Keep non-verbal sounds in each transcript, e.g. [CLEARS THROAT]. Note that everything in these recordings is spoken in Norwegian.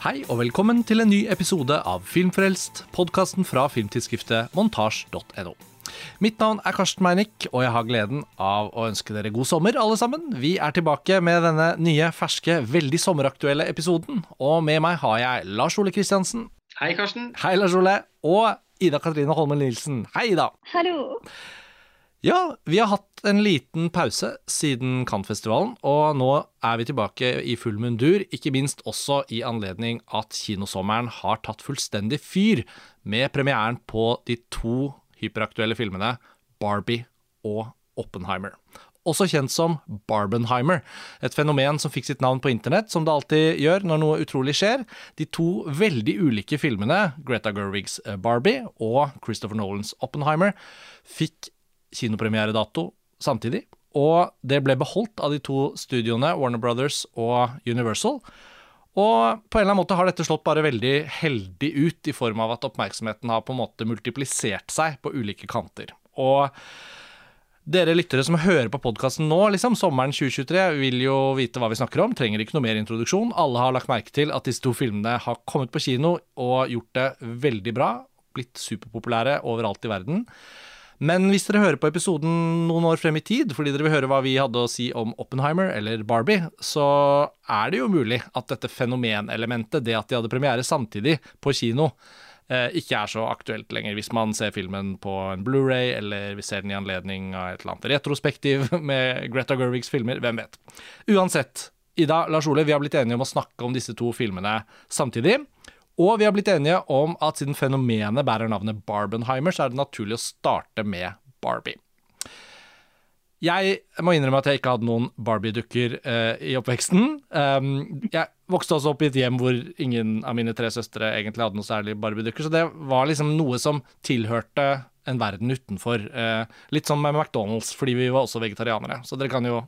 Hei og velkommen til en ny episode av Filmfrelst, podkasten fra filmtidsskriftet montasj.no. Mitt navn er Karsten Meinick, og jeg har gleden av å ønske dere god sommer, alle sammen. Vi er tilbake med denne nye, ferske, veldig sommeraktuelle episoden. Og med meg har jeg Lars Ole Kristiansen. Hei, Karsten. Hei, Lars Ole. Og Ida Katrine Holmen Nilsen. Hei, Ida. Hallo. Ja, vi har hatt en liten pause siden Cannes-festivalen, og nå er vi tilbake i full mundur, ikke minst også i anledning at kinosommeren har tatt fullstendig fyr med premieren på de to hyperaktuelle filmene Barbie og Oppenheimer. Også kjent som Barbenheimer, et fenomen som fikk sitt navn på internett, som det alltid gjør når noe utrolig skjer. De to veldig ulike filmene, Greta Gerwigs Barbie og Christopher Nolans Oppenheimer, fikk kinopremieredato samtidig, og det ble beholdt av de to studioene Warner Brothers og Universal. Og på en eller annen måte har dette slått bare veldig heldig ut, i form av at oppmerksomheten har på en måte multiplisert seg på ulike kanter. Og dere lyttere som hører på podkasten nå, liksom, sommeren 2023, vil jo vite hva vi snakker om. Trenger ikke noe mer introduksjon. Alle har lagt merke til at disse to filmene har kommet på kino og gjort det veldig bra. Blitt superpopulære overalt i verden. Men hvis dere hører på episoden noen år frem i tid, fordi dere vil høre hva vi hadde å si om Oppenheimer eller Barbie, så er det jo mulig at dette fenomenelementet, det at de hadde premiere samtidig på kino, eh, ikke er så aktuelt lenger. Hvis man ser filmen på en Blu-ray, eller vi ser den i anledning av et eller annet retrospektiv [LAUGHS] med Greta Gerwigs filmer, hvem vet. Uansett, Ida, Lars Ole, vi har blitt enige om å snakke om disse to filmene samtidig. Og vi har blitt enige om at siden fenomenet bærer navnet Barbenheimer, så er det naturlig å starte med Barbie. Jeg må innrømme at jeg ikke hadde noen Barbie-dukker uh, i oppveksten. Um, jeg vokste også opp i et hjem hvor ingen av mine tre søstre egentlig hadde noe særlig Barbie-dukker, så det var liksom noe som tilhørte en verden utenfor. Uh, litt som med McDonald's, fordi vi var også vegetarianere. Så dere kan jo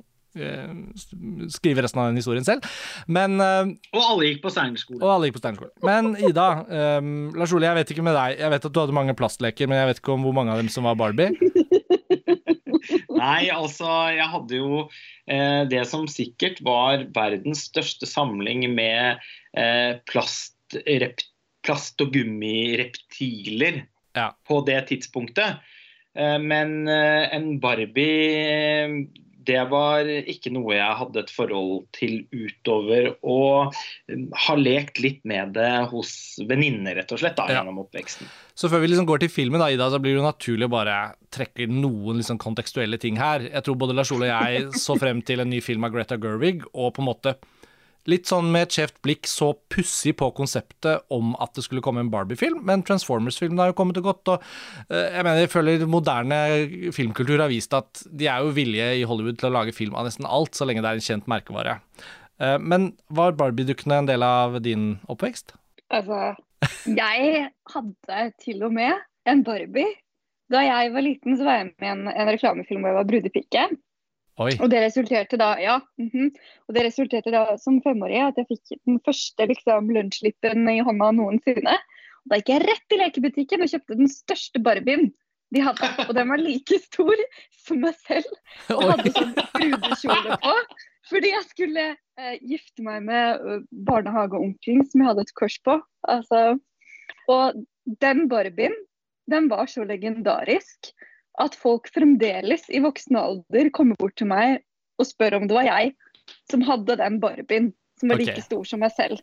skrive resten av den historien selv. Men Og alle gikk på Steinerskolen. Og alle gikk på Steinerskolen. Men Ida, um, Lars Ole, jeg vet ikke med deg. Jeg vet at du hadde mange plastleker, men jeg vet ikke om hvor mange av dem som var Barbie. [LAUGHS] Nei, altså jeg hadde jo eh, det som sikkert var verdens største samling med eh, plast, rep, plast- og gummireptiler Ja. på det tidspunktet. Eh, men eh, en Barbie det var ikke noe jeg hadde et forhold til utover å har ha lekt litt med det hos venninner, rett og slett, da, Ja. gjennom oppveksten. Så før vi liksom går til filmen, da, Ida, så blir det naturlig å bare trekke noen liksom kontekstuelle ting her. Jeg tror både Lars Ole og jeg så frem til en ny film av Greta Gerwig, og på en måte litt sånn med et skjevt blikk så pussig på konseptet om at det skulle komme en Barbie-film, men Transformers-filmen har jo kommet og gått, og eh, jeg mener, jeg føler moderne filmkultur har vist at de er jo villige i Hollywood til å lage film av nesten alt, så lenge det er en kjent merkevare. Eh, Men var Barbie-dukkene en del av din oppvekst? Altså, jeg hadde til og med en Barbie. Da jeg var liten, så var jeg med i en, en reklamefilm hvor jeg var brudepike. Oi. Og det resulterte da ja, mhm. og det resulterte da som femårig at jeg fikk den første liksom, lunsjlippen i hånda noensinne. Og da gikk jeg rett i lekebutikken og kjøpte den største Barbien de hadde. Og den var like stor som meg selv. Og hadde sånn brudekjole på. Fordi jeg skulle eh, gifte meg med barnehageonkelen som jeg hadde et kors på. Altså, og den Barbien, den var så legendarisk at folk fremdeles i voksen alder kommer bort til meg og spør om det var jeg som hadde den Barbien, som var okay. like stor som meg selv.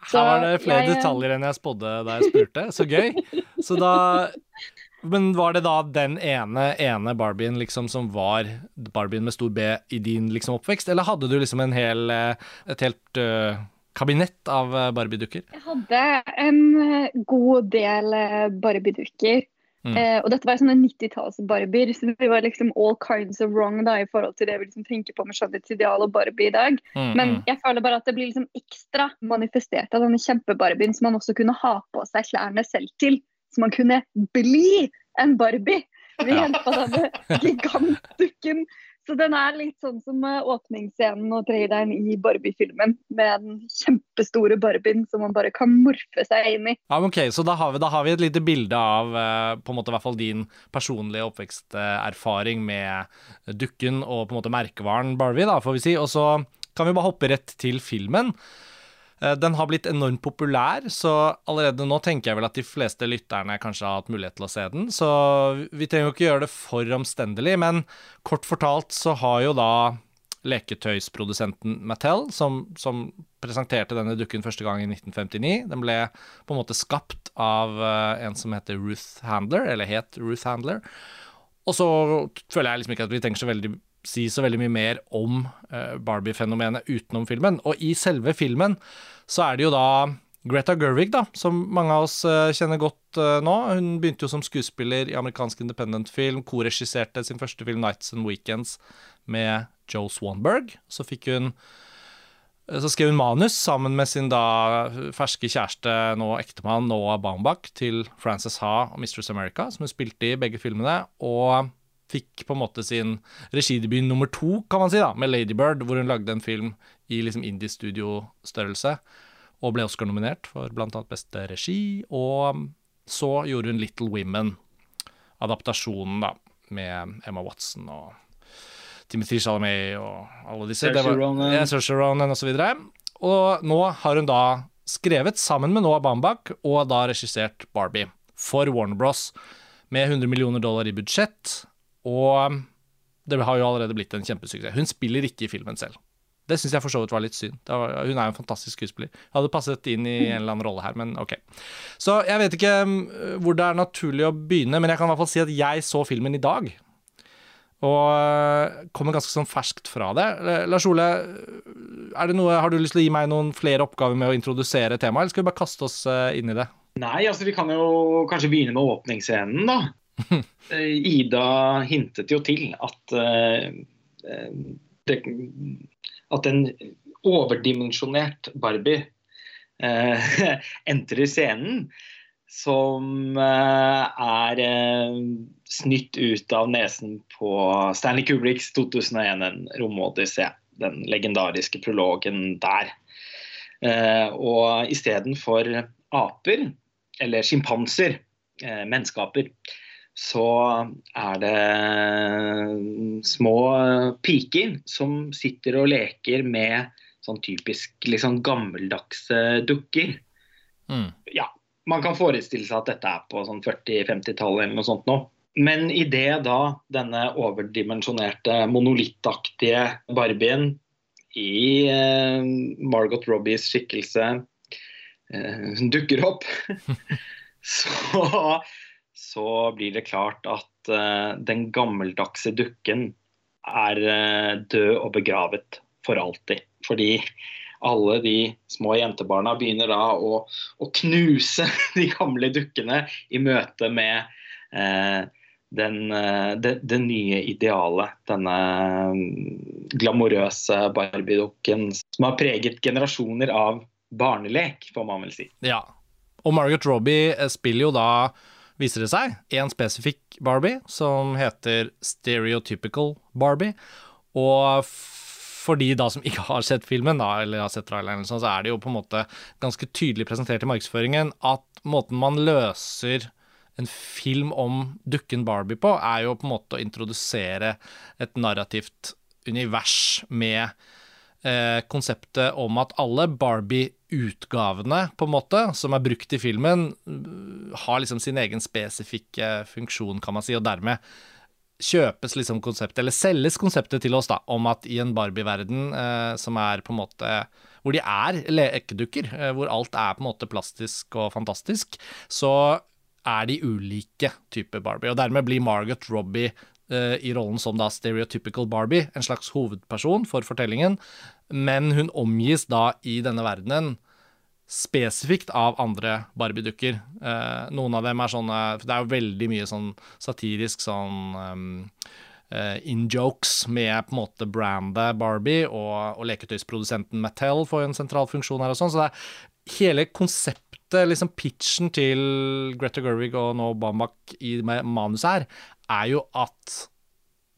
Her var det flere jeg- detaljer enn jeg spådde da jeg spurte. Så gøy. Så da Men var det da den ene, ene Barbien liksom som var Barbien med stor B i din liksom oppvekst, eller hadde du liksom en hel, eh, et helt uh, kabinett av barbiedukker? Jeg hadde en eh, god del eh, Barbie-dukker. Mm. Eh, og dette var sånne 90-talls-barbier, så vi var liksom all kinds of wrong da, i forhold til det vi liksom tenker på med skjønnhetsideal og Barbie i dag. Mm, Men mm. jeg føler bare at det blir liksom ekstra manifestert av denne kjempebarbien som man også kunne ha på seg klærne selv til. Så man kunne bli en Barbie ved hjelp av denne [LAUGHS] gigantdukken. Så den er litt sånn som eh, åpningsscenen og traileren i Barbie-filmen. Med den kjempestore Barbien som man bare kan morfe seg inn i. Ja, ok, Så da har, vi, da har vi et lite bilde av eh, på en måte hvert fall din personlige oppveksterfaring med dukken og på en måte merkevaren Barbie, da, får vi si. Og så kan vi bare hoppe rett til filmen. Eh, Den har blitt enormt populær, så allerede nå tenker jeg vel at de fleste lytterne kanskje har hatt mulighet til å se den. Så vi trenger jo ikke gjøre det for omstendelig, men kort fortalt så har jo da leketøysprodusenten Mattel, som, som presenterte denne dukken første gang i 1959. Den ble på en måte skapt av eh, en som heter Ruth Handler, eller het Ruth Handler. Og så føler jeg liksom ikke at vi trenger så veldig si så veldig mye mer om eh, Barbie-fenomenet utenom filmen. Og i selve filmen så er det jo da Greta Gerwig, da, som mange av oss eh, kjenner godt eh, nå. Hun begynte jo som skuespiller i amerikansk independent-film, koregisserte sin første film 'Nights and Weekends' med Joe Swanberg. Så fikk hun så skrev hun manus sammen med sin da ferske kjæreste, nå ektemann Noah Baumbach, til Frances Ha og Mistress America, som hun spilte i begge filmene. Og fikk på en måte sin regidebut nummer to, kan man si, da, med Lady Bird, hvor hun lagde en film i liksom indie-studio-størrelse. Og ble Oscar-nominert for annet beste regi. Og så gjorde hun Little Women, adaptasjonen da, med Emma Watson og Timothy Chalamet og alle disse. Saoirse Ronan. Ja, Ronan og så videre. Og nå har hun da skrevet sammen med Noah Bambak, og da regissert Barbie for Warner Bros. med 100 millioner dollar i budsjett, og det har jo allerede blitt en kjempesuksess. Hun spiller ikke i filmen selv. Det syns jeg for så vidt var litt synd. Var, hun er jo en fantastisk skuespiller. Hadde passet inn i en eller annen rolle her, men ok. Så jeg vet ikke um, hvor det er naturlig å begynne, men jeg kan i hvert fall si at jeg så filmen i dag. Og øh, kommer ganske sånn ferskt fra det. Eh, Lars Ole, noe, har du lyst til å gi meg noen flere oppgaver med å introdusere temaet, eller skal vi bare kaste oss øh, inn i det? Nei, altså vi kan jo kanskje begynne med åpningsscenen, da. [LAUGHS] Eh, Ida hintet jo til at eh, eh, det, at en overdimensjonert Barbie [LAUGHS] entrer scenen som er snytt ut av nesen på Stanley Kubriks 2001, en romodyssé. Den legendariske prologen der. Og istedenfor aper, eller sjimpanser, menneskeaper, så er det små piker som sitter og leker med sånn typisk liksom gammeldagse dukker. Mm. Ja, man kan forestille seg at dette er på sånn 40-50-tallet eller noe sånt nå. Men idet da denne overdimensjonerte, monolittaktige Barbien i eh, Margot Robbies skikkelse eh, dukker opp, [LAUGHS] så, så blir det klart at eh, den gammeldagse dukken er eh, død og begravet for alltid. Fordi alle de små jentebarna begynner da å, å knuse [LAUGHS] de gamle dukkene i møte med eh, den, eh, det, det nye idealet. Denne mm, glamorøse Barbie-dukken som har preget generasjoner av barnelek, får man vel si. Ja. Og Margaret Robbie spiller jo da, viser det seg, en spesifikk Barbie som heter Stereotypical Barbie. Og for de da som ikke har sett filmen, da, eller har sett traileren, så er det jo på en måte ganske tydelig presentert i markedsføringen at måten man løser en film om dukken Barbie på, er jo på en måte å introdusere et narrativt univers med eh, konseptet om at alle Barbie-utgavene, på en måte, som er brukt i filmen, har liksom sin egen spesifikke funksjon, kan man si, og dermed kjøpes liksom konseptet, eller selges konseptet til oss, da, om at i en Barbie-verden eh, som er på en måte Hvor de er lekedukker, eh, hvor alt er på en måte plastisk og fantastisk, så er de ulike typer Barbie. Og dermed blir Margot Robbie i rollen som da stereotypical Barbie en slags hovedperson for fortellingen, men hun omgis da i denne verdenen spesifikt av andre Barbie-dukker. Eh, noen av dem er sånne Det er jo veldig mye sånn satirisk sånn um, eh, in-jokes med på en måte brandet Barbie, og, og leketøysprodusenten Mattel får jo en sentral funksjon her og sånn. Så det er hele konseptet, liksom pitchen til Greta Gerwig og nå Bambach i manuset her, er jo at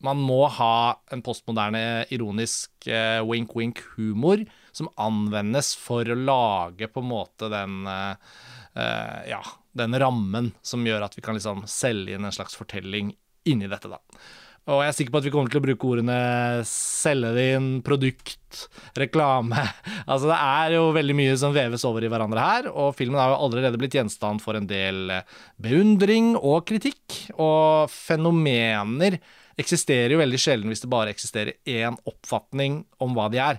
man må ha en postmoderne, ironisk eh, wink-wink-humor som anvendes for å lage på en måte den eh, ja, den rammen som gjør at vi kan liksom selge inn en slags fortelling inni dette, da. Og jeg er sikker på at vi kommer til å bruke ordene selge det inn, produkt, reklame [LAUGHS] Altså det er jo veldig mye som veves over i hverandre her, og filmen har jo allerede blitt gjenstand for en del beundring og kritikk. Og fenomener eksisterer jo veldig sjelden hvis det bare eksisterer én oppfatning om hva de er.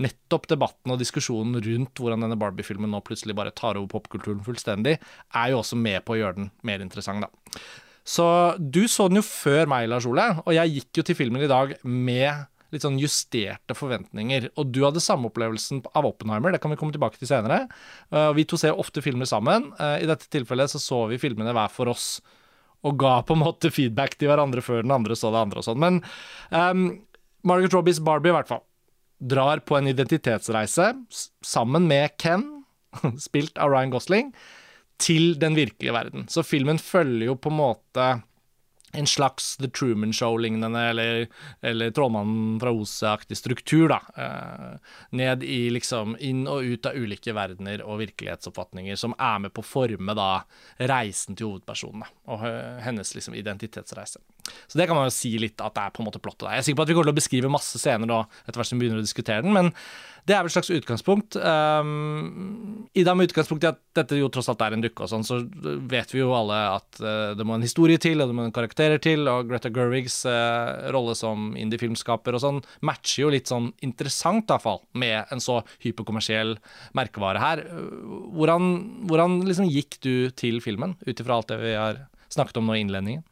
Nettopp debatten og diskusjonen rundt hvordan denne Barbie-filmen nå plutselig bare tar over popkulturen fullstendig, er jo også med på å gjøre den mer interessant, da. Så du så den jo før meg, Lars Ole, og jeg gikk jo til filmen i dag med litt sånn justerte forventninger. Og du hadde samme opplevelsen av Oppenheimer, det kan vi komme tilbake til senere. Uh, vi to ser ofte filmer sammen. Uh, I dette tilfellet så så vi filmene hver for oss, og ga på en måte feedback til hverandre før den andre så det andre og sånn. Men um, Margaret Robbies Barbie, i hvert fall, drar på en identitetsreise sammen med Ken, [LAUGHS] spilt av Ryan Gosling til den virkelige verden. Så filmen følger jo på en måte en slags The Truman Show-lignende, eller, eller Trollmannen fra Ose-aktig struktur, da. Eh, ned i liksom inn og ut av ulike verdener og virkelighetsoppfatninger som er med på å forme da reisen til hovedpersonen, og hennes liksom identitetsreise. Så det kan man jo si litt at det er på en måte plottet. Jeg er sikker på at vi kommer til å beskrive masse scener da, etter hvert som vi begynner å diskutere den, men det er vel et slags utgangspunkt. Um, I det med utgangspunkt i at dette jo tross alt er en dukke, og sånn, så vet vi jo alle at uh, det må en historie til, og det må en karakterer til, og Greta Gerwigs uh, rolle som indie-filmskaper og sånn matcher jo litt sånn interessant, i hvert fall, med en så hyperkommersiell merkevare her. Hvordan, hvordan liksom gikk du til filmen, ut ifra alt det vi har snakket om nå i innledningen?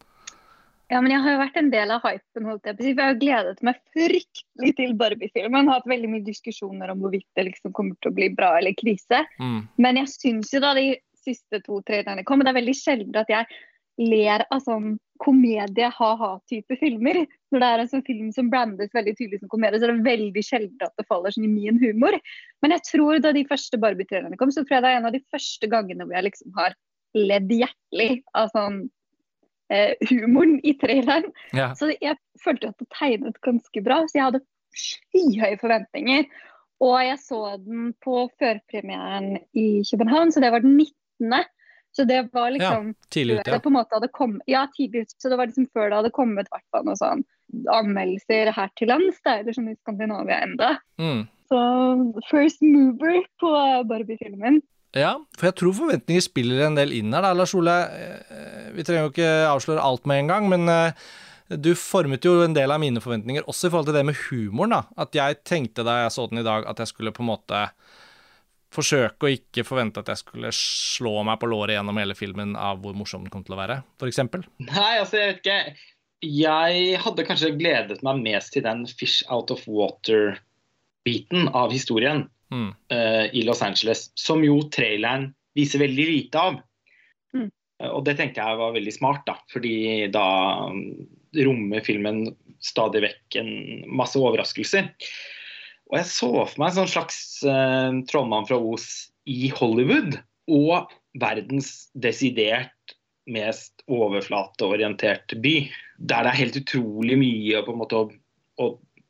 Ja, men jeg har jo vært en del av hypen. holdt jeg på Jeg har gledet meg fryktelig til Barbie-filmen. Hatt veldig mye diskusjoner om hvorvidt det liksom kommer til å bli bra eller krise. Mm. Men jeg syns jo da de siste to trailerne kom, og det er veldig sjelden at jeg ler av sånn komedie, ha-ha-type filmer. Når det er en sånn film som brandes veldig tydelig som komedie, så er det veldig sjelden at det faller sånn i min humor. Men jeg tror da de første Barbie-trailerne kom, så tror jeg det er en av de første gangene hvor jeg liksom har ledd hjertelig av sånn humoren i traileren. Ja. Så jeg følte at det tegnet ganske bra, så jeg hadde skyhøye forventninger. Og jeg så den på førpremieren i København, så det var den 19. Så det var liksom ja, tidlig ut, ja. på en måte hadde kommet, ja, tidlig ut. Så det var liksom før det hadde kommet hvert noen sånn anmeldelser her til lands, det er sånn i Skandinavia enda. Mm. Så first mover på Barbie-filmen. Ja, for jeg tror forventninger spiller en del inn her, da, Lars Ole. Eh, vi trenger jo ikke avsløre alt med en gang, men eh, du formet jo en del av mine forventninger, også i forhold til det med humoren. da. At jeg tenkte da jeg så den i dag, at jeg skulle på en måte forsøke å ikke forvente at jeg skulle slå meg på låret gjennom hele filmen av hvor morsom den kom til å være, f.eks. Nei, altså, jeg vet ikke. Jeg hadde kanskje gledet meg mest til den fish out of water-biten av historien mm. uh, i Los Angeles, som jo traileren viser veldig lite av. Mm. Uh, og det tenker jeg var veldig smart, da, fordi da um, rommer filmen stadig vekk en masse overraskelser. Og jeg så for meg en sånn slags uh, trollmann fra Os i Hollywood og verdens desidert mest overflateorienterte by. Der det er helt utrolig mye på en måte å, å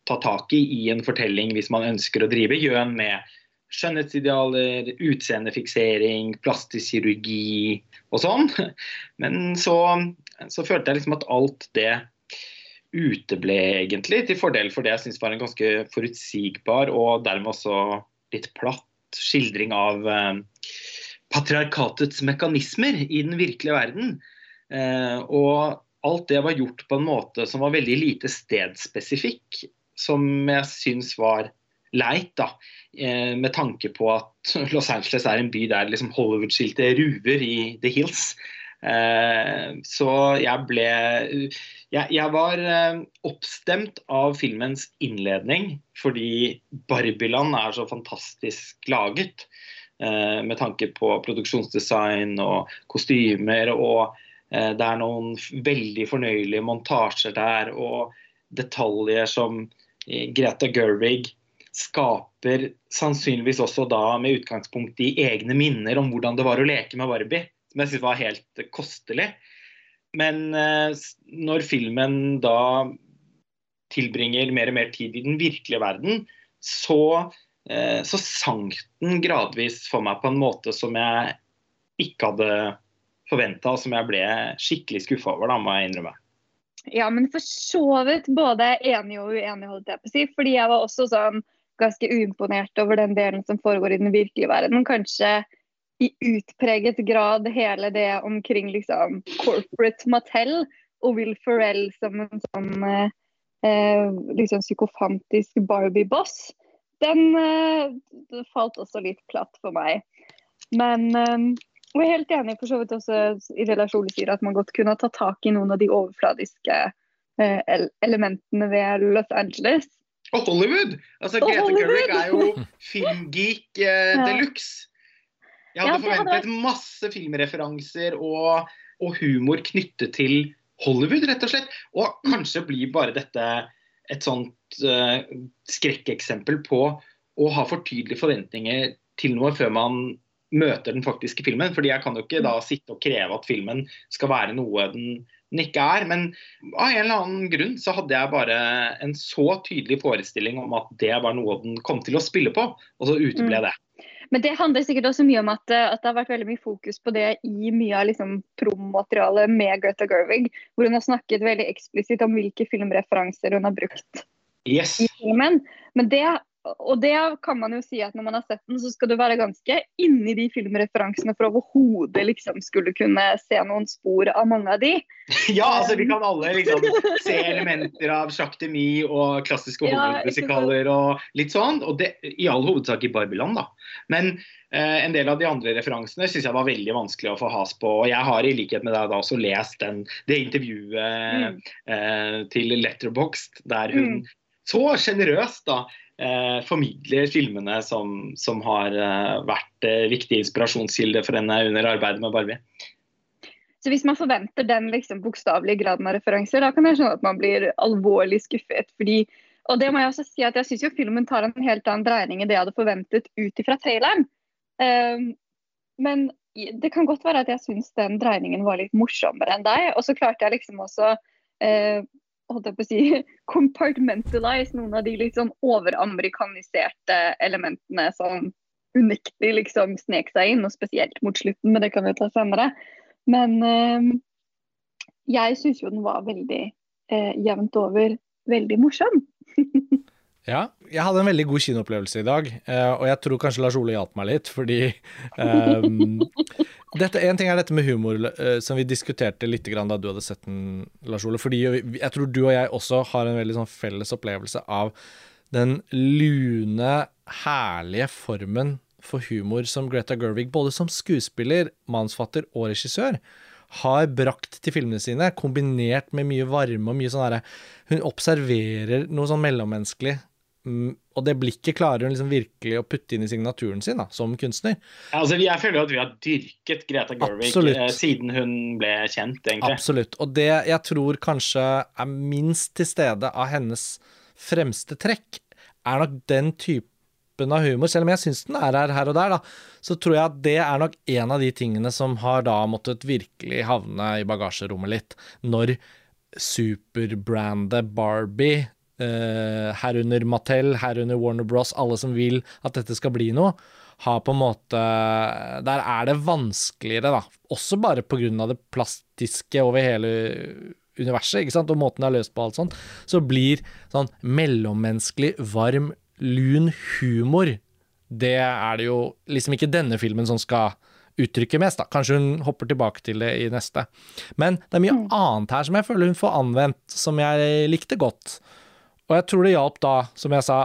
ta tak i i en fortelling hvis man ønsker å drive gjøn med skjønnhetsidealer, utseendefiksering, plastisk kirurgi og sånn. Men så, så, følte jeg liksom at alt det uteble egentlig, til fordel for det jeg syns var en ganske forutsigbar og dermed også litt platt skildring av eh, patriarkatets mekanismer i den virkelige verden. Eh, og alt det var gjort på en måte som var veldig lite stedspesifikk, som jeg syns var leit, da, eh, med tanke på at [LAUGHS] Los Angeles er en by der liksom Hollywood-skiltet ruver i The Hills. Eh, så jeg ble jeg, jeg, var eh, oppstemt av filmens innledning fordi Barbiland er så fantastisk laget. Med tanke på produksjonsdesign og kostymer. Og det er noen veldig fornøyelige montasjer der og detaljer som Greta Gerwig skaper sannsynligvis også da med utgangspunkt i egne minner om hvordan det var å leke med Barbie, som jeg syns var helt kostelig. Men eh, når filmen da tilbringer mer og mer tid i den virkelige verden, så, eh, så sank den gradvis for meg på en måte som jeg ikke hadde forventa, og som jeg ble skikkelig skuffa over, da, må jeg innrømme. Ja, men for så vidt både enig og uenig, holdt jeg på å si. Fordi jeg var også sånn ganske uimponert over den delen som foregår i den virkelige verden. Kanskje i utpreget grad hele det omkring liksom corporate Mattel og Will Ferrell som en sånn eh, eh liksom psykofantisk Barbie-boss. Den eh, falt også litt platt for meg. Men eh, og jeg er helt enig for så vidt også i relasjonen sier at man godt kunne ha tatt tak i noen av de overfladiske eh, elementene ved Los Angeles. Og Hollywood! Altså, Greta Gerwig er jo filmgeek eh, [LAUGHS] de luxe. Jeg hadde ja, forventet hadde... masse filmreferanser og, og, humor knyttet til Hollywood, rett og slett. Og kanskje blir bare dette et sånt uh, skrekkeksempel på å ha for tydelige forventninger til noe før man møter den faktiske filmen. fordi jeg kan jo ikke da mm. sitte og kreve at filmen skal være noe den, den, ikke er. Men av en eller annen grunn så hadde jeg bare en så tydelig forestilling om at det var noe den kom til å spille på, og så uteble mm. det. Men det handler sikkert også mye om at, at, det har vært veldig mye fokus på det i mye av liksom, promomaterialet med Greta Gerwig, hvor hun har snakket veldig eksplisitt om hvilke filmreferanser hun har brukt yes. i filmen. Men det og det kan man jo si at når man har sett den, så skal du være ganske inni de filmreferansene for overhodet liksom skulle kunne se noen spor av mange av de. [LAUGHS] Ja, altså vi kan alle liksom se elementer av Jacques Demy og klassiske Hollywood-musikaler og litt sånn. Og det i all hovedsak i Barbiland, da. Men eh, en del av de andre referansene syns jeg var veldig vanskelig å få has på. Og jeg har i likhet med deg da også lest den, det intervjuet mm. eh, til Letterboxd der hun mm. så sjenerøst da eh, formidler filmene som, som har eh, vært eh, viktige inspirasjonskilder for henne under arbeidet med Barbie. Så hvis man forventer den liksom, bokstavelige graden av referanser, da kan jeg skjønne at man blir alvorlig skuffet. fordi og det må Jeg også si at jeg syns filmen tar en helt annen dreining enn det jeg hadde forventet ut ifra traileren. Um, men det kan godt være at jeg syns den dreiningen var litt morsommere enn deg. Og så klarte jeg liksom også uh, holdt jeg på å si, [LAUGHS] compartmentalize noen av de litt sånn overamerikaniserte elementene som unektelig liksom snek seg inn, og spesielt mot slutten, men det kan vi ta senere. Men eh, jeg syns jo den var veldig eh, jevnt over veldig morsom. [LAUGHS] Ja, jeg hadde en veldig god kinoopplevelse i dag, eh, og jeg tror kanskje Lars Ole hjalp meg litt, fordi um, [LAUGHS] dette, En ting er dette med humor, uh, som vi diskuterte litt da du hadde sett den, Lars Ole. Fordi jeg tror du og jeg også har en veldig sånn felles opplevelse av den lune, herlige formen for humor som Greta Gerwig, både som skuespiller, mannsfatter og regissør, har brakt til filmene sine, kombinert med mye varme og mye sånn herre Hun observerer noe sånn mellommenneskelig Mm, og det blikket klarer hun liksom virkelig å putte inn i signaturen sin da, som kunstner. Ja, altså, jeg føler jo at vi har dyrket Greta Gerwig eh, siden hun ble kjent. egentlig. Absolutt. Og det jeg tror kanskje er minst til stede av hennes fremste trekk, er nok den typen av humor. Selv om jeg syns den er her her og der, da, så tror jeg at det er nok en av de tingene som har da måttet virkelig havne i bagasjerommet litt, når superbrandet Barbie Uh, herunder Mattel, herunder Warner Bros, alle som vil at dette skal bli noe, har på en måte Der er det vanskeligere, da. Også bare pga. det plastiske over hele universet, ikke sant, og måten det er løst på alt sånt, så blir sånn mellommenneskelig, varm, lun humor Det er det jo liksom ikke denne filmen som skal uttrykke mest, da. Kanskje hun hopper tilbake til det i neste. Men det er mye mm. annet her som jeg føler hun får anvendt, som jeg likte godt. Og jeg tror det hjalp da, som jeg sa,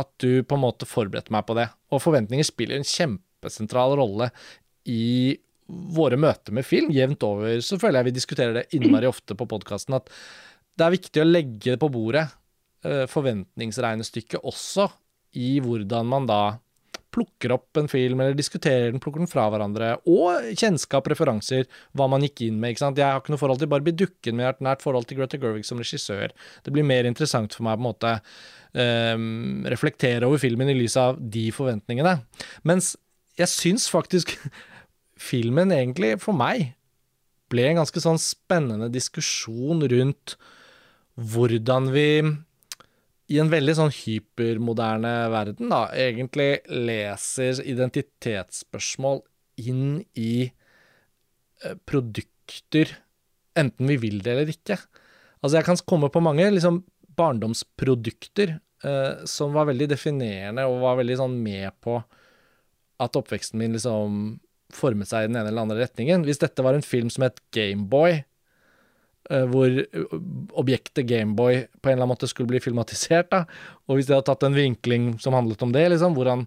at du på en måte forberedte meg på det. Og forventninger spiller en kjempesentral rolle i våre møter med film. Jevnt over så føler jeg vi diskuterer det innmari [CLEARS THROAT] ofte på podkasten, at det er viktig å legge på bordet eh, forventningsregnestykket også i hvordan man da plukker opp en film, eller diskuterer den, plukker den fra hverandre, og kjennskap, referanser, hva man gikk inn med. ikke sant? Jeg har ikke noe forhold til Barbie Dukken, men jeg har et nært forhold til Greta Gerwig som regissør. Det blir mer interessant for meg på en måte um, reflektere over filmen i lys av de forventningene. Mens jeg syns faktisk [LAUGHS] filmen egentlig, for meg, ble en ganske sånn spennende diskusjon rundt hvordan vi i en veldig sånn hypermoderne verden, da, egentlig leser identitetsspørsmål inn i eh, produkter, enten vi vil det eller ikke. Altså, jeg kan komme på mange liksom barndomsprodukter eh, som var veldig definerende og var veldig sånn med på at oppveksten min liksom formet seg i den ene eller andre retningen. Hvis dette var en film som het Gameboy, hvor eh, objektet Gameboy på en eller annen måte skulle bli filmatisert, da, og hvis de hadde tatt en vinkling som handlet om det, liksom, hvordan,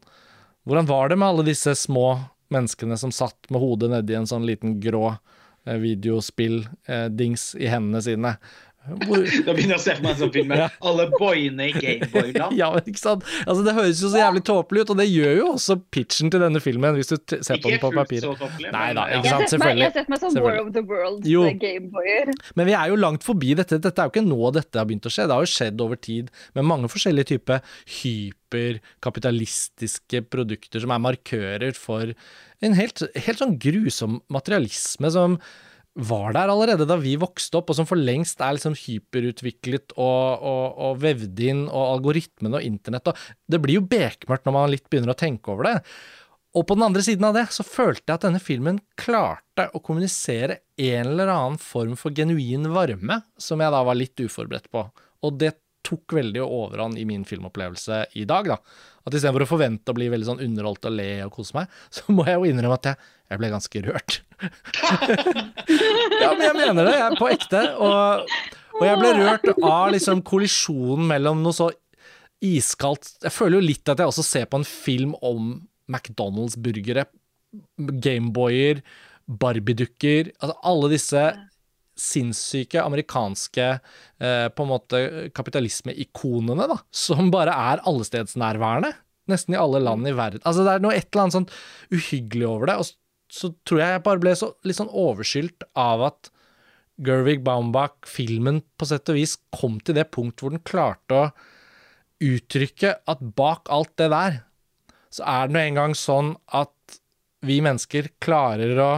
hvordan var det med alle disse små menneskene som satt med hodet nedi en sånn liten grå eh, videospill-dings i hendene sine? Hvor, [LAUGHS] Da begynner jeg å se for meg en sånn film med Ja. alle boyene i Gameboy-land. [LAUGHS] ja, ikke sant? Altså, det høres jo så jævlig tåpelig ut, og det gjør jo også pitchen til denne filmen, hvis du t ser på den på papir papiret. Nei da, ikke sant? Jeg har sett meg- jeg har sett meg som War of the Jo. eh, Gameboyer. Men vi er jo langt forbi dette. Dette er jo ikke nå dette har begynt å skje. Det har jo skjedd over tid med mange forskjellige typer hyperkapitalistiske produkter som er markører for en helt, helt sånn grusom materialisme som var der allerede da vi vokste opp, og som for lengst er liksom hyperutviklet og, og, og vevd inn, og algoritmene og internett og Det blir jo bekmørkt når man litt begynner å tenke over det. Og på den andre siden av det, så følte jeg at denne filmen klarte å kommunisere en eller annen form for genuin varme, som jeg da var litt uforberedt på. Og det tok veldig overhånd i min filmopplevelse i dag, da. At istedenfor å forvente å bli veldig sånn underholdt og le og kose meg, [LAUGHS] så må jeg jo innrømme at jeg, jeg ble ganske rørt. [LAUGHS] ja, men jeg mener det, jeg er på ekte. Og, og jeg ble rørt av liksom kollisjonen mellom noe så iskaldt Jeg føler jo litt at jeg også ser på en film om McDonald's-burgere, Gameboyer, Barbie-dukker Altså alle disse sinnssyke amerikanske eh, på en måte kapitalismeikonene, da, som bare er allestedsnærværende. Nesten i alle land i verden. Altså Det er noe et eller annet sånn uhyggelig over det. Og så, så tror jeg jeg bare ble så, litt sånn overskylt av at Gervig Baumbach, filmen på sett og vis, kom til det punkt hvor den klarte å uttrykke at bak alt det der, så er det nå engang sånn at vi mennesker klarer å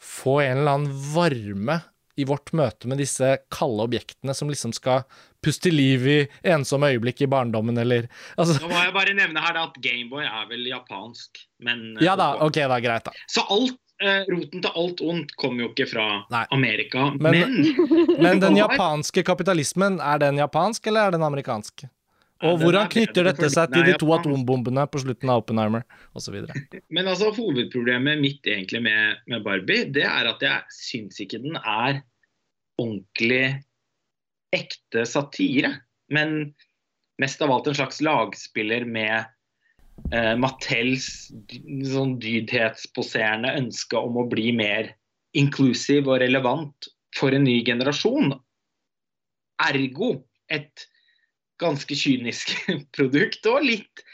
få en eller annen varme i vårt møte med disse kalde objektene som liksom skal puste liv i ensomme øyeblikk i barndommen, eller altså, Nå må jeg bare nevne her da at Gameboy er vel japansk, men eh, Ja da, ok da, greit da. Så alt, eh, roten til alt ondt kommer jo ikke fra Nei. Amerika, Men- men, [LAUGHS] Men den [LAUGHS] japanske kapitalismen, er den japansk, eller er den amerikansk? Og hvordan er knytter dette seg til de to atombombene på slutten av Oppenheimer, osv.? Men altså, hovedproblemet mitt egentlig med, med Barbie, det er at jeg syns ikke den er ordentlig ekte satire. Men mest av alt en slags lagspiller med eh, Mattels sånn dydhetsposerende ønske om å bli mer inklusiv og relevant for en ny generasjon. Ergo et ganske kynisk [LAUGHS] produkt, og litt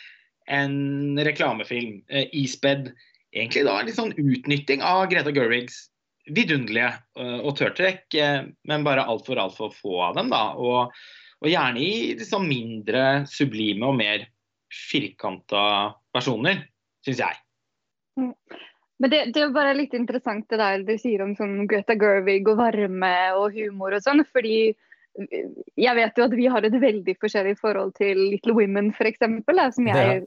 en reklamefilm. Eh, ispedd egentlig da litt sånn utnytting av Greta Gerwigs vidunderlige eh, tørtrekk, eh, men bare altfor altfor få av dem. da, og, og gjerne i liksom mindre sublime og mer firkanta versjoner, syns jeg. Men det, det er bare litt interessant det der du sier om sånn Greta Gerwig og varme og humor og sånn. fordi jeg vet jo at vi har et veldig forskjellig forhold til Little Women f.eks. Som jeg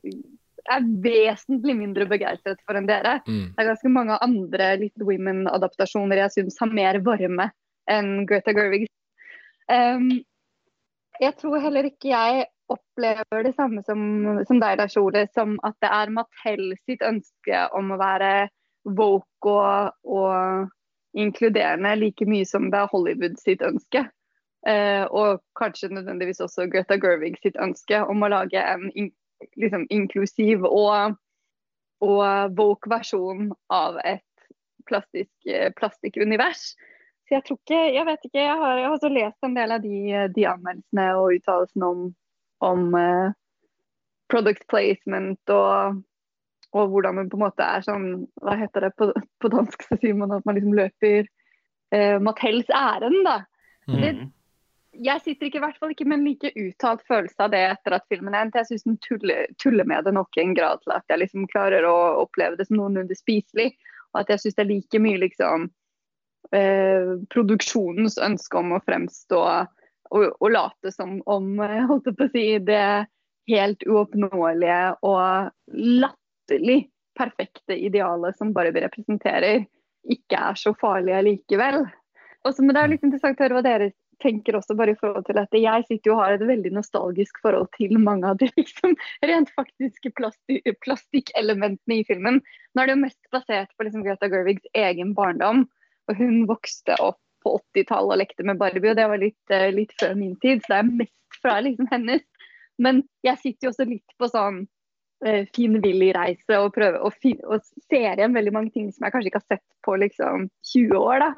er vesentlig mindre begeistret for enn dere. Mm. Det er ganske mange andre Little Women-adaptasjoner jeg syns har mer varme enn Greta Gerwig. Um, jeg tror heller ikke jeg opplever det samme som, som deg, Lars Ole, som at det er Mattel sitt ønske om å være woke og, og inkluderende like mye som det er Hollywood sitt ønske. Uh, og kanskje nødvendigvis også Greta Gerwig sitt ønske om å lage en in liksom inklusiv og, og woke versjon av et plastisk, plastikkunivers. Så jeg tror ikke Jeg vet ikke. Jeg har, jeg har også lest en del av de, de anmeldelsene og uttalelsene om, om uh, product placement og, og, hvordan man på en måte er sånn Hva heter det på, på dansk? Så sier man at man liksom løper uh, Mattels ærend, da. Mm. Det, jeg sitter ikke, i hvert fall ikke med en like uttalt følelse av det etter at filmen endte. Jeg syns den tuller, tuller, med det nok en grad til at jeg liksom klarer å oppleve det som noenlunde spiselig. Og at jeg syns det er like mye liksom eh, produksjonens ønske om å fremstå og, og late som om holdt jeg på å si, det helt uoppnåelige og latterlig perfekte idealet som Barbie representerer, ikke er så farlig allikevel. Og så, men Det er litt interessant å høre hva dere tenker også bare i forhold til at jeg sitter jo og har et veldig nostalgisk forhold til mange av de liksom, rent faktiske plastik plastikkelementene i filmen. Nå er det jo mest basert på liksom, Greta Gervigs egen barndom. og Hun vokste opp på 80-tallet og lekte med Barbie, og det var litt, uh, litt, før min tid. Så det er mest fra liksom, hennes. Men jeg sitter jo også litt på sånn uh, fin Willy-reise og og, og ser igjen veldig mange ting som jeg kanskje ikke har sett på liksom 20 år. da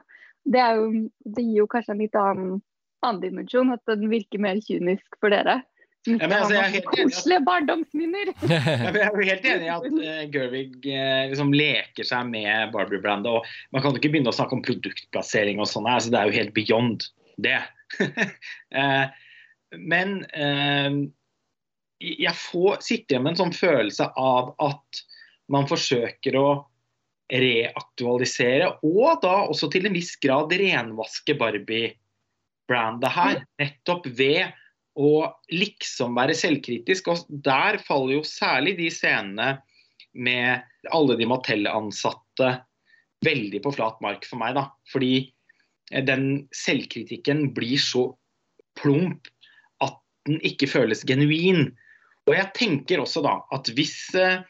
det, jo, det, gir jo kanskje en litt annen, annen, dimensjon, at den virker mer kynisk for dere. Som ikke ja, altså, har noen koselige at... barndomsminner. [LAUGHS] ja, jeg er jo helt enig i at uh, Gervig uh, liksom leker seg med Barbie-brandet. og Man kan jo ikke begynne å snakke om produktplassering og sånn. Altså, det er jo helt beyond det. uh, [LAUGHS] men jeg får sitte igjen med en sånn følelse av at man forsøker å reaktualisere, og da også til en viss grad renvaske Barbie-brandet her. Nettopp ved å liksom være selvkritisk. Og der faller jo særlig de scenene med alle de Mattel-ansatte veldig på flat mark for meg, da. Fordi den selvkritikken blir så plump at den ikke føles genuin. Og jeg tenker også da at hvis eh,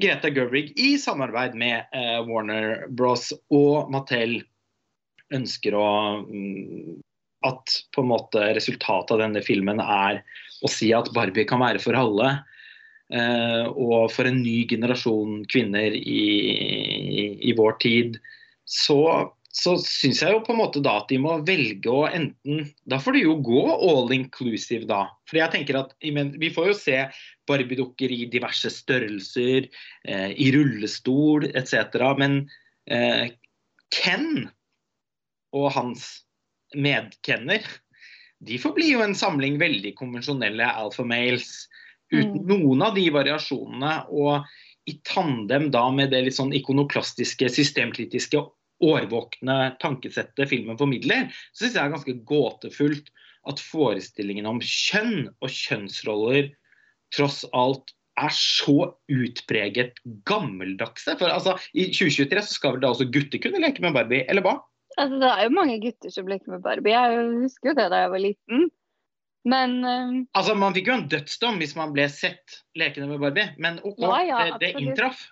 Greta Gerwig i samarbeid med eh, Warner Bros og Mattel ønsker å mm, At på en måte resultatet av denne filmen er å si at Barbie kan være for alle. Eh, og for en ny generasjon kvinner i, i, vår tid. Så så syns jeg jo på en måte da at de må velge å enten Da får de jo gå all inclusive, da. For jeg tenker at Vi får jo se Barbie-dukker i diverse størrelser, eh, i rullestol etc. Men eh, Ken og hans medkenner de forblir jo en samling veldig konvensjonelle alpha males uten mm. noen av de variasjonene. Og i tandem da med det litt sånn ikonoklastiske, systemkritiske årvåkne tankesettet filmen formidler, så syns jeg det er ganske gåtefullt at forestillingen om kjønn og kjønnsroller tross alt er så utpreget gammeldagse. For altså, I 2023 så skal vel da også gutter kunne leke med Barbie, eller hva? Altså, Det er jo mange gutter som leker med Barbie. Jeg husker jo det da jeg var liten. Men uh, Altså, Man fikk jo en dødsdom hvis man ble sett lekende med Barbie, men OK, ja, ja, det, det inntraff.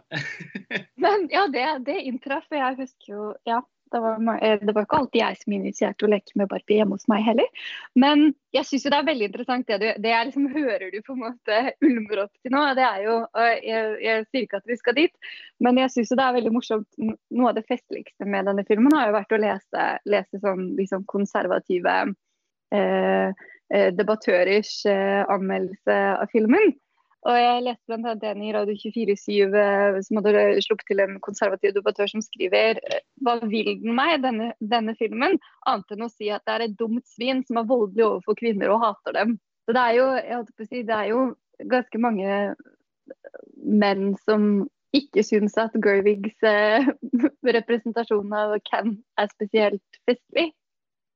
[LAUGHS] men ja, det, det inntraff. Jeg husker jo Ja. Det var, eh, det var ikke alltid jeg som initierte å leke med Barbie hjemme hos meg heller. Men jeg syns det er veldig interessant det, du, det jeg liksom hører du på en måte ulmer opp til nå. det er jo, Jeg, sier ikke at vi skal dit, men jeg syns det er veldig morsomt. Noe av det festligste med denne filmen har jo vært å lese, lese sånn liksom konservative eh, Eh, debattørers eh, anmeldelse av filmen. Og jeg leste bl.a. den i Radio 24-7 eh, som hadde sluppet til en konservativ debattør som skriver Hva vil den meg, denne, denne, filmen? Annet enn å si at det er et dumt svin som er voldelig overfor kvinner og hater dem. Så det er jo, si, det er jo ganske mange menn som ikke syns at Gervigs [LAUGHS] representasjon av Ken er spesielt festlig.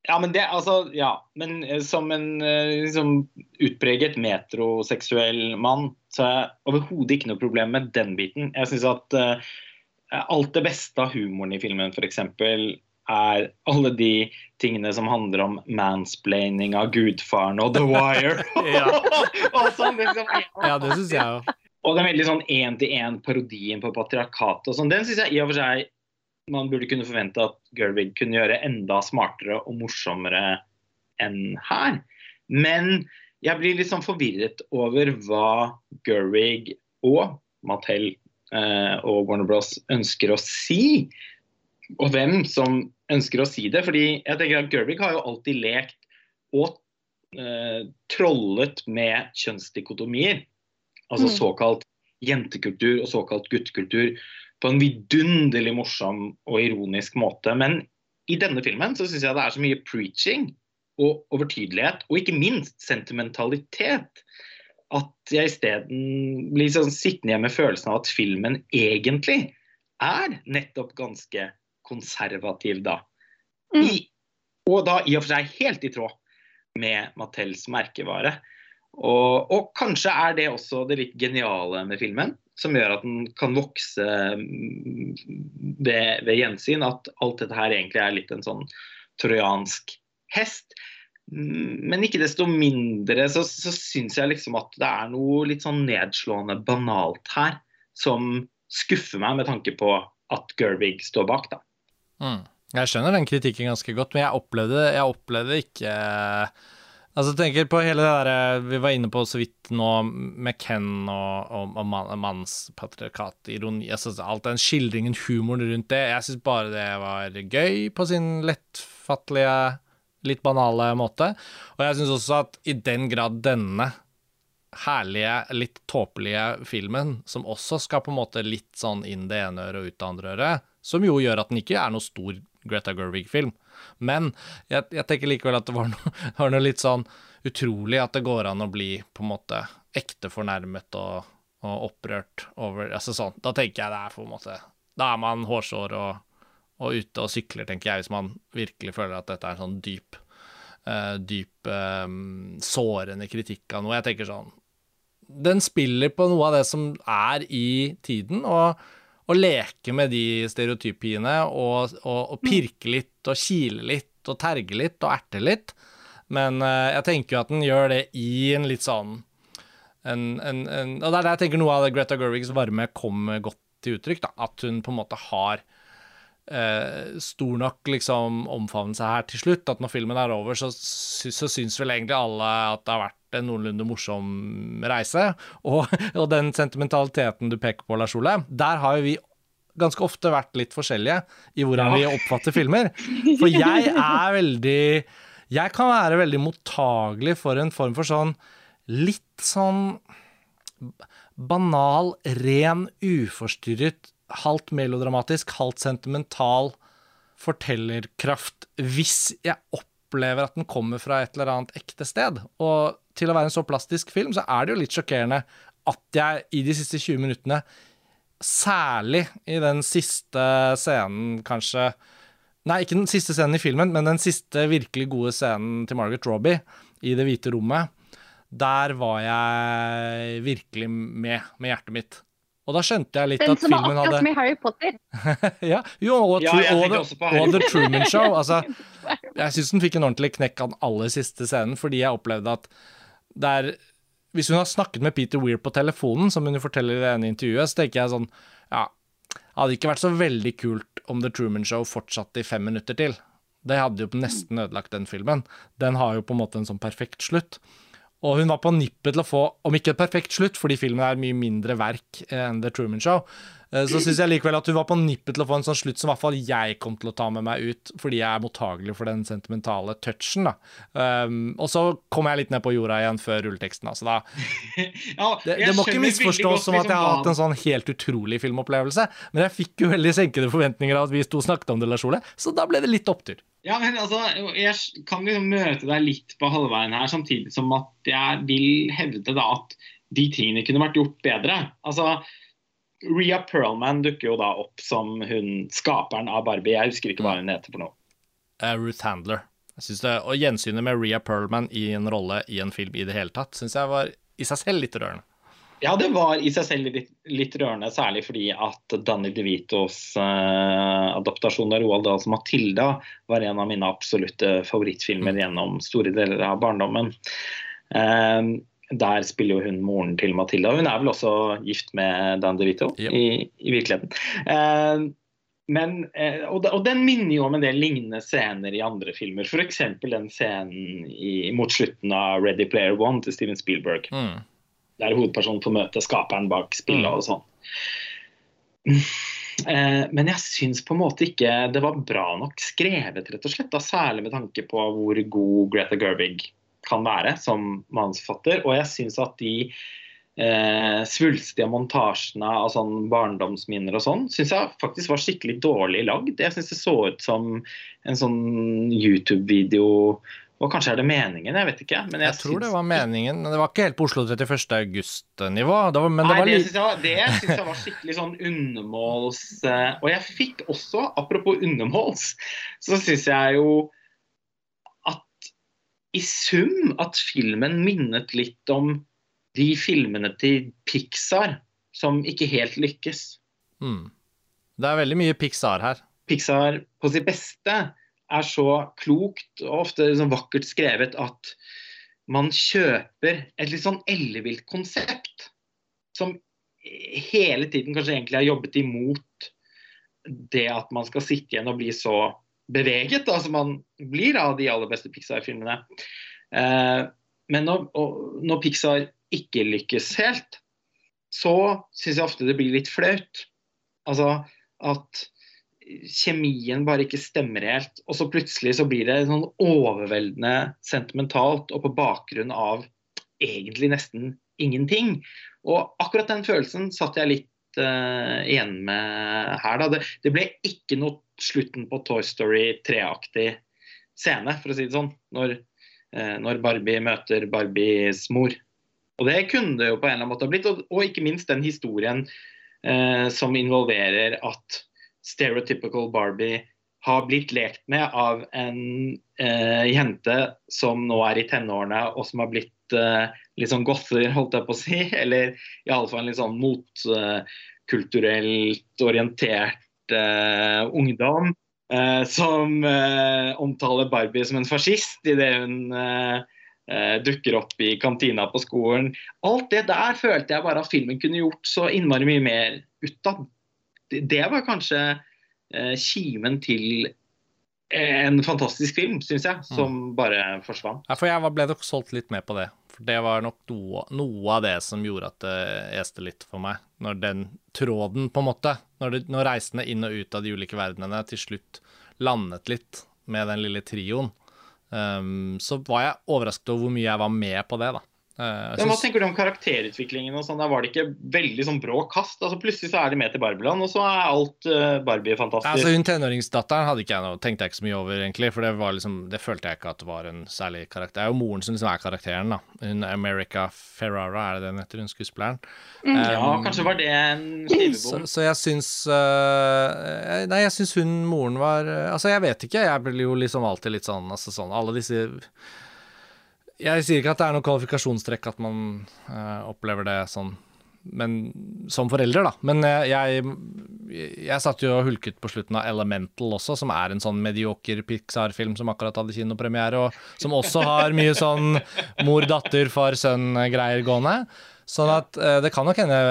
Ja, men det, altså, ja. Men eh, som en liksom, utpreget metroseksuell mann, så er jeg overhodet ikke noe problem med den biten. Jeg syns at uh, alt det beste av humoren i filmen f.eks. er alle de tingene som handler om mansplaining av gudfaren og The Wire. [LAUGHS] [LAUGHS] sånn, liksom, ja, det syns jeg òg. Og den veldig sånn én-til-én-parodien på patriarkatet og sånn, den syns jeg i og for seg man burde kunne forvente at Gerwig kunne gjøre enda smartere og morsommere enn her. Men jeg blir litt sånn forvirret over hva Gerwig og Mattel eh, og Warner Bros ønsker å si. Og hvem som ønsker å si det. fordi jeg tenker at Gerwig har jo alltid lekt og eh, trollet med kjønnsdikotomier. Altså mm. såkalt jentekultur og såkalt guttekultur på en vidunderlig morsom og ironisk måte. Men i denne filmen så syns jeg det er så mye preaching og overtydelighet, og ikke minst sentimentalitet, at jeg isteden blir sånn sittende igjen med følelsen av at filmen egentlig er nettopp ganske konservativ, da. Mm. I, og da i og for seg helt i tråd med Mattels merkevare. Og, og, kanskje er det også det litt geniale med filmen som gjør at den kan vokse mm, ved, ved, gjensyn. At alt dette her egentlig er litt en sånn trojansk hest. Mm, men ikke desto mindre så, så syns jeg liksom at det er noe litt sånn nedslående banalt her, som skuffer meg med tanke på at Gervig står bak, da. Mm. Jeg skjønner den kritikken ganske godt, men jeg opplevde, jeg opplevde ikke Altså, tenker på hele det der vi var inne på så vidt nå, med Ken og, og, og man, mannspatriarkat, ironi altså, Alt den skildringen, humoren rundt det. Jeg syns bare det var gøy på sin lettfattelige, litt banale måte. Og jeg syns også at i den grad denne herlige, litt tåpelige filmen, som også skal på en måte litt sånn inn det ene øret og ut det andre øret, som jo gjør at den ikke er noe stor Greta Gerwig-film. Men jeg, jeg, tenker likevel at det var, noe, [LAUGHS] var noe, litt sånn utrolig at det går an å bli på en måte ekte fornærmet og, og opprørt over altså sånn. Da tenker jeg det er på en måte Da er man hårsår og, og ute og sykler, tenker jeg, hvis man virkelig føler at dette er en sånn dyp uh, dyp um, sårende kritikk av noe. Jeg tenker sånn Den spiller på noe av det som er i tiden, og å leke med de stereotypiene og, og, og, pirke litt og kile litt og terge litt og erte litt. Men uh, jeg tenker jo at den gjør det i en litt sånn en, en, en, Og det er der jeg tenker noe av Greta Gerwigs varme kommer godt til uttrykk. Da. At hun på en måte har uh, stor nok liksom omfavnelse her til slutt. At når filmen er over, så, så syns vel egentlig alle at det har vært en noenlunde morsom reise. Og, og, den sentimentaliteten du peker på, Lars Ole, der har jo vi ganske ofte vært litt forskjellige i hvordan vi oppfatter filmer. For jeg er veldig Jeg kan være veldig mottagelig for en form for sånn litt sånn banal, ren, uforstyrret, halvt melodramatisk, halvt sentimental fortellerkraft hvis jeg opplever at den kommer fra et eller annet ekte sted. Og til å være en så plastisk film, så er det jo litt sjokkerende at jeg i de siste 20 minuttene, særlig i den siste scenen, kanskje Nei, ikke den siste scenen i filmen, men den siste virkelig gode scenen til Margaret Robbie i Det hvite rommet. Der var jeg virkelig med, med hjertet mitt. Og da skjønte jeg litt den at filmen hadde Den som var akkurat som i Harry Potter. [LAUGHS] ja, jo, og, ja, og, og, The Truman Show. Altså, [LAUGHS] jeg syns den fikk en ordentlig knekk av den aller siste scenen, fordi jeg opplevde at der Hvis hun har snakket med Peter Weir på telefonen, som hun forteller i det ene intervjuet, så tenker jeg sånn Ja, det hadde ikke vært så veldig kult om The Truman Show fortsatte i fem minutter til. Det hadde jo nesten ødelagt den filmen. Den har jo på en måte en sånn perfekt slutt. Og hun var på nippet til å få, om ikke et perfekt slutt, fordi filmen er mye mindre verk enn The Truman Show, Eh, så syns jeg likevel at hun var på nippet til å få en sånn slutt som i hvert fall jeg kom til å ta med meg ut, fordi jeg er mottagelig for den sentimentale touchen. da. Um, og så kom jeg litt ned på jorda igjen før rulleteksten. Altså da [LAUGHS] ja, Det, det må ikke misforstås som at jeg har liksom hatt en sånn helt utrolig filmopplevelse, men jeg fikk jo veldig senkede forventninger av at vi og snakket om det, Lars Ole, så da ble det litt opptur. Ja, men altså, Jeg kan liksom møte deg litt på halvveien her, samtidig som at jeg vil hevde da at de tingene kunne vært gjort bedre. Altså, Ria Perlman dukker jo da opp som hun skaperen av Barbie. Jeg husker ikke hva hun heter for noe. Uh, Ruth Handler. Jeg synes det, Og gjensynet med Ria Perlman i en rolle i en film i det hele tatt, syns jeg var i seg selv litt rørende. Ja, det var i seg selv litt, litt rørende, særlig fordi at Danny DeVitos eh, adaptasjon av Roald Dahls 'Matilda' var en av mine absolutte favorittfilmer gjennom store deler av barndommen. Eh, der spiller jo hun moren til Matilda. Hun er vel også gift med Dan DeVito yep. i, i, virkeligheten. Eh, men, eh, og, og, den minner jo om en del lignende scener i andre filmer. F.eks. den scenen i, mot slutten av Ready Player One til Steven Spielberg. Mm. Der hovedpersonen får møte skaperen bak spillet mm. og sånn. Eh, men jeg syns på en måte ikke det var bra nok skrevet, rett og slett. Da, særlig med tanke på hvor god Greta Gerwig kan være som manusforfatter. Og jeg syns at de eh, svulstige montasjene av sånn barndomsminner og sånn, syns jeg faktisk var skikkelig dårlig lagd. Jeg syns det så ut som en sånn YouTube-video. Og kanskje er det meningen, jeg vet ikke. jeg, jeg tror det var meningen, men det var ikke helt på Oslo 31. august-nivå. Men Nei, det, det syns jeg, det synes jeg var skikkelig sånn undermåls... Eh, og jeg fikk også, apropos undermåls, så syns jeg jo at i sum at filmen minnet litt om de filmene til Pixar som ikke helt lykkes. Mm. Det er veldig mye Pixar her. Pixar på sitt beste er så klokt og ofte liksom vakkert skrevet at man kjøper et litt sånn ellevilt konsept som hele tiden kanskje egentlig har jobbet imot det at man skal sitte igjen og bli så beveget som man blir av de aller beste Pixar-filmene. Eh, men når, når, Pixar ikke lykkes helt, så syns jeg ofte det blir litt flaut. Altså at kjemien bare ikke stemmer helt. Og så plutselig så blir det sånn overveldende sentimentalt og på bakgrunn av egentlig nesten ingenting. Og akkurat den følelsen satt jeg litt uh, igjen med her. Da. Det, det, ble ikke noe slutten på Toy Story 3-aktig scene, for å si det sånn. Når, uh, når Barbie møter Barbies mor. Og det kunne det jo på en eller annen måte ha blitt. Og, og ikke minst den historien uh, som involverer at stereotypical Barbie har blitt lekt med av en eh, jente som nå er i tenårene, og som har blitt eh, litt sånn gosser, holdt jeg på å si. [LAUGHS] Eller iallfall en litt sånn motkulturelt orientert eh, ungdom. Eh, som eh, omtaler Barbie som en fascist idet hun eh, dukker opp i kantina på skolen. Alt det der følte jeg bare at filmen kunne gjort så innmari mye mer ut av det var kanskje eh, kimen til en fantastisk film, syns jeg, som mm. bare forsvant. Ja, for jeg ble nok solgt litt med på det. For det var nok noe, noe av det som gjorde at det este litt for meg. Når den tråden, på en måte, når, det, når reisene inn og ut av de ulike verdenene til slutt landet litt med den lille trioen, um, så var jeg overrasket over hvor mye jeg var med på det, da. Uh, synes... Hva tenker du om karakterutviklingen? og sånn? Da var det ikke veldig sånn brå kast? altså Plutselig så er de med til Barbieland, og så er alt uh, Barbie fantastisk. Altså Hun tenåringsdatteren hadde ikke jeg noe, tenkte jeg ikke så mye over, egentlig. For det var liksom, det følte jeg ikke at det var en særlig karakter. Det er jo moren som liksom er karakteren, da. Hun America Ferrara, er det den heter, hun skuespilleren? Mm. Um, ja, kanskje var det en skrivebom. Så, så, jeg syns uh, Nei, jeg syns hun moren var Altså, jeg vet ikke. Jeg blir jo liksom alltid litt sånn, altså sånn Alle disse jeg sier ikke at det er noe kvalifikasjonstrekk at man uh, opplever det sånn, men som forelder, da. Men uh, jeg, jeg satt jo og hulket på slutten av Elemental også, som er en sånn medioker Pixar-film som akkurat hadde kinopremiere, og som også har mye sånn mor, datter, far, sønn-greier gående. Sånn at uh, det kan nok hende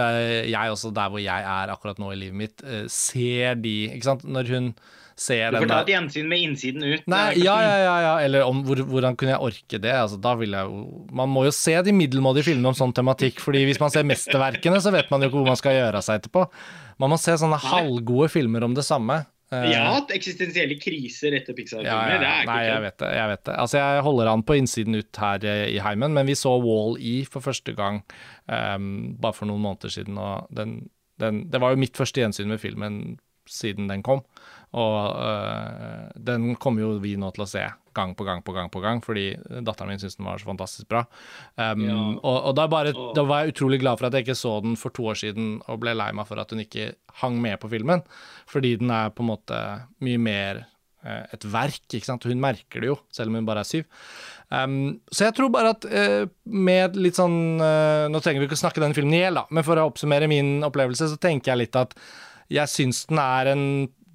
jeg også, der hvor jeg er akkurat nå i livet mitt, ser de Ikke sant, når hun ser den Du får ta et gjensyn med innsiden ut. Nei, ja, ja, ja, ja, Eller om, hvor, hvordan kunne jeg orke det? Altså, da vil jeg jo Man må jo se de middelmådige filmene om sånn tematikk, fordi hvis man ser mesterverkene, så vet man jo ikke hvor man skal gjøre seg etterpå. Man må se sånne Nei. halvgode filmer om det samme. Jeg har hatt eksistensielle kriser etter Pixar-filmer. Ja, ja. Nei, jeg vet det. Jeg vet det. Altså, jeg holder an på innsiden ut her i heimen, men vi så Wall-E for første gang um, bare for noen måneder siden, og den, den, det var jo mitt første gjensyn med filmen siden den kom. Og øh, den kommer jo vi nå til å se gang på gang på gang på gang, fordi datteren min syntes den var så fantastisk bra. Um, ja. og, og da, bare, da, var jeg utrolig glad for at jeg ikke så den for to år siden og ble lei meg for at hun ikke hang med på filmen, fordi den er på en måte mye mer uh, et verk, ikke sant. Hun merker det jo, selv om hun bare er syv. Um, så jeg tror bare at uh, med litt sånn uh, Nå trenger vi ikke snakke den filmen i hjel, da, men for å oppsummere min opplevelse, så tenker jeg litt at jeg syns den er en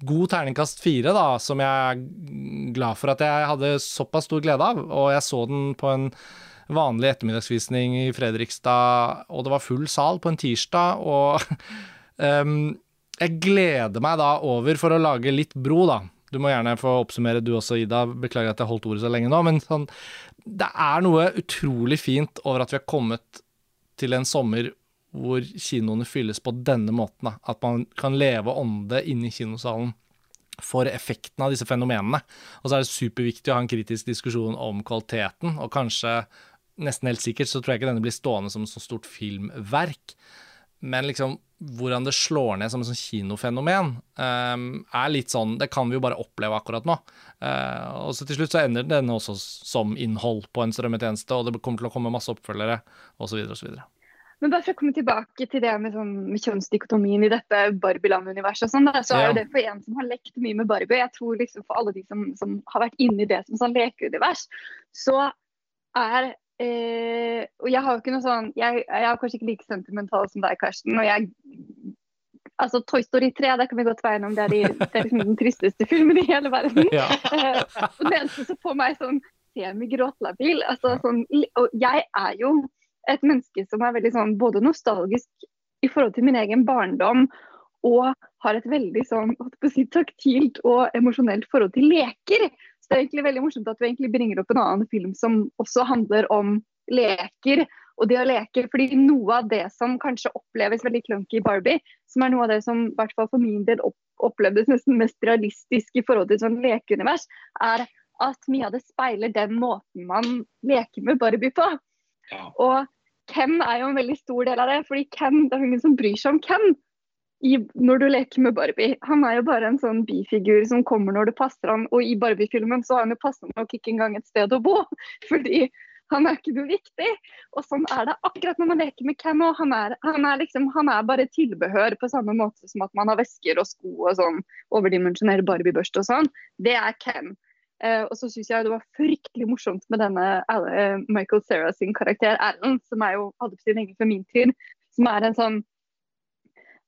god terningkast fire, da, som jeg er glad for at jeg hadde såpass stor glede av. Og jeg så den på en vanlig ettermiddagsvisning i Fredrikstad, og det var full sal på en tirsdag. Og um, [LAUGHS] jeg gleder meg da over, for å lage litt bro, da. Du må gjerne få oppsummere du også, Ida. Beklager at jeg holdt ordet så lenge nå. Men sånn, det er noe utrolig fint over at vi har kommet til en sommer hvor kinoene fylles på denne måten. Da. At man kan leve ånde inne i kinosalen for effekten av disse fenomenene. Og så er det superviktig å ha en kritisk diskusjon om kvaliteten, og kanskje, nesten helt sikkert, så tror jeg ikke denne blir stående som et så stort filmverk. Men liksom hvordan det slår ned som et sånn kinofenomen, um, er litt sånn Det kan vi jo bare oppleve akkurat nå. Uh, og så til slutt så ender den også som innhold på en strømmetjeneste, og det kommer til å komme masse oppfølgere, osv., osv. Men bare for å komme tilbake til det med, sånn, med kjønnsdikotomien i dette Barbie-land-universet, sånn, så er ja. det for en som har lekt mye med Barbie, jeg tror liksom for alle de som, som har vært inne i det som sånn lekeunivers, så er eh, Og jeg har jo ikke noe sånn jeg, jeg er kanskje ikke like sentimental som deg, Karsten. og jeg Altså Toy Story 3 det kan vi godt være om det er, de, det er liksom den tristeste filmen i hele verden. Ja. Eh, og det eneste som får meg sånn semigråtlabil altså, sånn, Og jeg er jo et menneske som er veldig sånn både nostalgisk i forhold til min egen barndom og har et veldig sånn, si, taktilt og emosjonelt forhold til leker. Så det er egentlig veldig morsomt at vi egentlig bringer opp en annen film som også handler om leker. Og det å leke, fordi Noe av det som kanskje oppleves veldig clunky i Barbie, som er noe av det som i hvert fall for min del opp, opplevdes nesten mest realistisk i forhold til et sånn lekeunivers, er at mye av det speiler den måten man leker med Barbie på. Ja. Og Ken er jo en veldig stor del av det. fordi Ken, Det er ingen som bryr seg om Ken i, når du leker med Barbie. Han er jo bare en sånn bifigur som kommer når det passer han. Og i Barbie-filmen så har han jo passet nok ikke engang et sted å bo. [LAUGHS] Fordi han er ikke noe viktig. Og sånn er det akkurat når man leker med Ken òg. Han, han, liksom, han er bare tilbehør på samme måte som at man har vesker og sko og sånn overdimensjonert Barbie-børste og sånn. Det er Ken. Eh, og så syns jeg det var fryktelig morsomt med denne eh, Michael Cera sin karakter Alan, som er jo hadde sin egen fra min tid, som er en sånn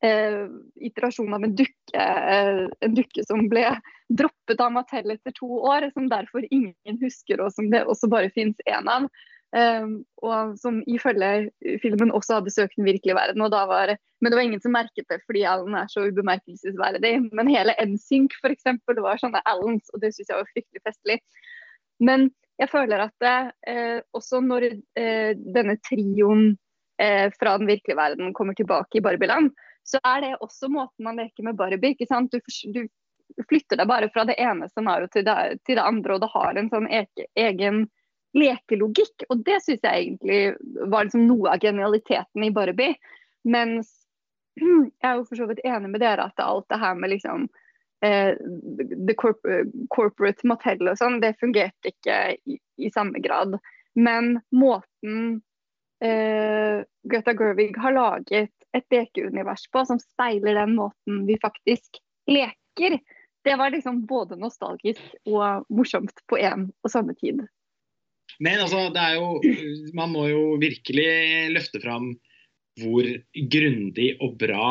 eh, iterasjon av en dukke, eh, en dukke som ble droppet av Mattel etter to år, som derfor ingen husker, og som det også bare fins én av. Um, og som ifølge filmen også hadde søkt den virkelige verden. Og da var, men det var ingen som merket det fordi Alan er så ubemerkelsesverdig. Men hele NSYNC eksempel, var sånne Alans, og det syns jeg var fryktelig festlig. Men jeg føler at eh, også når eh, denne trioen eh, fra den virkelige verden kommer tilbake i Barbieland, så er det også måten man leker med Barbie. ikke sant? Du, du flytter deg bare fra det ene scenarioet til, til det andre, og det har en sånn eke, egen lekelogikk. Og det syns jeg egentlig var liksom noe av genialiteten i Barbie. Mens [CLEARS THROAT] jeg er jo for så vidt enig med dere at alt det her med liksom eh, the corp corporate Mattel og sånn, det fungerte ikke i, i samme grad. Men måten eh, Greta Gerwig har laget et lekeunivers på som speiler den måten vi faktisk leker, det var liksom både nostalgisk og morsomt på en og samme tid. Men altså, det er jo Man må jo virkelig løfte fram hvor grundig og bra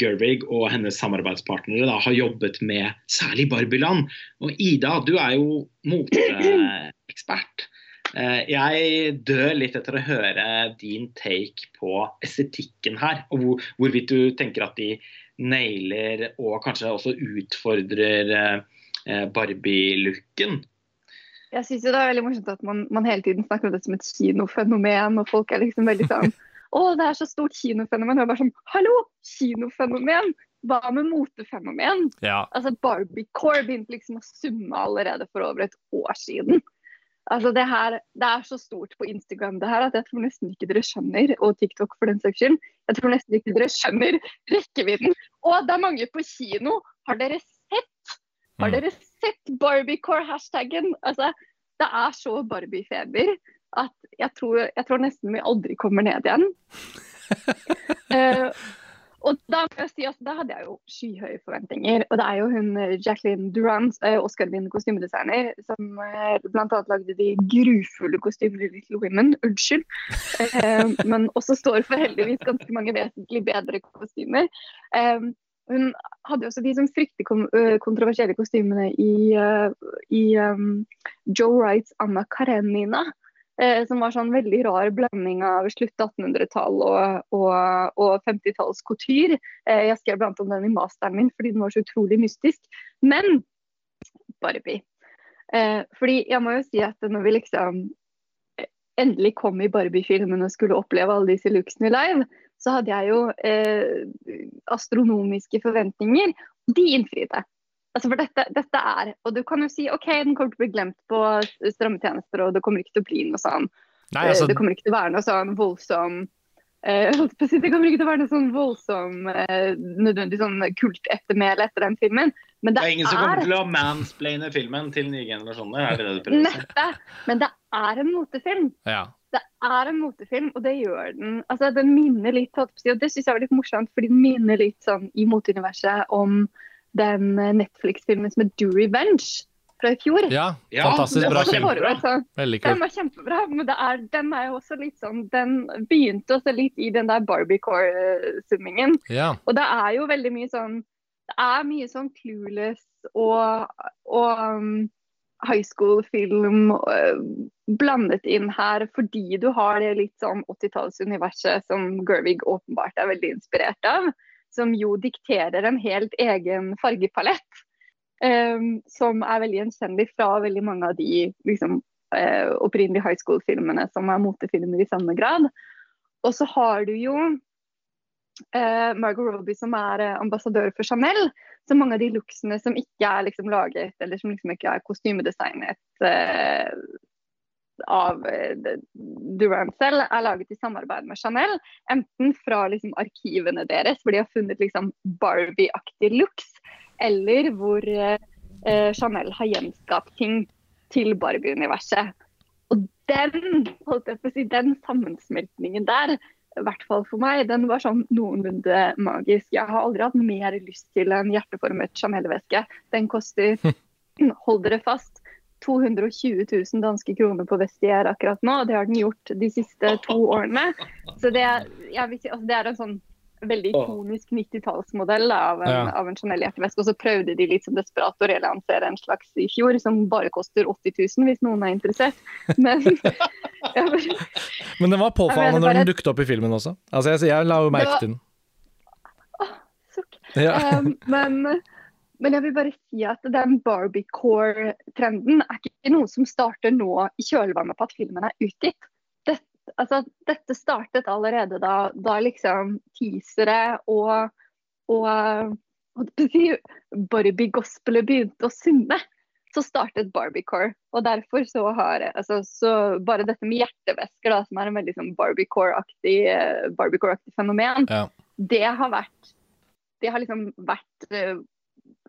Gerwig og hennes samarbeidspartnere da, har jobbet med særlig Barbiland. Og Ida, du er jo moteekspert. Eh, Jeg dør litt etter å høre din take på estetikken her, og hvor, hvorvidt du tenker at de nailer og kanskje også utfordrer eh, Barbie-looken. Jeg synes jo det er veldig morsomt at man, man hele tiden snakker om det som et kinofenomen, og folk er liksom veldig sånn [LAUGHS] Å, det er så stort kinofenomen. Og jeg bare sånn Hallo, kinofenomen! Hva med motefenomen? Ja. Altså Barbiecore begynte liksom å summe allerede for over et år siden. Altså Det her, det er så stort på Instagram det her at jeg tror nesten ikke dere skjønner, og TikTok for den saks skyld, jeg tror nesten ikke dere skjønner rekkevidden. Og det er mange på kino. Har dere sett? Har Mm. dere sett Barbiecore-hashtaggen? Altså, det er så Barbie-feber at jeg tror, jeg tror nesten vi aldri kommer ned igjen. uh, [LAUGHS] og da må jeg si at da hadde jeg jo skyhøye forventninger. Og det er jo hun eh, Jacqueline Durant, uh, Oscar-vinnende kostymedesigner, som uh, bl.a. lagde de grufulle kostymene i Little Women. Unnskyld. Uh, men også står for heldigvis ganske mange vesentlig bedre kostymer. Eh, hun hadde også de sånn fryktelig kontroversielle kostymene i, i um, Joe Wrights Anna Karenina. Som var sånn veldig rar blanding av slutt 1800-tall og, og, og 50-talls couture. Eh, jeg skrev blant om den i masteren min fordi den var så utrolig mystisk. Men Barbie. Eh, fordi jeg må jo si at når vi liksom eh, endelig kom i Barbie-filmen og skulle oppleve alle disse looksene live, så hadde jeg jo eh, astronomiske forventninger. De innfridde. Altså for dette, dette er Og du kan jo si OK, den kommer til å bli glemt på strømmetjenester, og det kommer ikke til å bli noe sånn Nei, altså, Eh, Det kommer ikke til å være noe sånn voldsom eh, Det kommer ikke til å være noe sånn voldsom eh, nødvendig sånn kultettermæle etter den filmen. Men Det det, er ingen som kommer er til å mansplaine filmen til nye generasjoner. Er det det du prøver å si? Men det er en motefilm. ja. Det er en motefilm, og det gjør den. Altså, den minner litt, på og det syns jeg var litt morsomt, fordi den minner litt sånn i moteuniverset om den Netflix-filmen som er Do Revenge. fra i fjor. Ja, Ja, fantastisk bra film. Forrige år, så Den var kjempebra, men det er, den er jo også litt sånn Den begynte også litt i den der Barbiecore-summingen. Ja. Og det er jo veldig mye sånn Det er mye sånn clueless og, og um, high school-film uh, blandet inn her fordi du har det litt sånn 80-tallsuniverset som Gervig åpenbart er veldig inspirert av. Som jo dikterer en helt egen fargepalett. Um, som er veldig gjenkjennelig fra veldig mange av de liksom, uh, opprinnelige high school-filmene som er motefilmer i samme grad. Og så har du jo eh, Margot Robbie som er eh, ambassadør for Chanel. Så mange av de looksene som ikke er liksom laget, eller som liksom ikke er kostymedesignet eh, av eh, Durant selv, er laget i samarbeid med Chanel. Enten fra liksom, arkivene deres, hvor de har funnet liksom, Barbie-aktige looks, eller hvor eh, eh, Chanel har gjenskapt ting til Barbie-universet. Og den, holdt jeg på å si, den sammensmeltningen der, i hvert fall for meg, den var sånn noenlunde magisk. Jeg har aldri hatt mer lyst til en hjerteformet Chanel-veske. Den koster, [LAUGHS] hold dere fast, 220 000 danske kroner på Vestier akkurat nå. Det har den gjort de siste to årene. Så det, jeg altså det er en sånn veldig ikonisk 90-tallsmodell av, en- Ja. av en Chanel-jakkeveske. Og så prøvde de litt som desperat å relansere en slags i fjor, som bare koster 80 000, hvis noen er interessert. Men [LAUGHS] bare, Men den var påfallende når den dukket opp i filmen også. Altså, jeg, jeg la jo merke til den. sukk. Ja. Um, men, men jeg vil bare si at den Barbiecore-trenden er ikke noe som starter nå i kjølvannet på at filmen er utgitt. Altså, dette startet allerede da, da liksom teasere og, og si, Barbie-gospelet begynte å synge. Så startet Barbiecore. Og derfor så har altså, så Bare dette med hjertevesker, da, som er en veldig sånn Barbiecore-aktig eh, Barbiecore fenomen, Ja. det har vært det har liksom vært eh,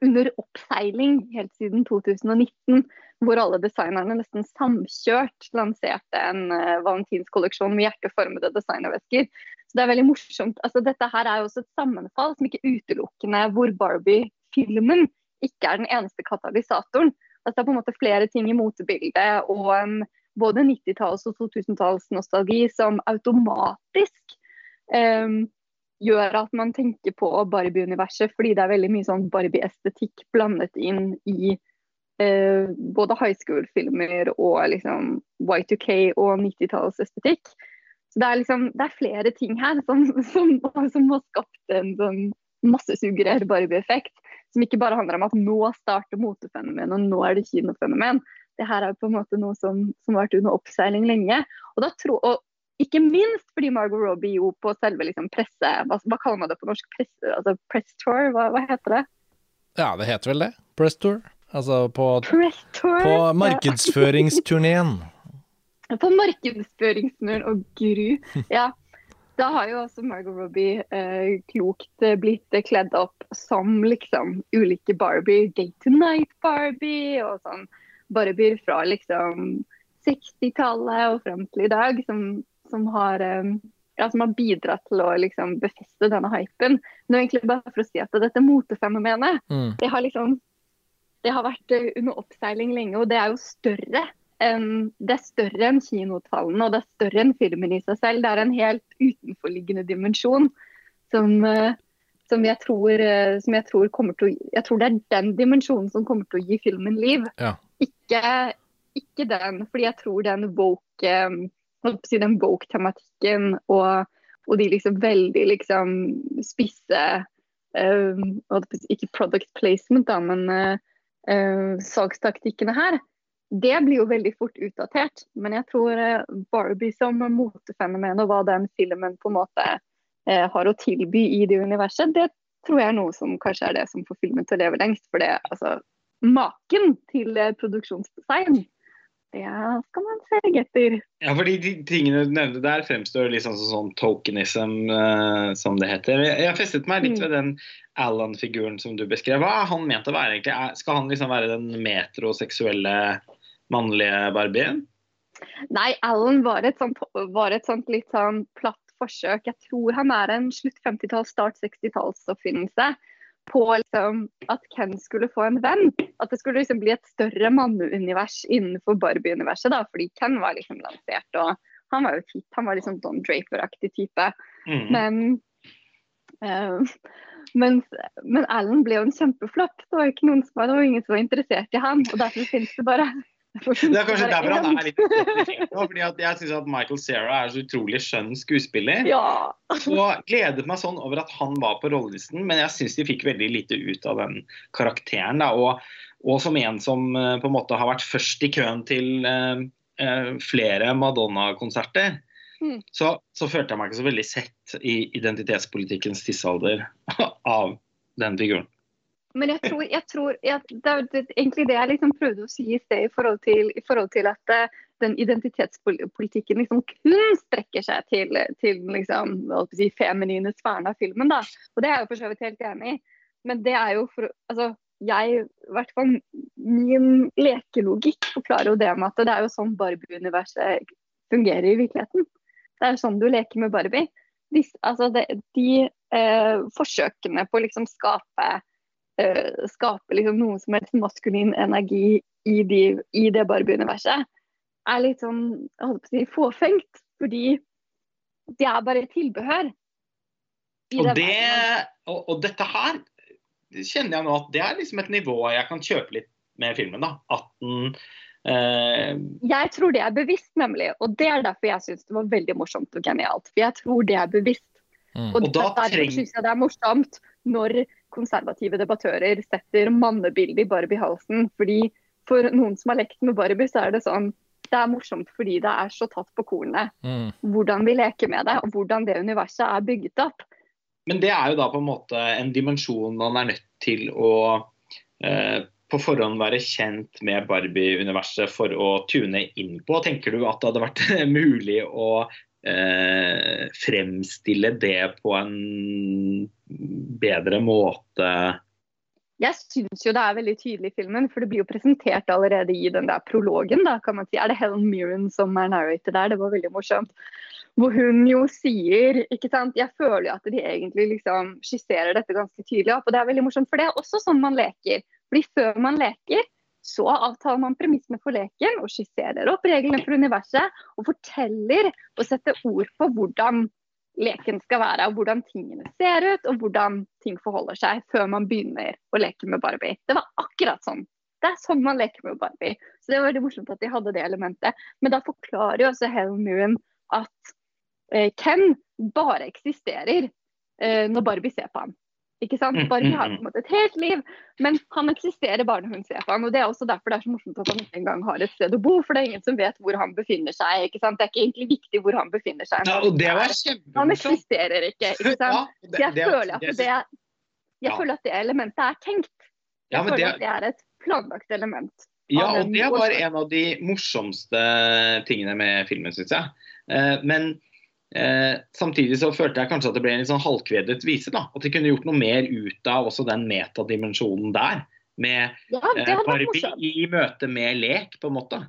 under oppseiling helt siden 2019, hvor alle designerne nesten samkjørt lanserte en uh, valentinskolleksjon med hjerteformede designervesker. Så det er veldig morsomt. Altså, dette her er jo også et sammenfall som ikke utelukkende hvor Barbie-filmen ikke er den eneste katalysatoren. Altså, det er på en måte flere ting i motebildet og um, både 90-talls- og 2000-tallsnostalgi som automatisk um, gjør at man tenker på Barbie-universet, fordi det er veldig mye sånn Barbie-estetikk blandet inn i eh, både high school-filmer og liksom Y2K og 90-tallsestetikk. Så det er liksom, det er flere ting her som, som, som har skapt en sånn massesuggerert Barbie-effekt. Som ikke bare handler om at nå starter motefenomen, og nå er det kinofenomen. Det her er på en måte noe som, som har vært under oppseiling lenge. Og, tro, og ikke minst fordi Margot Robbie jo på selve liksom presse... Hva, hva kaller man det på norsk? Press, altså press tour? Hva, hva heter det? ja, det heter vel det. Press tour. Altså på, på markedsføringsturneen. [LAUGHS] På markedsføringsturneen, og gru. Ja. Da har jo også Margot Robbie eh, klokt eh, blitt eh, kledd opp som liksom ulike Barbie. Day to night Barbie og sånn Barbier fra liksom 60-tallet og frem til i dag, som, som, har, eh, ja, som har bidratt til å liksom befeste denne hypen. Nå egentlig bare for å si at dette motefenomenet Mm. det har liksom det har vært eh, under oppseiling lenge, og det er jo større det er større enn kinotallene, og det er større enn filmen i seg selv. Det er en helt utenforliggende dimensjon som, eh, som, jeg tror, eh, som jeg tror kommer til å Jeg tror det er den dimensjonen som kommer til å gi filmen liv. Ja. Ikke, ikke den, fordi jeg tror den woke si, den woke-tematikken og, og de liksom veldig liksom spisse si, Ikke product placement, da, men eh, salgstaktikkene her, det blir jo veldig fort utdatert. Men jeg tror eh, Barbie som motefenomen og hva den filmen på en måte eh, har å tilby i det universet, det tror jeg er noe som kanskje er det som får filmen til å leve lengst. For det, altså, maken til eh, produksjonsdesign, det skal man se etter. Ja, for de tingene du nevnte der fremstår litt sånn som sånn tokenism, uh, som det heter. Jeg jeg festet meg litt Mm. ved den Alan-figuren som du beskrev. Hva er han ment å være egentlig? Er- Skal han liksom være den metroseksuelle mannlige Barbien? Nei, Alan var et sånt, var et sånt litt sånn platt forsøk. Jeg tror han er en slutt 50-talls, start 60-tallsoppfinnelse. På liksom, at Ken skulle få en venn. At det skulle liksom bli et større manneunivers innenfor Barbie-universet. da, Fordi Ken var liksom lansert, og han var jo hit. Han var liksom Don Draper-aktig type. Mm. Men, uh, men, men Alan ble jo en kjempeflopp. Det var, ikke noen som, det var ingen som var interessert i han, og derfor finnes det bare det er kanskje derfor han er litt nå, fordi Jeg syns at Michael Cera er så utrolig skjønn skuespiller. Ja. og gledet meg sånn over at han var på rollelisten, men jeg syns de fikk veldig lite ut av den karakteren. Da, og, og, som en som uh, på en måte har vært først i køen til uh, uh, flere Madonna-konserter, mm. så, så, følte jeg meg ikke så veldig sett i identitetspolitikkens tidsalder [LAUGHS] av den figuren. Men jeg tror, jeg tror jeg, det er egentlig det jeg liksom prøvde å si i sted, i forhold til, i forhold til at uh, den identitetspolitikken liksom kun strekker seg til, til liksom, si, feminine sfæren av filmen. Da. Og det er jeg for så vidt helt enig i. Men det er jo for altså, jeg, hvert fall Min lekelogikk forklarer jo det med at det er jo sånn Barbie-universet fungerer i virkeligheten. Det er jo sånn du leker med Barbie. De, altså det, de eh, forsøkene på å liksom skape uh, skape liksom noe som helst maskulin energi i, de, i det Barbie-universet, er litt sånn jeg holdt på å si, fåfengt. Fordi det er bare tilbehør. Og, det, og, og, dette her kjenner jeg nå at det er liksom et nivå jeg kan kjøpe litt med filmen. da, at den Uh, jeg tror det er bevisst, nemlig. Og det er derfor jeg syns det var veldig morsomt og genialt. For jeg tror det er bevisst. Mm. Og, og derfor treng... syns jeg det er morsomt når konservative debattører setter mannebildet i Barbie-halsen. fordi For noen som har lekt med Barbie, så er det sånn det er morsomt fordi det er så tatt på kornet. Mm. Hvordan vi leker med det, og hvordan det universet er bygget opp. Men det er jo da på en måte en dimensjon man er nødt til å eh, på forhånd være kjent med Barbie-universet for å tune inn på. Tenker du at det hadde vært [LAUGHS] mulig å eh, fremstille det på en bedre måte? Jeg syns jo det er veldig tydelig i filmen, for det blir jo presentert allerede i den der prologen. da, kan man si. Er det Helen Mirren som er narrator der? Det var veldig morsomt. Hvor hun jo sier ikke sant, Jeg føler jo at de egentlig liksom skisserer dette ganske tydelig opp. Og det er veldig morsomt, for det er også sånn man leker. Fordi før man leker, så avtaler man premissene for leken og skisserer opp reglene for universet og forteller og setter ord på hvordan leken skal være, og hvordan tingene ser ut og hvordan ting forholder seg før man begynner å leke med Barbie. Det var akkurat sånn. Det er sånn man leker med Barbie. Så det var veldig morsomt at de hadde det elementet. Men da forklarer jo også Helen Mirren at eh, Ken bare eksisterer eh, når Barbie ser på ham. Ikke sant? Mm, Barbie har mm, på en måte et helt liv, men han eksisterer bare når hun ser på ham. og Det er også derfor det er så morsomt at han ikke engang har et sted å bo, for det er ingen som vet hvor han befinner seg. ikke sant? Det er ikke egentlig viktig hvor han befinner seg. Ja, og det var Han eksisterer ikke. ikke sant? Ja, det, jeg, føler at det, jeg føler at det elementet er tenkt. Jeg føler at det er et planlagt element. Ja, og det var en av de morsomste tingene med filmen, syns jeg. Eh, men Eh, samtidig så følte jeg kanskje at det ble en litt sånn halvkvedet vise. da, At de kunne gjort noe mer ut av også den metadimensjonen der. Med ja, eh, Barbie i møte med lek, på en måte.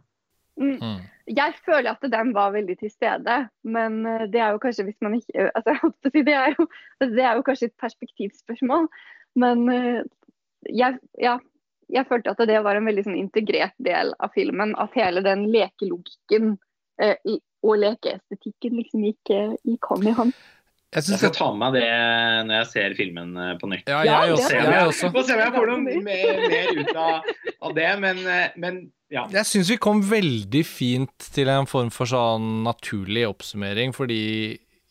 Mm. Mm. Jeg føler at den var veldig til stede, men eh, det er jo kanskje hvis man ikke altså, [LAUGHS] det, er jo, det er jo kanskje et perspektivspørsmål. Men eh, jeg, ja, jeg følte at det var en veldig sånn integrert del av filmen. At hele den lekelogikken eh, og lekeestetikken liksom gikk, gikk hånd i hånd. Jeg, jeg skal ta med meg det når jeg ser filmen eh, på nytt. Ja, jeg, også, jeg også. Få se om jeg får noe mer, mer ut av, av, det, men, eh, men ja. Jeg syns vi kom veldig fint til en form for sånn naturlig oppsummering, fordi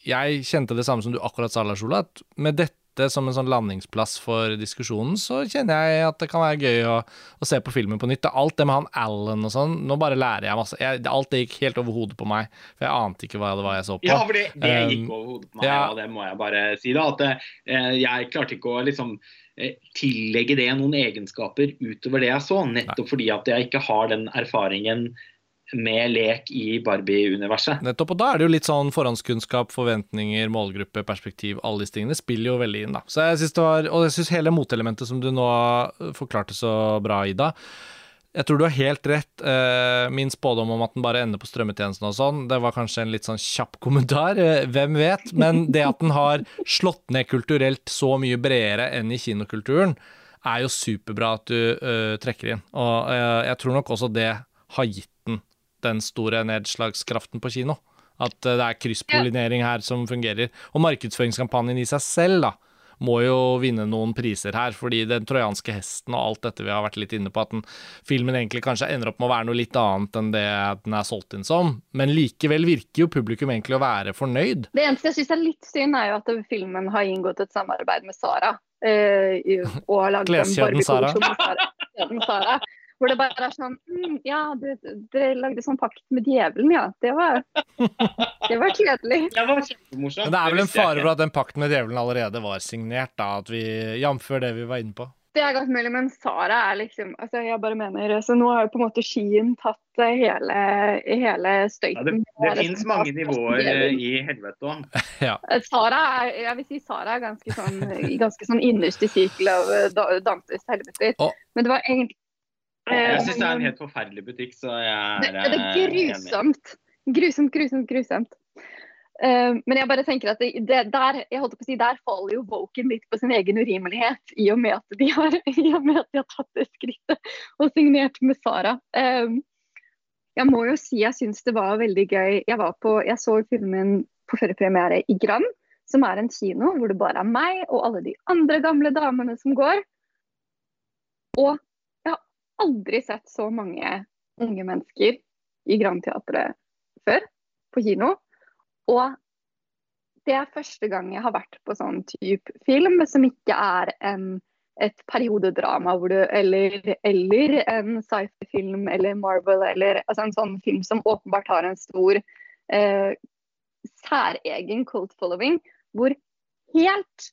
jeg kjente det samme som du akkurat sa, Lars Ola, at med dette dette som en sånn landingsplass for diskusjonen, så kjenner jeg at det kan være gøy å, å se på filmen på nytt. Alt det med han Alan og sånn, nå bare lærer jeg masse. Jeg, alt det gikk helt over hodet på meg, for jeg ante ikke hva det var jeg så på. Ja, for det, det gikk um, over hodet på meg, ja. og det må jeg bare si. da, At eh, jeg klarte ikke å liksom eh, tillegge det noen egenskaper utover det jeg så, nettopp fordi at jeg ikke har den erfaringen med lek i Barbie-universet. Nettopp, og da er det jo litt sånn forhåndskunnskap, forventninger, målgruppe, perspektiv, alle disse tingene spiller jo veldig inn, da. Så jeg synes det var, Og jeg syns hele motelementet som du nå forklarte så bra, Ida, Jeg tror du har helt rett. Eh, min spådom om at den bare ender på strømmetjenesten og sånn, det var kanskje en litt sånn kjapp kommentar, eh, hvem vet? Men det at den har slått ned kulturelt så mye bredere enn i kinokulturen, er jo superbra at du trekker inn. Og jeg tror nok også det har gitt den den store nedslagskraften på kino. At uh, det er krysspollinering her som fungerer. Og markedsføringskampanjen i seg selv, da må jo vinne noen priser her, fordi den trojanske hesten og alt dette vi har vært litt inne på, at den, filmen egentlig kanskje ender opp med å være noe litt annet enn det den er solgt inn som. Men likevel virker jo publikum egentlig å være fornøyd. Det eneste jeg syns er litt synd, er jo at filmen har inngått et samarbeid med Sara. Øh, og har laget en Sara. Sara. Hvor det bare er sånn mm, Ja, dere lagde sånn pakt med djevelen, ja. Det var, det var kjedelig. [LAUGHS] Det var kjempemorsomt. Men det er vel en fare for at den pakten med djevelen allerede var signert, da. At vi, Jf. det vi var inne på. Det er godt mulig, men Sara er liksom altså jeg bare mener, så Nå har jo på en måte Skien tatt eh, hele, hele støyten. Ja, det det fins mange nivåer i helvete òg. [LAUGHS] ja. Eh, Sara er, jeg vil si Sara er ganske sånn, ganske sånn innerst i sirkelen av eh, Dantes helveter. Oh. Men det var egentlig jeg syns det er en helt forferdelig butikk, så jeg er, det, det er grusomt. Grusomt, grusomt, grusomt. Uh, men jeg bare tenker at det, det, der, jeg holdt på å si, der faller jo Woken litt på sin egen urimelighet, i og med at de har, [LAUGHS] at de har tatt det skrittet og signert med Sara. Uh, jeg må jo si jeg syns det var veldig gøy. Jeg, var på, jeg så filmen på førerpremiere i Grand, som er en kino hvor det bare er meg og alle de andre gamle damene som går. Og aldri sett så mange unge mennesker i Grand Teatret før, på kino. Og det er første gang jeg har vært på sånn type film som ikke er en, et periodedrama du, eller, eller, en sci-fi-film eller Marvel eller altså en sånn film som åpenbart har en stor eh, særegen cult following, hvor helt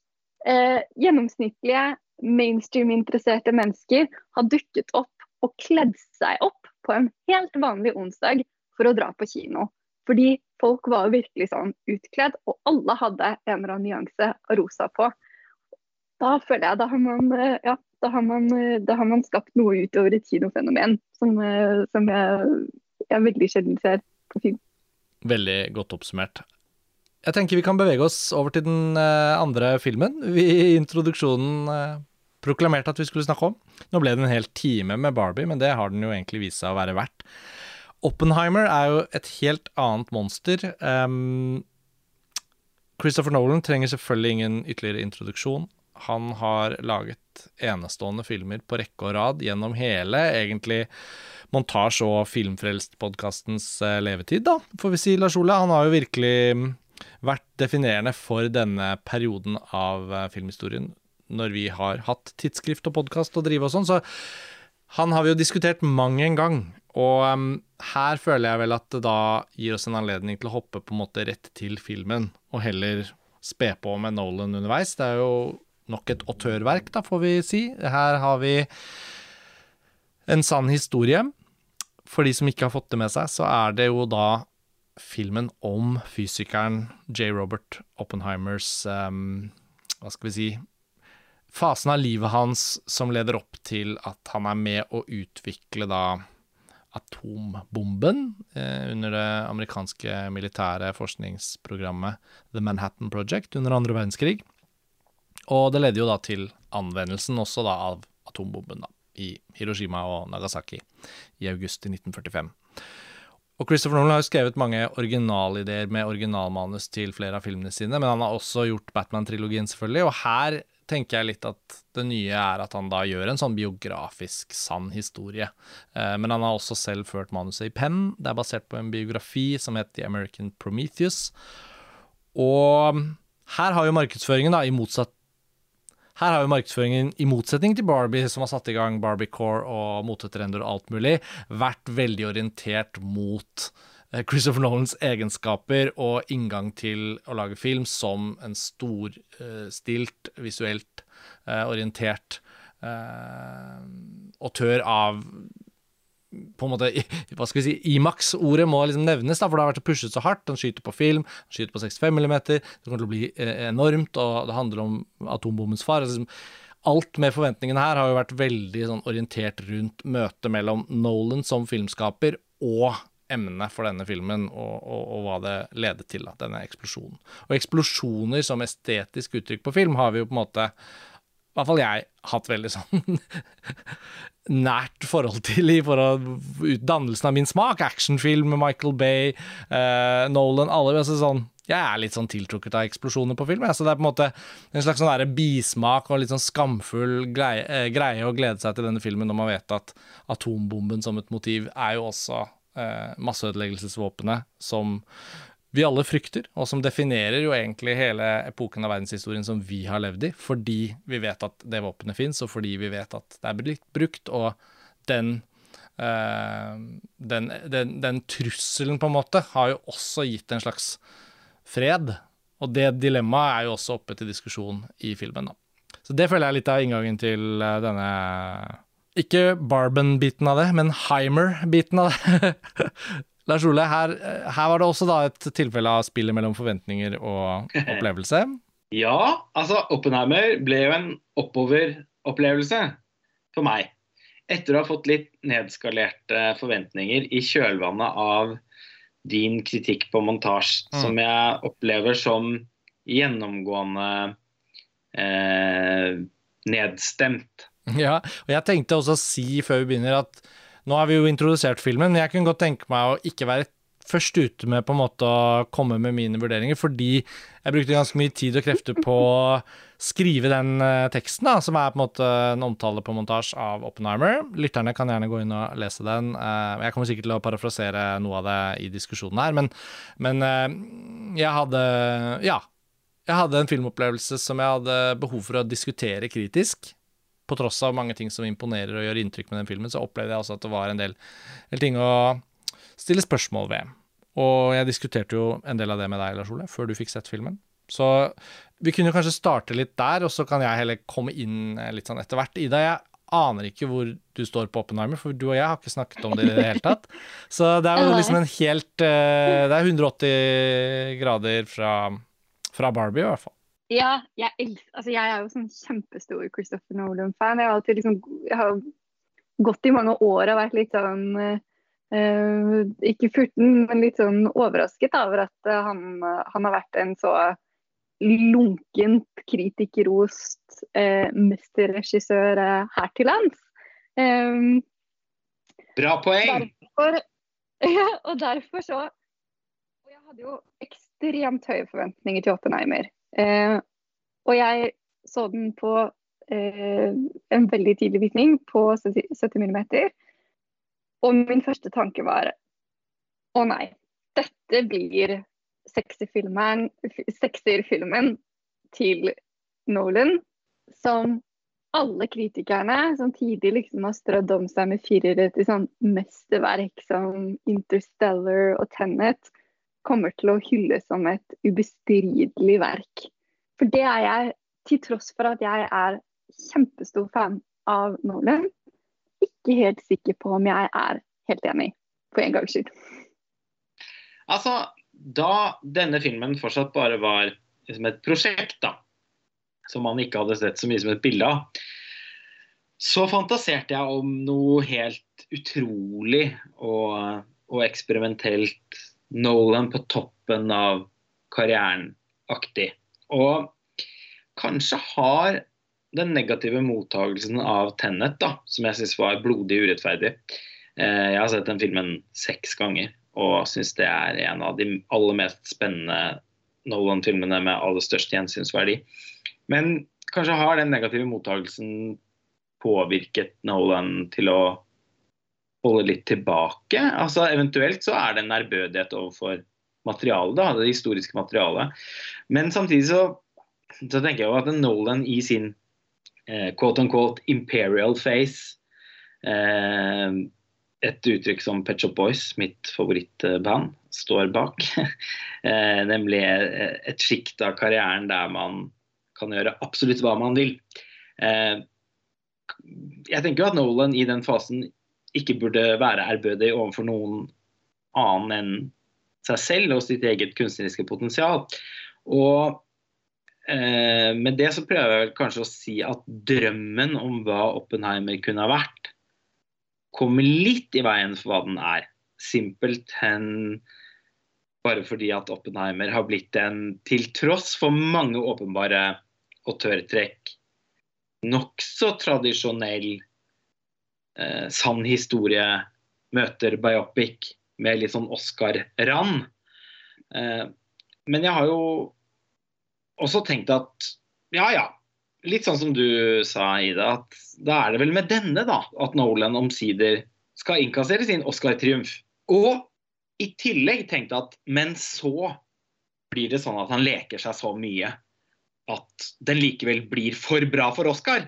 eh, gjennomsnittlige mainstream-interesserte mennesker har dukket opp og kledd seg opp på en helt vanlig onsdag for å dra på kino. Fordi folk var virkelig sånn utkledd, og alle hadde en eller annen nyanse av rosa på. Da føler jeg da har man, eh, ja, da har man, eh, da har man skapt noe utover et kinofenomen som, eh, som jeg, jeg veldig sjelden ser på film. Veldig godt oppsummert. Jeg tenker vi kan bevege oss over til den andre filmen. Vi, I introduksjonen proklamerte at vi skulle snakke om. Nå ble det en hel time med Barbie, men det har den jo egentlig vist seg å være verdt. Oppenheimer er jo et helt annet monster. Um, Christopher Nolan trenger selvfølgelig ingen ytterligere introduksjon. Han har laget enestående filmer på rekke og rad gjennom hele, egentlig, montasje- og filmfrelst-podkastens eh, levetid, da, får vi si, Lars Ole. Han har jo virkelig mm, vært definerende for denne perioden av eh, filmhistorien når vi har hatt tidsskrift og podkast og drive og sånn, så han har vi jo diskutert mang en gang. Og um, her føler jeg vel at det da gir oss en anledning til å hoppe på en måte rett til filmen, og heller spe på med Nolan underveis. Det er jo nok et autørverk, da, får vi si. Her har vi en sann historie. For de som ikke har fått det med seg, så er det jo da filmen om fysikeren J. Robert Oppenheimers um, Hva skal vi si fasen av livet hans som leder opp til at han er med å utvikle da atombomben eh, under det amerikanske militære forskningsprogrammet The Manhattan Project under andre verdenskrig. Og det leder jo da til anvendelsen også da av atombomben da, i Hiroshima og Nagasaki i august i 1945. Og Christopher Nolan har jo skrevet mange originalideer med originalmanus til flere av filmene sine, men han har også gjort Batman-trilogien, selvfølgelig, og her tenker jeg litt at det nye er at han da gjør en sånn biografisk sann historie. Eh, men han har også selv ført manuset i penn. Det er basert på en biografi som heter The American Prometheus. Og her har jo markedsføringen, da, i motsatt her har jo markedsføringen, i motsetning til Barbie, som har satt i gang Barbie Core og motetrender og alt mulig, vært veldig orientert mot Christopher Nolans egenskaper og inngang til å lage film som en storstilt, uh, visuelt uh, orientert autør av på en måte, hva skal vi si, Imax-ordet må liksom nevnes, da, for det har vært pushet så hardt. Den skyter på film, den skyter på 65 mm, det kommer til å bli enormt, og det handler om atombommens far. Altså, alt med forventningene her har jo vært veldig sånn orientert rundt møtet mellom Nolan som filmskaper og emnet for denne filmen, og, og, og hva det ledet til, da, denne eksplosjonen. Og eksplosjoner som estetisk uttrykk på film har vi jo på en måte i hvert fall jeg hatt veldig sånn [LAUGHS] nært forhold til i forhold dannelsen av min smak. Actionfilm med Michael Bay, eh, Nolan, alle. Altså sånn, jeg er litt sånn tiltrukket av eksplosjoner på film. Så det er på en måte en slags sånn bismak og litt sånn skamfull greie, eh, greie, å glede seg til denne filmen når man vet at atombomben som et motiv er jo også eh, masseødeleggelsesvåpenet som vi alle frykter, og som definerer jo egentlig hele epoken av verdenshistorien som vi har levd i, fordi vi vet at det våpenet fins, og fordi vi vet at det er blitt brukt, og den, eh, den, den, den, trusselen, på en måte, har jo også gitt en slags fred. Og det dilemmaet er jo også oppe til diskusjon i filmen, da. Så det føler jeg litt av inngangen til eh, denne ikke Barben-biten av det, men Heimer-biten av det. [LAUGHS] Lars Ole, her, her, var det også da et tilfelle av spillet mellom forventninger og [LAUGHS] opplevelse. ja, altså Oppenheimer ble jo en oppover-opplevelse for meg. Etter å ha fått litt nedskalerte forventninger i kjølvannet av din kritikk på montasje, mm. som jeg opplever som gjennomgående eh, nedstemt. [LAUGHS] Ja, og jeg tenkte også å si før vi begynner at nå har vi jo introdusert filmen, men jeg kunne godt tenke meg å ikke være først ute med på en måte å komme med mine vurderinger, fordi jeg brukte ganske mye tid og krefter på å skrive den uh, teksten, da, som er på en måte en omtale på montasje av Oppenheimer. Lytterne kan gjerne gå inn og lese den. Uh, jeg kommer sikkert til å parafrasere noe av det i diskusjonen her, men, men uh, jeg hadde Ja. Jeg hadde en filmopplevelse som jeg hadde behov for å diskutere kritisk på tross av mange ting som imponerer og gjør inntrykk med den filmen, så opplevde jeg også at det var en del, del ting å stille spørsmål ved. Og jeg diskuterte jo en del av det med deg, Lars Ole, før du fikk sett filmen. Så vi kunne kanskje starte litt der, og så kan jeg heller komme inn litt sånn etter hvert. Ida, jeg aner ikke hvor du står på Oppenheimer, for du og jeg har ikke snakket om det i det hele tatt. Så det er jo liksom en helt eh, Det er 180 grader fra, fra Barbie, i hvert fall. Ja, jeg, altså jeg er jo sånn kjempestor Christopher Nolan-fan. Jeg, har liksom, jeg har gått i mange år og vært litt sånn uh, Ikke furten, men litt sånn overrasket over at uh, han, han, har vært en så lunkent kritikerrost uh, mesterregissør her til lands. Um, Bra poeng! Derfor, [LAUGHS] ja, og derfor så Og jeg hadde jo ekstremt høye forventninger til Oppenheimer. Eh, og jeg så den på eh, en veldig tidlig vitning, på 70 mm. Og min første tanke var å nei, dette blir sekserfilmen til Nolan, som alle kritikerne som tidlig liksom har strødd om seg med firere til sånn mesterverk som Interstellar og Tenet, kommer til å hylle som et ubestridelig verk. For det er jeg, til tross for at jeg er kjempestor fan av Nolan, ikke helt sikker på om jeg er helt enig, for en gangs skyld. Altså, da denne filmen fortsatt bare var liksom et prosjekt, da, som man ikke hadde sett så mye som et bilde av, så fantaserte jeg om noe helt utrolig og, og eksperimentelt Nolan på toppen av karrieren-aktig. Og kanskje har den negative mottagelsen av Tennet, da, som jeg syns var blodig urettferdig eh, Jeg har sett den filmen seks ganger og syns det er en av de aller mest spennende Nolan-filmene med aller størst gjensynsverdi. Men kanskje har den negative mottagelsen påvirket Nolan til å holde litt tilbake. Altså Eventuelt så er det en ærbødighet overfor materialet, da, det historiske materialet. Men samtidig så, så tenker jeg jo at Nolan i sin eh, quote unquote imperial face eh, et uttrykk som Pet Shop Boys, mitt favorittband, står bak. [LAUGHS] eh, nemlig et sjikt av karrieren der man kan gjøre absolutt hva man vil. Eh, jeg tenker jo at Nolan i den fasen ikke burde være ærbødig overfor noen annen enn seg selv og sitt eget kunstneriske potensial. Og eh, med det så prøver jeg kanskje å si at drømmen om hva Oppenheimer kunne ha vært, kommer litt i veien for hva den er. Simpelthen bare fordi at Oppenheimer har blitt en, til tross for mange åpenbare og autørtrekk, nokså tradisjonell eh, sann historie møter biopic med litt sånn Oscar-rand. Eh, men jeg har jo også tenkt at ja ja, litt sånn som du sa, Ida, at da er det vel med denne da, at Nolan omsider skal innkassere sin Oscar-triumf. Og i tillegg tenkte at men så blir det sånn at han leker seg så mye at den likevel blir for bra for Oscar.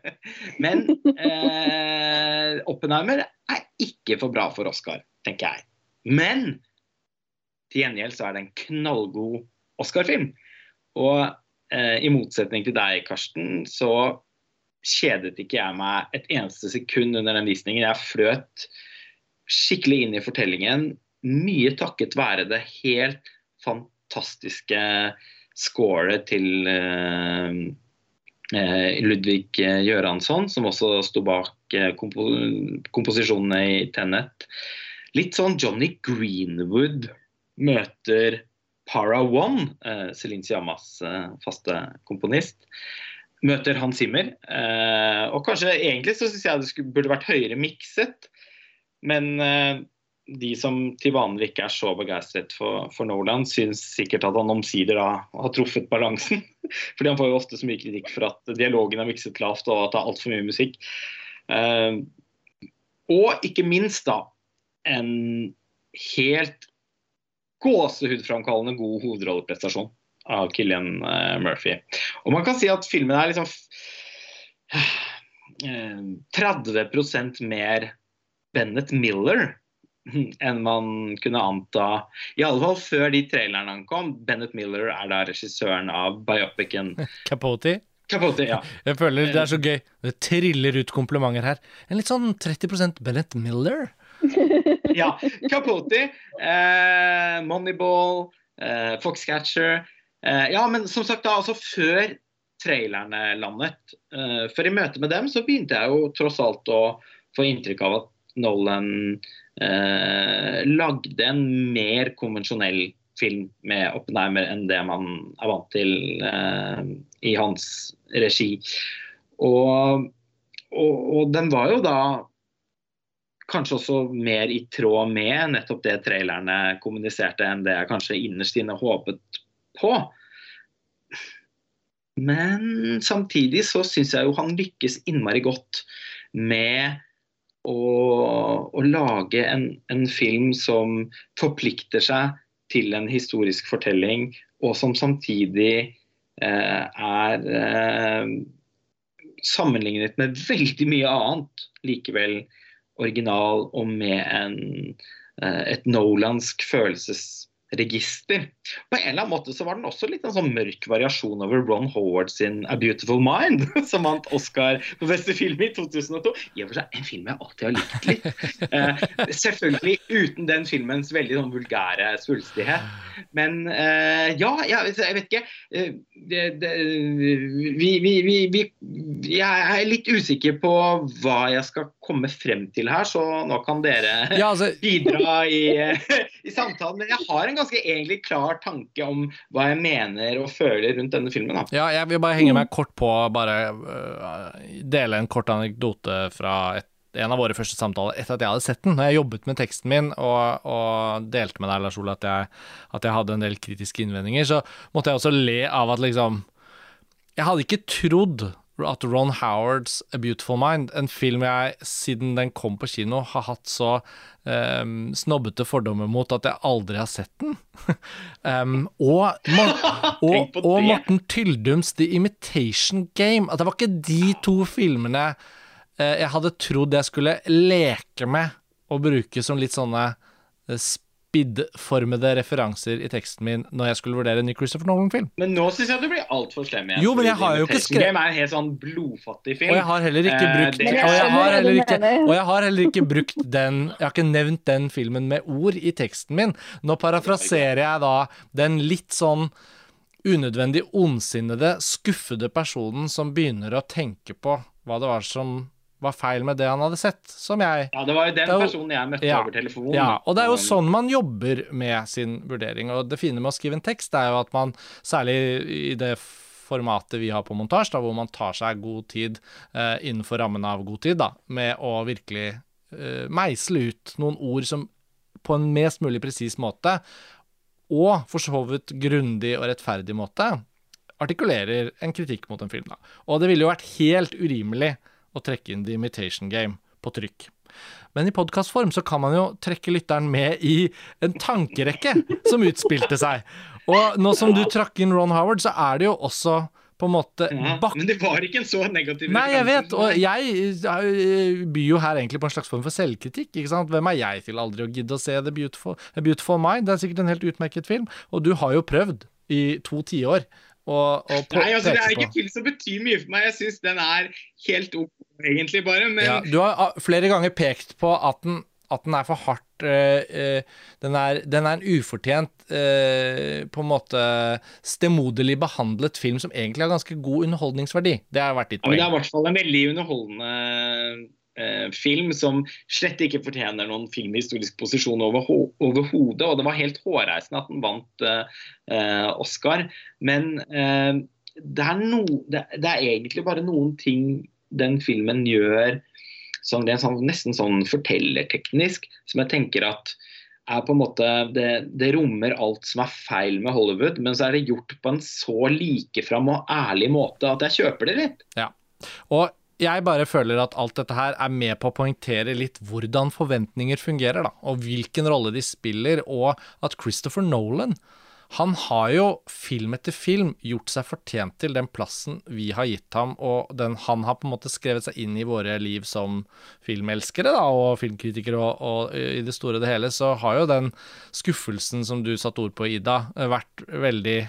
[LAUGHS] men eh, Oppenheimer er ikke for bra for Oscar, tenker jeg. Men til gjengjeld så er det en knallgod Oscar-film. Og eh, i motsetning til deg, Karsten, så kjedet ikke jeg meg et eneste sekund under den visningen. Jeg fløt skikkelig inn i fortellingen, mye takket være det helt fantastiske scoret til eh, eh Ludvig Gjøransson, som også sto bak eh, kompo komposisjonene i Tennet. Litt sånn Johnny Greenwood møter Para One, eh, Celine Siamas eh, faste komponist, møter Hans Zimmer. Eh, og kanskje egentlig så syns jeg det burde vært høyere mikset, men eh, de som til vanlig ikke er så begeistret for, for Nolan, syns sikkert at han omsider har truffet balansen. [LAUGHS] Fordi han får jo ofte så mye kritikk for at dialogen er mikset lavt og at det er altfor mye musikk. Uh, og ikke minst da en helt gåsehudframkallende god hovedrolleprestasjon av Killian uh, Murphy. Og man kan si at filmen er liksom uh, [SIGHS] 30% mer Bennett Miller [CLEARS THROAT] enn man kunne anta. I alle fall før de trailerne ankom. Bennett Miller er da regissøren av biopicen [LAUGHS] Capote? Capote, ja. [LAUGHS] Jeg føler det er så gøy. Det triller ut komplimenter her. En litt sånn 30% Bennett Miller. [LAUGHS] ja. Capote, eh, Moneyball, eh, Foxcatcher. Eh, ja, men som sagt, da, altså før trailerne landet, eh, for i møte med dem, så begynte jeg jo tross alt å få inntrykk av at Nolan eh, lagde en mer konvensjonell film med Oppenheimer enn det man er vant til eh, i hans regi. Og, og, og den var jo da kanskje også mer i tråd med nettopp det trailerne kommuniserte, enn det jeg kanskje innerst inne håpet på. Men samtidig så syns jeg jo han lykkes innmari godt med å, å lage en, en, film som forplikter seg til en historisk fortelling, og som samtidig eh, er eh, sammenlignet med veldig mye annet likevel original og med en, eh, et nolandsk følelses register. På en eller annen måte så var den også litt en sånn mørk variasjon over Ron Howard sin A Beautiful Mind, [LAUGHS] som vant Oscar for beste film i 2002. I og for seg en film jeg alltid har likt litt. Eh, selvfølgelig uten den filmens veldig sånn vulgære svulstighet. Men eh, ja, jeg, jeg, vet ikke. Eh, det, det, vi, vi, vi, jeg er litt usikker på hva jeg skal komme frem til her, så nå kan dere ja, altså... bidra i, [LAUGHS] i samtalen. Men jeg har en ganske egentlig klar tanke om hva jeg mener og føler rundt denne filmen. Da. Ja, jeg vil bare henge meg kort på, bare uh, dele en kort anekdote fra et, en av våre første samtaler etter at jeg hadde sett den. Når jeg jobbet med teksten min og, og delte med deg, Lars Ole, at jeg, at jeg hadde en del kritiske innvendinger, så måtte jeg også le av at liksom Jeg hadde ikke trodd at Ron Howards A Beautiful Mind, en film jeg siden den kom på kino, har hatt så um, snobbete fordommer mot at jeg aldri har sett den. um, [LAUGHS] og, [LAUGHS] og, og, Morten Tyldums The Imitation Game. At det var ikke de to filmene uh, jeg hadde trodd jeg skulle leke med og bruke som litt sånne uh, spid-formede referanser i teksten min når jeg skulle vurdere en ny Christopher Nolan-film. Men nå syns jeg du blir altfor slem igjen. Jo, men jeg har jo ikke skrevet Game er en helt sånn blodfattig film. Og jeg har heller ikke eh, brukt, eh, og, jeg har heller ikke, og jeg har heller ikke brukt den Jeg har ikke nevnt den filmen med ord i teksten min. Nå parafraserer jeg da den litt sånn unødvendig ondsinnede, skuffede personen som begynner å tenke på hva det var som var feil med det han hadde sett, som jeg Ja, det var jo den jo- personen jeg møtte Ja, over telefonen. Ja, og det er jo sånn man jobber med sin vurdering. Og det fine med å skrive en tekst, er jo at man, særlig i det formatet vi har på montasje, da, hvor man tar seg god tid eh, innenfor rammen av god tid, da, med å virkelig eh, meisle ut noen ord som på en mest mulig presis måte, og for så vidt grundig og rettferdig måte, artikulerer en kritikk mot en film. Da. Og det ville jo vært helt urimelig å trekke inn The Imitation Game på trykk. Men i podkastform så kan man jo trekke lytteren med i en tankerekke som utspilte seg. Og nå som du trakk inn Ron Howard, så er det jo også på en måte Ja, men det var ikke en så negativ Nei, jeg vet, og jeg byr jo her egentlig på en slags form for selvkritikk. ikke sant? Hvem er jeg til aldri å gidde å se The Beautiful, A Beautiful Mind? Det er sikkert en helt utmerket film, og du har jo prøvd i to tiår å og på- Nei, altså Det er ikke en film som betyr mye for meg. Jeg syns den er helt opp, egentlig, bare. Men Ja, du har ah, flere ganger pekt på at den, at den er for hardt øh, eh, den, er, den er en ufortjent, øh, på en måte stemoderlig behandlet film som egentlig har ganske god underholdningsverdi. Det har vært ditt Ja, men det er i hvert fall en veldig underholdende film som slett ikke fortjener noen filmhistorisk posisjon overho- overhodet. Og det var helt hårreisende at den vant eh, eh, Oscar. Men eh, det, er no, det, det er egentlig bare noen ting den filmen gjør sånn, det er sånn, nesten sånn fortellerteknisk, som jeg tenker at er på en måte, det, det rommer alt som er feil med Hollywood, men så er det gjort på en så likefram og ærlig måte at jeg kjøper det litt. Og jeg bare føler at alt dette her er med på å poengtere litt hvordan forventninger fungerer, da, og hvilken rolle de spiller, og at Christopher Nolan han har jo film etter film gjort seg fortjent til den plassen vi har gitt ham, og den han har på en måte skrevet seg inn i våre liv som filmelskere da, og filmkritikere, og, og i det store og det hele, så har jo den skuffelsen som du satte ord på, Ida, vært veldig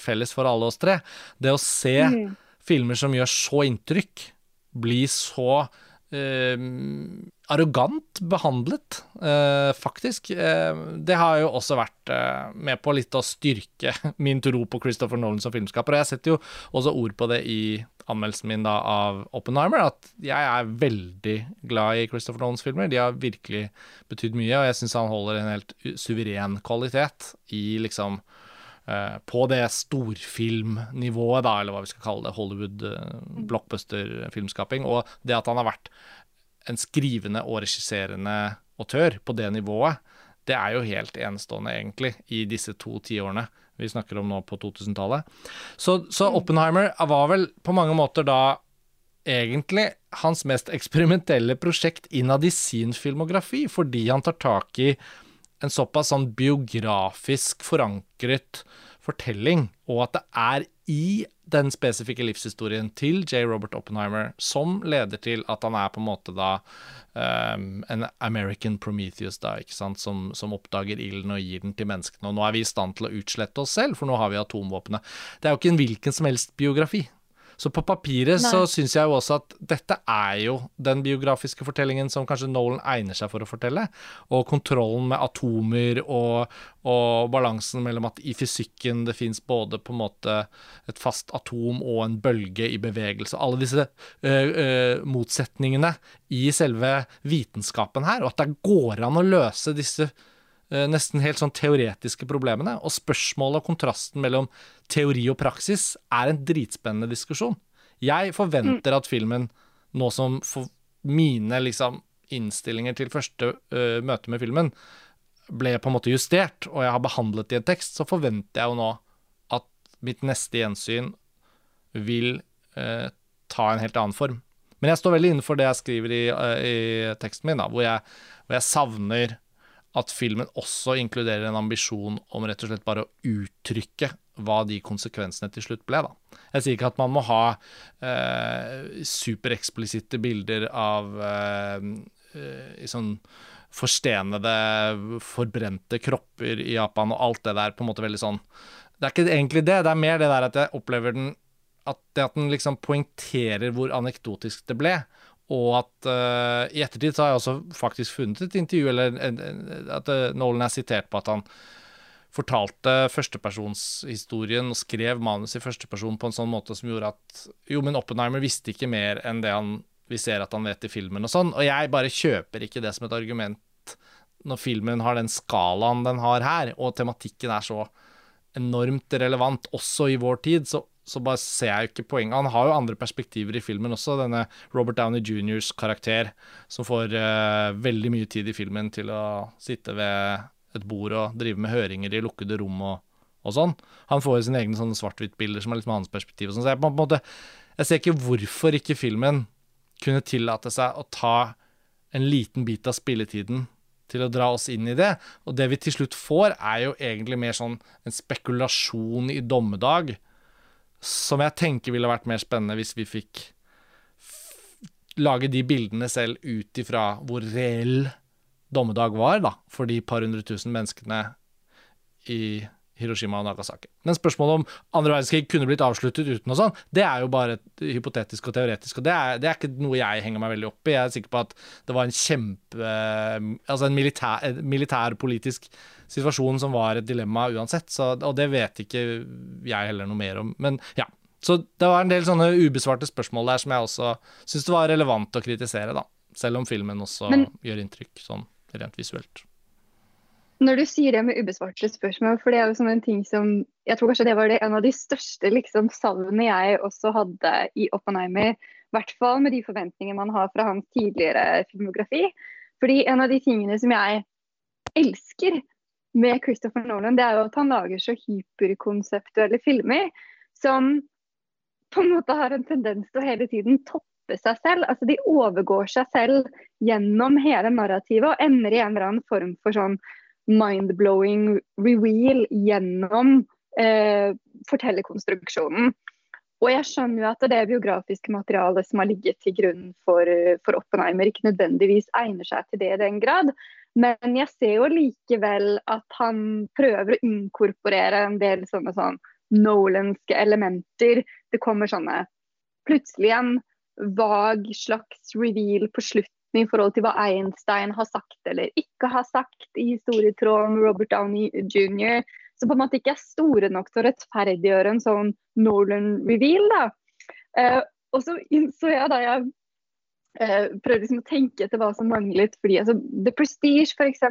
felles for alle oss tre. Det å se mm. filmer som gjør så inntrykk, bli så eh, arrogant behandlet, eh, faktisk. Eh, det har jo også vært eh, med på litt å styrke [LAUGHS] min tro på Christopher Nolan som filmskaper. Og jeg setter jo også ord på det i anmeldelsen min da av Oppenheimer, at jeg er veldig glad i Christopher Nolans filmer. De har virkelig betydd mye, og jeg syns han holder en helt suveren kvalitet i liksom på det storfilmnivået, da, eller hva vi skal kalle det, Hollywood eh, og det at han har vært en skrivende og regisserende autør på det nivået, det er jo helt enestående, egentlig, i disse to tiårene vi snakker om nå på 2000-tallet. Så, så Oppenheimer var vel på mange måter da egentlig hans mest eksperimentelle prosjekt innad i sin filmografi, fordi han tar tak i en såpass sånn biografisk forankret fortelling, og at det er i den spesifikke livshistorien til J. Robert Oppenheimer som leder til at han er på en måte da um, en American Prometheus, da, ikke sant, som, som oppdager ilden og gir den til menneskene. Og nå er vi i stand til å utslette oss selv, for nå har vi atomvåpenet. Det er jo ikke en hvilken som helst biografi. Så på papiret så Nei. syns jeg jo også at dette er jo den biografiske fortellingen som kanskje Nolan egner seg for å fortelle. Og kontrollen med atomer og, og balansen mellom at i fysikken det fins både på en måte et fast atom og en bølge i bevegelse. Alle disse ø, ø, motsetningene i selve vitenskapen her, og at det går an å løse disse eh, nesten helt sånn teoretiske problemene. Og spørsmålet og kontrasten mellom teori og praksis er en dritspennende diskusjon. Jeg forventer at filmen, nå som for mine liksom innstillinger til første uh, møte med filmen ble på en måte justert, og jeg har behandlet det i en tekst, så forventer jeg jo nå at mitt neste gjensyn vil uh, ta en helt annen form. Men jeg står veldig innenfor det jeg skriver i, uh, i teksten min, da, hvor jeg, hvor jeg savner at filmen også inkluderer en ambisjon om rett og slett bare å uttrykke hva de konsekvensene til slutt ble. Da. Jeg sier ikke at man må ha eh, supereksplisitte bilder av eh, eh, sånn forstenede, forbrente kropper i Japan og alt det der på en måte veldig sånn Det er ikke egentlig det, det er mer det der at jeg opplever den at det at den liksom poengterer hvor anekdotisk det ble, og at uh, i ettertid så har jeg også faktisk funnet et intervju, eller en, en, at eh, Nolan er sitert på at han fortalte førstepersonshistorien og skrev manus i førsteperson på en sånn måte som gjorde at Jo, men Oppenheimer visste ikke mer enn det han, vi ser at han vet i filmen og sånn. Og jeg bare kjøper ikke det som et argument når filmen har den skalaen den har her, og tematikken er så enormt relevant også i vår tid, så, så bare ser jeg ikke poenget. Han har jo andre perspektiver i filmen også, denne Robert Downey Jr.'s karakter, som får uh, veldig mye tid i filmen til å sitte ved et bord og drive med høringer i lukkede rom og, og sånn. Han får jo sine egne sånne svart-hvitt-bilder som er litt med hans perspektiv. Og sånn. Så jeg, på en måte, jeg ser ikke hvorfor ikke filmen kunne tillate seg å ta en liten bit av spilletiden til å dra oss inn i det. Og det vi til slutt får, er jo egentlig mer sånn en spekulasjon i dommedag, som jeg tenker ville vært mer spennende hvis vi fikk lage de bildene selv ut ifra hvor reell dommedag var da, for de par hundre tusen menneskene i Hiroshima og Nagasaki. Men spørsmålet om andre verdenskrig kunne blitt avsluttet uten og sånn, det er jo bare hypotetisk og teoretisk. og det er, det er, ikke noe jeg henger meg veldig opp i. Jeg er sikker på at det var en kjempe Altså en militær, militærpolitisk situasjon som var et dilemma uansett. Så, og det vet ikke jeg heller noe mer om. Men ja. Så det var en del sånne ubesvarte spørsmål der som jeg også syns det var relevant å kritisere, da. Selv om filmen også Men, gjør inntrykk. sånn rent visuelt. Når du sier det med ubesvarte spørsmål, for det er jo sånn en ting som Jeg tror kanskje det var det en av de største liksom, savnene jeg også hadde i Oppenheimer. I hvert fall med de forventningene man har fra hans tidligere filmografi. Fordi en av de tingene som jeg elsker med Christopher Nolan, det er jo at han lager så hyperkonseptuelle filmer som på en måte har en tendens til å hele tiden toppe seg selv. Altså de overgår seg selv gjennom hele narrativet og ender i en eller annen form for sånn mind-blowing reveal gjennom eh, fortellerkonstruksjonen. Og jeg skjønner jo at det biografiske materialet som har ligget til grunn for, for Oppenheimer, ikke nødvendigvis egner seg til det i den grad. Men jeg ser jo likevel at han prøver å inkorporere en del sånne sånn Nolanske elementer. Det kommer sånne plutselig en vag slags reveal på slutten i forhold til hva Einstein har sagt eller ikke har sagt i historietråden Robert Downey jr. Som på en måte ikke er store nok til å rettferdiggjøre en sånn Nolan-reveal. da. Eh, og så innså jeg da jeg eh, prøvde liksom å tenke etter hva som manglet. fordi altså, The Prestige, f.eks.,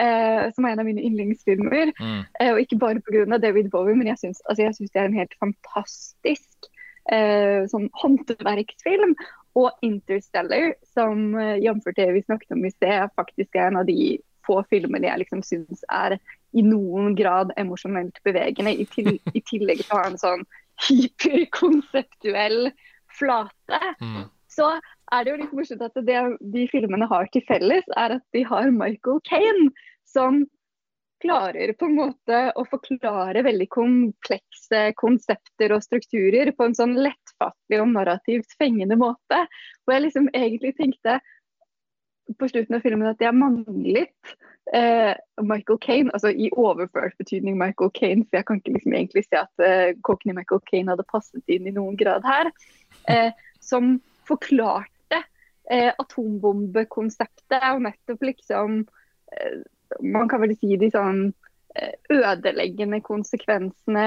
uh, som er en av mine yndlingsfilmer. Mm. Uh, og ikke bare pga. David Bowie, men jeg syns altså, det er en helt fantastisk uh, sånn håndverksfilm. Og 'Interstellar', som uh, jf. det vi snakket om i sted, faktisk er en av de få filmene jeg liksom syns er i noen grad emosjonelt bevegende, i, til, i tillegg til å ha en sånn hyperkonseptuell flate. Mm. Så er det jo litt morsomt at det de filmene har til felles, er at de har Michael Kane, som klarer på en måte å forklare veldig komplekse konsepter og strukturer på en sånn lettfattelig og narrativt fengende måte. Og jeg liksom egentlig tenkte på slutten av filmen at jeg manglet eh, Michael Kane, altså i overført betydning Michael Kane, for jeg kan ikke liksom egentlig se at eh, i Michael Kane hadde passet inn i noen grad her, eh, som forklarte eh, atombombekonseptet og nettopp liksom eh, man kan vel si de sånn eh, ødeleggende konsekvensene.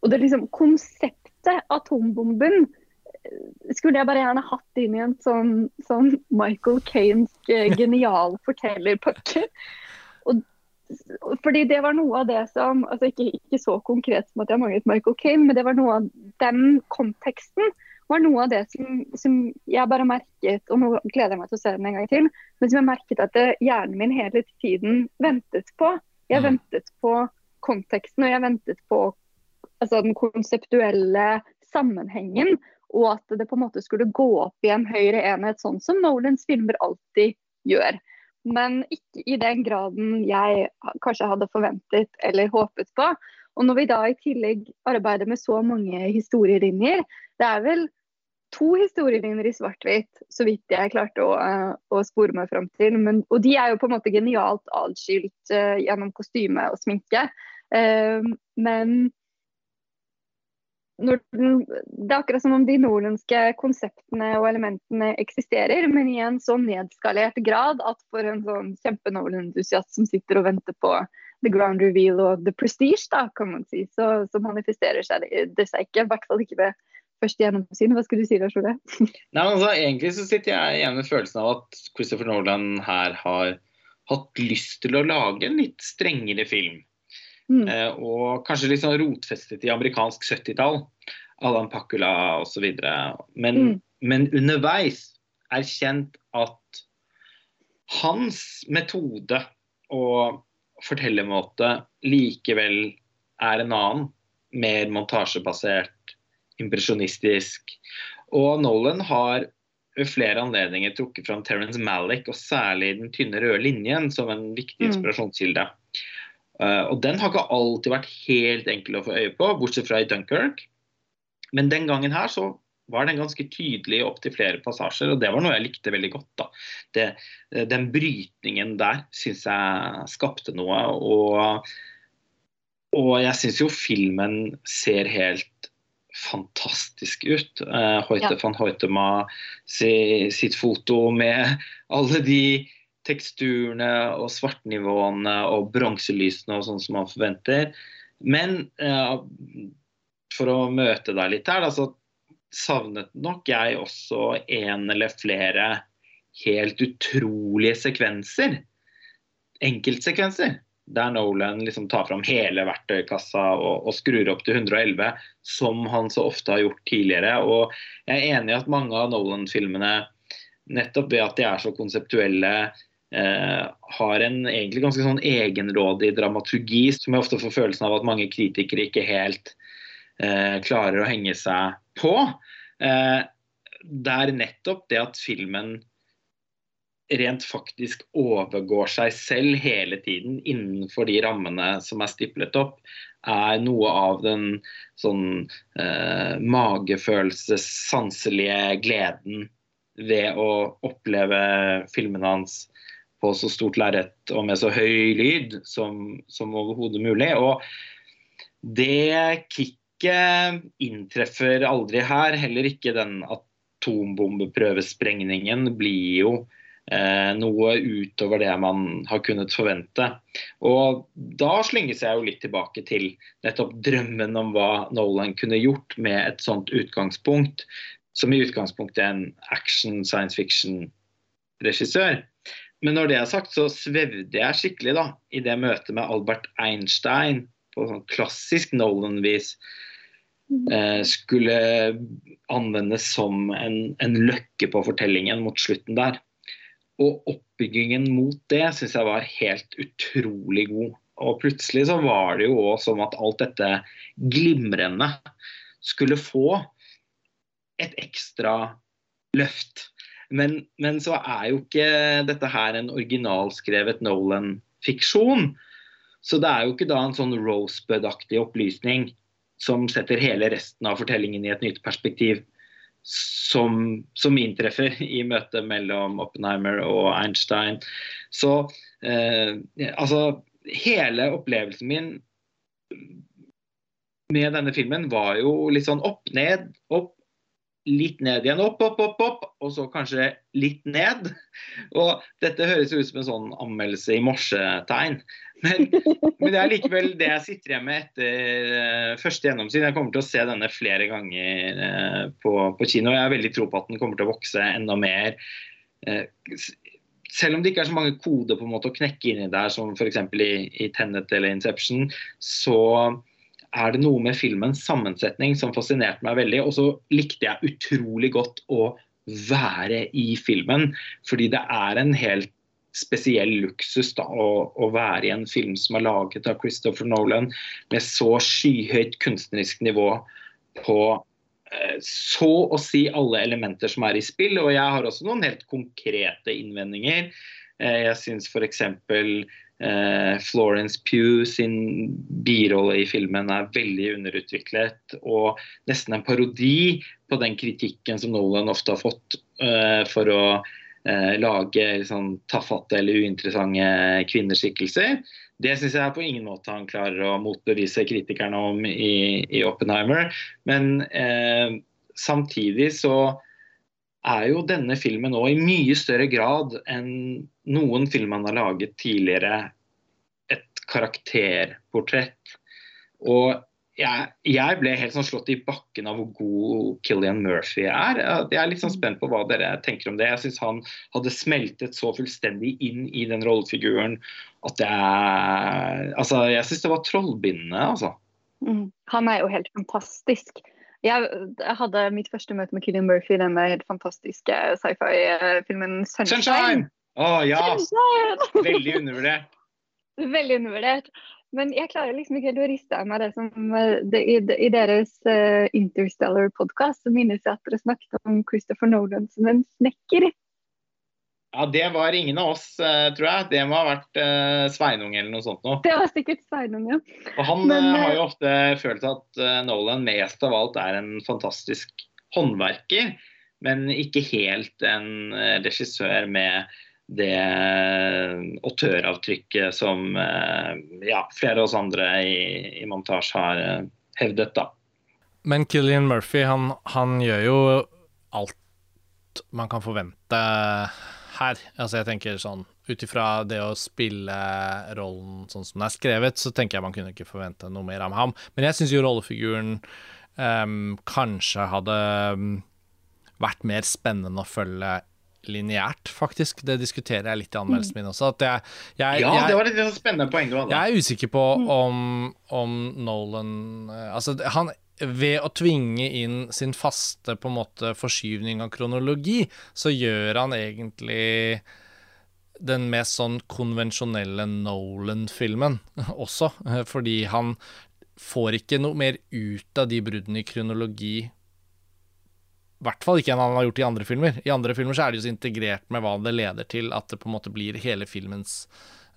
Og det er liksom konseptet atombomben eh, skulle jeg bare gjerne hatt inn i en sånn, sånn Michael Kanesk eh, [LAUGHS] genial fortellerpakke. Og, fordi det var noe av det som altså ikke, ikke så konkret som at jeg manglet Michael Kane, men det var noe av den konteksten var noe av det som, som, jeg bare merket, og nå gleder jeg meg til å se den en gang til, men som jeg merket at det, hjernen min hele tiden ventet på. Jeg mm. ventet på konteksten, og jeg ventet på altså, den konseptuelle sammenhengen. Og at det på en måte skulle gå opp i en høyere enhet, sånn som Nolans filmer alltid gjør. Men ikke i den graden jeg kanskje hadde forventet eller håpet på. Og når vi da i tillegg arbeider med så mange historielinjer, det er vel to historielinjer i svart-hvitt, så vidt jeg klarte å, uh, å spore meg fram til. Men, og de er jo på en måte genialt adskilt uh, gjennom kostyme og sminke. Uh, men den, det er akkurat som om de nordlandske konseptene og elementene eksisterer, men i en så nedskalert grad at for en sånn kjempe-Nolan-entusiast som sitter og venter på the ground reveal og the prestige, da, kan man si, så, så manifesterer det seg ikke. I hvert fall ikke ved første gjennomsyn. Hva skulle du si da, Sjole? [LAUGHS] Nei, altså, egentlig så sitter jeg igjen med følelsen av at Christopher Nolan her har hatt lyst til å lage en litt strengere film. Mm. Eh, og kanskje litt sånn rotfestet i amerikansk 70-tall. Alan Pakula osv. Men, Mm. men underveis erkjent at hans metode og fortellermåte likevel er en annen. Mer montasjebasert, impresjonistisk. Og Nolan har ved flere anledninger trukket fram Terence Malick, og særlig Den tynne røde linjen, som en viktig Mm. inspirasjonskilde. Eh, og den har ikke alltid vært helt enkel å få øye på, bortsett fra i Dunkerque. Men den gangen her så var den ganske tydelig opp til flere passasjer, og det var noe jeg likte veldig godt. da. Det, den brytningen der syns jeg skapte noe, og, og jeg syns jo filmen ser helt fantastisk ut. Eh, Hoite Ja. van Hoitema si, sitt foto med alle de teksturene og svartnivåene og bronselysene og sånn som man forventer. Men eh, for å møte deg litt her, da, så savnet nok jeg også en eller flere helt utrolige sekvenser. Enkeltsekvenser. Der Nolan liksom tar fram hele verktøykassa og, og skrur opp til 111, som han så ofte har gjort tidligere. Og jeg er enig i at mange av Nolan-filmene, nettopp ved at de er så konseptuelle, eh, har en egentlig ganske sånn egenrådig dramaturgi, som jeg ofte får følelsen av at mange kritikere ikke helt eh, klarer å henge seg på. Eh, der nettopp det at filmen rent faktisk overgår seg selv hele tiden innenfor de rammene som er stiplet opp, er noe av den sånn eh, magefølelses, sanselige gleden ved å oppleve filmene hans på så stort lerret og med så høy lyd som, som overhodet mulig. Og det kicket inntreffer aldri her. Heller ikke den atombombeprøvesprengningen blir jo noe utover det man har kunnet forvente. Og da slynges jeg jo litt tilbake til nettopp drømmen om hva Nolan kunne gjort med et sånt utgangspunkt, som i utgangspunktet er en action science fiction-regissør. Men når det er sagt, så svevde jeg skikkelig da, i det møtet med Albert Einstein på sånn klassisk Nolan-vis eh, skulle anvendes som en, en løkke på fortellingen mot slutten der. Og oppbyggingen mot det syns jeg var helt utrolig god. Og plutselig så var det jo òg som at alt dette glimrende skulle få et ekstra løft. Men, men så er jo ikke dette her en originalskrevet Nolan-fiksjon. Så det er jo ikke da en sånn Rosebud-aktig opplysning som setter hele resten av fortellingen i et nytt perspektiv, som, som inntreffer i møtet mellom Oppenheimer og Einstein. Så eh, altså Hele opplevelsen min med denne filmen var jo litt sånn opp, ned, opp, litt ned igjen, opp, opp, opp, opp, og så kanskje litt ned. [LAUGHS] Og dette høres ut som en sånn anmeldelse i morsetegn. Men, men det er likevel det jeg sitter igjen med etter uh, første gjennomsyn. Jeg kommer til å se denne flere ganger uh, på, på, kino. Jeg har veldig tro på at den kommer til å vokse enda mer. Uh, selv om det ikke er så mange koder på en måte å knekke inni der, som f.eks. I, i Tenet eller Inception, så er det noe med filmens sammensetning som fascinerte meg veldig. Og så likte jeg utrolig godt å være i filmen, fordi det er en helt spesiell luksus da, å, å, være i en film som er laget av Christopher Nolan med så skyhøyt kunstnerisk nivå på eh, så å si alle elementer som er i spill. Og jeg har også noen helt konkrete innvendinger. Eh, jeg syns f.eks. Eh, Florence Pugh sin birolle i filmen er veldig underutviklet og nesten en parodi på den kritikken som Nolan ofte har fått eh, for å eh, lage sånn tafatte eller uinteressante kvinneskikkelser. Det syns jeg på ingen måte han klarer å motbevise kritikerne om i, i Oppenheimer. Men eh, samtidig så er jo denne filmen nå i mye større grad enn noen film han har laget tidligere, et karakterportrett. Og jeg, jeg, ble helt sånn slått i bakken av hvor god Killian Murphy er. Jeg er litt sånn spent på hva dere tenker om det. Jeg syns han hadde smeltet så fullstendig inn i den rollefiguren at jeg Altså, jeg syns det var trollbindende, altså. Mm. Han er jo helt fantastisk. Jeg, hadde mitt første møte med Killian Murphy i denne helt fantastiske sci-fi-filmen 'Sunshine'. Sunshine! Oh, ja! Sunshine! Veldig undervurdert. [LAUGHS] Veldig undervurdert. Men jeg klarer liksom ikke helt å riste av meg det som det, i, i, deres uh, Interstellar-podkast så minnes jeg at dere snakket om Christopher Nolan som en snekker. Ja, det var ingen av oss, uh, tror jeg. Det må ha vært uh, Sveinung eller noe sånt noe. Det var sikkert Sveinung, ja. Og han Men, har jo ofte følt at Nolan mest av alt er en fantastisk håndverker, men ikke helt en regissør med det autøravtrykket som eh, ja, flere av oss andre i, i montasje har eh, hevdet. da. Men Killian Murphy, han, han, gjør jo alt man kan forvente her. Altså jeg tenker sånn Ut ifra det å spille rollen sånn som den er skrevet, så tenker jeg man kunne ikke forvente noe mer av ham. Men jeg syns jo rollefiguren um, kanskje hadde vært mer spennende å følge lineært, faktisk. Det diskuterer jeg litt i anmeldelsen min også. Jeg, jeg, ja, det var litt spennende poeng du hadde. Jeg er usikker på om, om Nolan eh, Altså, han ved å tvinge inn sin faste på en måte forskyvning av kronologi, så gjør han egentlig den mest sånn konvensjonelle Nolan-filmen [LAUGHS] også. Eh, fordi han får ikke noe mer ut av de bruddene i kronologi i hvert fall ikke enn han har gjort i andre filmer. I andre filmer så er det jo så integrert med hva det leder til, at det på en måte blir hele filmens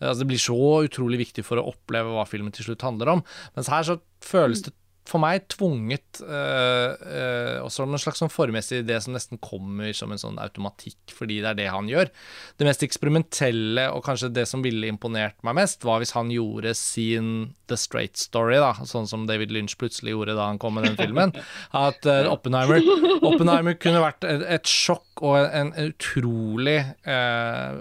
Altså Det blir så utrolig viktig for å oppleve hva filmen til slutt handler om. Mens her så føles det for meg tvunget øh, øh, også en slags sånn formessig idé som nesten kommer som en sånn automatikk, fordi det er det han gjør. Det mest eksperimentelle, og kanskje det som ville imponert meg mest, var hvis han gjorde sin The Straight Story, da, sånn som David Lynch plutselig gjorde da han kom med den filmen. [LAUGHS] At øh, Oppenheimer, Oppenheimer kunne vært et, et sjokk og en, en utrolig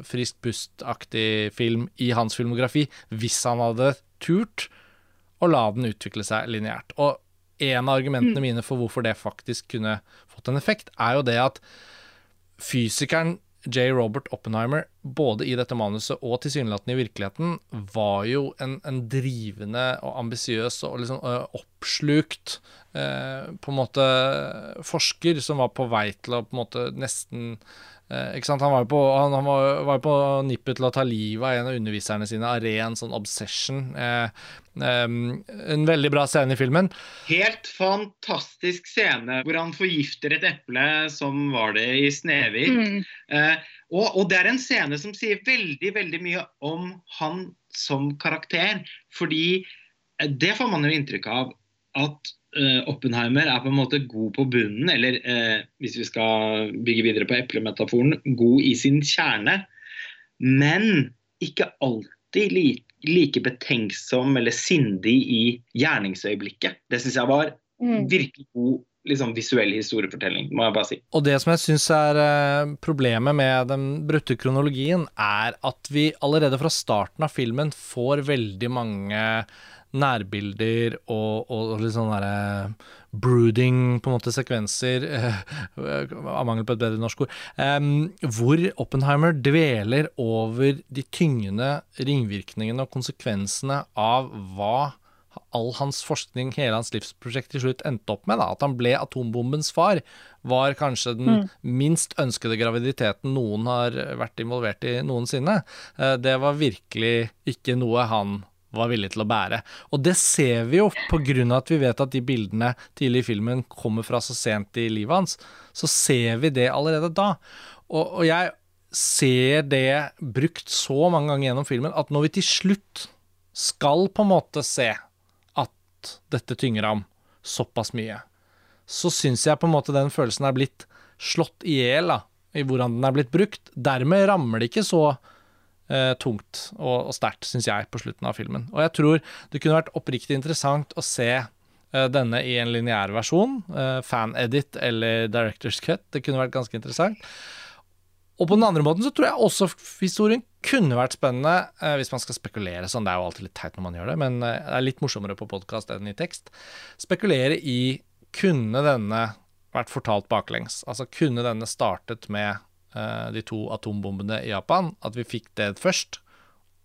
frisk pust-aktig film i hans filmografi, hvis han hadde turt og la den utvikle seg lineært. Og en av argumentene mm. mine for hvorfor det faktisk kunne fått en effekt, er jo det at fysikeren J. Robert Oppenheimer, både i dette manuset og tilsynelatende i virkeligheten, var jo en, en drivende og ambisiøs og liksom uh, oppslukt uh, på en måte forsker som var på vei til å på en måte nesten Eh? Han var jo på, han, han var, var på nippet til å ta livet av en av underviserne sine av ren sånn obsession. Eh, eh, en veldig bra scene i filmen. Helt fantastisk scene hvor han forgifter et eple som var det i Snehvit. Mm. Eh, og, og, det er en scene som sier veldig, veldig mye om han som karakter. Fordi eh, det får man jo inntrykk av at uh, Oppenheimer er på en måte god på bunnen, eller uh, hvis vi skal bygge videre på eplemetaforen, god i sin kjerne. Men ikke alltid like, like betenksom eller sindig i gjerningsøyeblikket. Det syns jeg var mm. virkelig god liksom, visuell historiefortelling, må jeg bare si. Og det som jeg syns er uh, problemet med den brutte kronologien, er at vi allerede fra starten av filmen får veldig mange nærbilder og, og, litt sånn derre brooding, på en måte, sekvenser, eh, av mangel på et bedre norsk ord, hvor Oppenheimer dveler over de tyngende ringvirkningene og konsekvensene av hva all hans forskning, hele hans livsprosjekt til slutt endte opp med. Da. At han ble atombombens far, var kanskje den mm. minst ønskede graviditeten noen har vært involvert i noensinne. Eh, det var virkelig ikke noe han var villig til å bære. Og det ser vi jo pga. at vi vet at de bildene tidlig i filmen kommer fra så sent i livet hans. Så ser vi det allerede da. Og, og jeg ser det brukt så mange ganger gjennom filmen at når vi til slutt skal på en måte se at dette tynger ham såpass mye, så syns jeg på en måte den følelsen er blitt slått i hjel i hvordan den er blitt brukt. Dermed rammer det ikke så eh, tungt og, og sterkt, syns jeg, på slutten av filmen. Og jeg tror det kunne vært oppriktig interessant å se eh, denne i en lineær versjon, eh, fan-edit eller director's cut. Det kunne vært ganske interessant. Og på den andre måten så tror jeg også historien kunne vært spennende, eh, hvis man skal spekulere sånn. Det er jo alltid litt teit når man gjør det, men eh, det er litt morsommere på podkast enn i tekst. Spekulere i kunne denne vært fortalt baklengs? Altså kunne denne startet med de to atombombene i Japan? At vi fikk det først,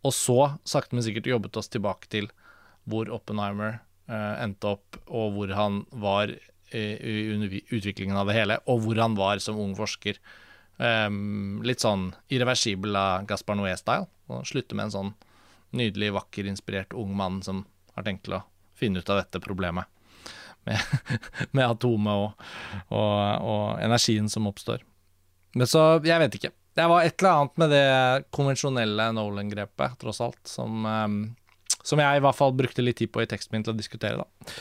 og så sakte, men sikkert jobbet oss tilbake til hvor Oppenheimer eh, endte opp, og hvor han var i utviklingen av det hele, og hvor han var som ung forsker. Um, litt sånn irreversibel av Gaspar Noé-style. Slutte med en sånn nydelig, vakker, inspirert ung mann som har tenkt til å finne ut av dette problemet med, [LAUGHS] med atomet og, og, og, energien som oppstår. Men så, jeg vet ikke. Det var et eller annet med det konvensjonelle Nolan-grepet, tross alt, som, um, som jeg i hvert fall brukte litt tid på i teksten min til å diskutere, da.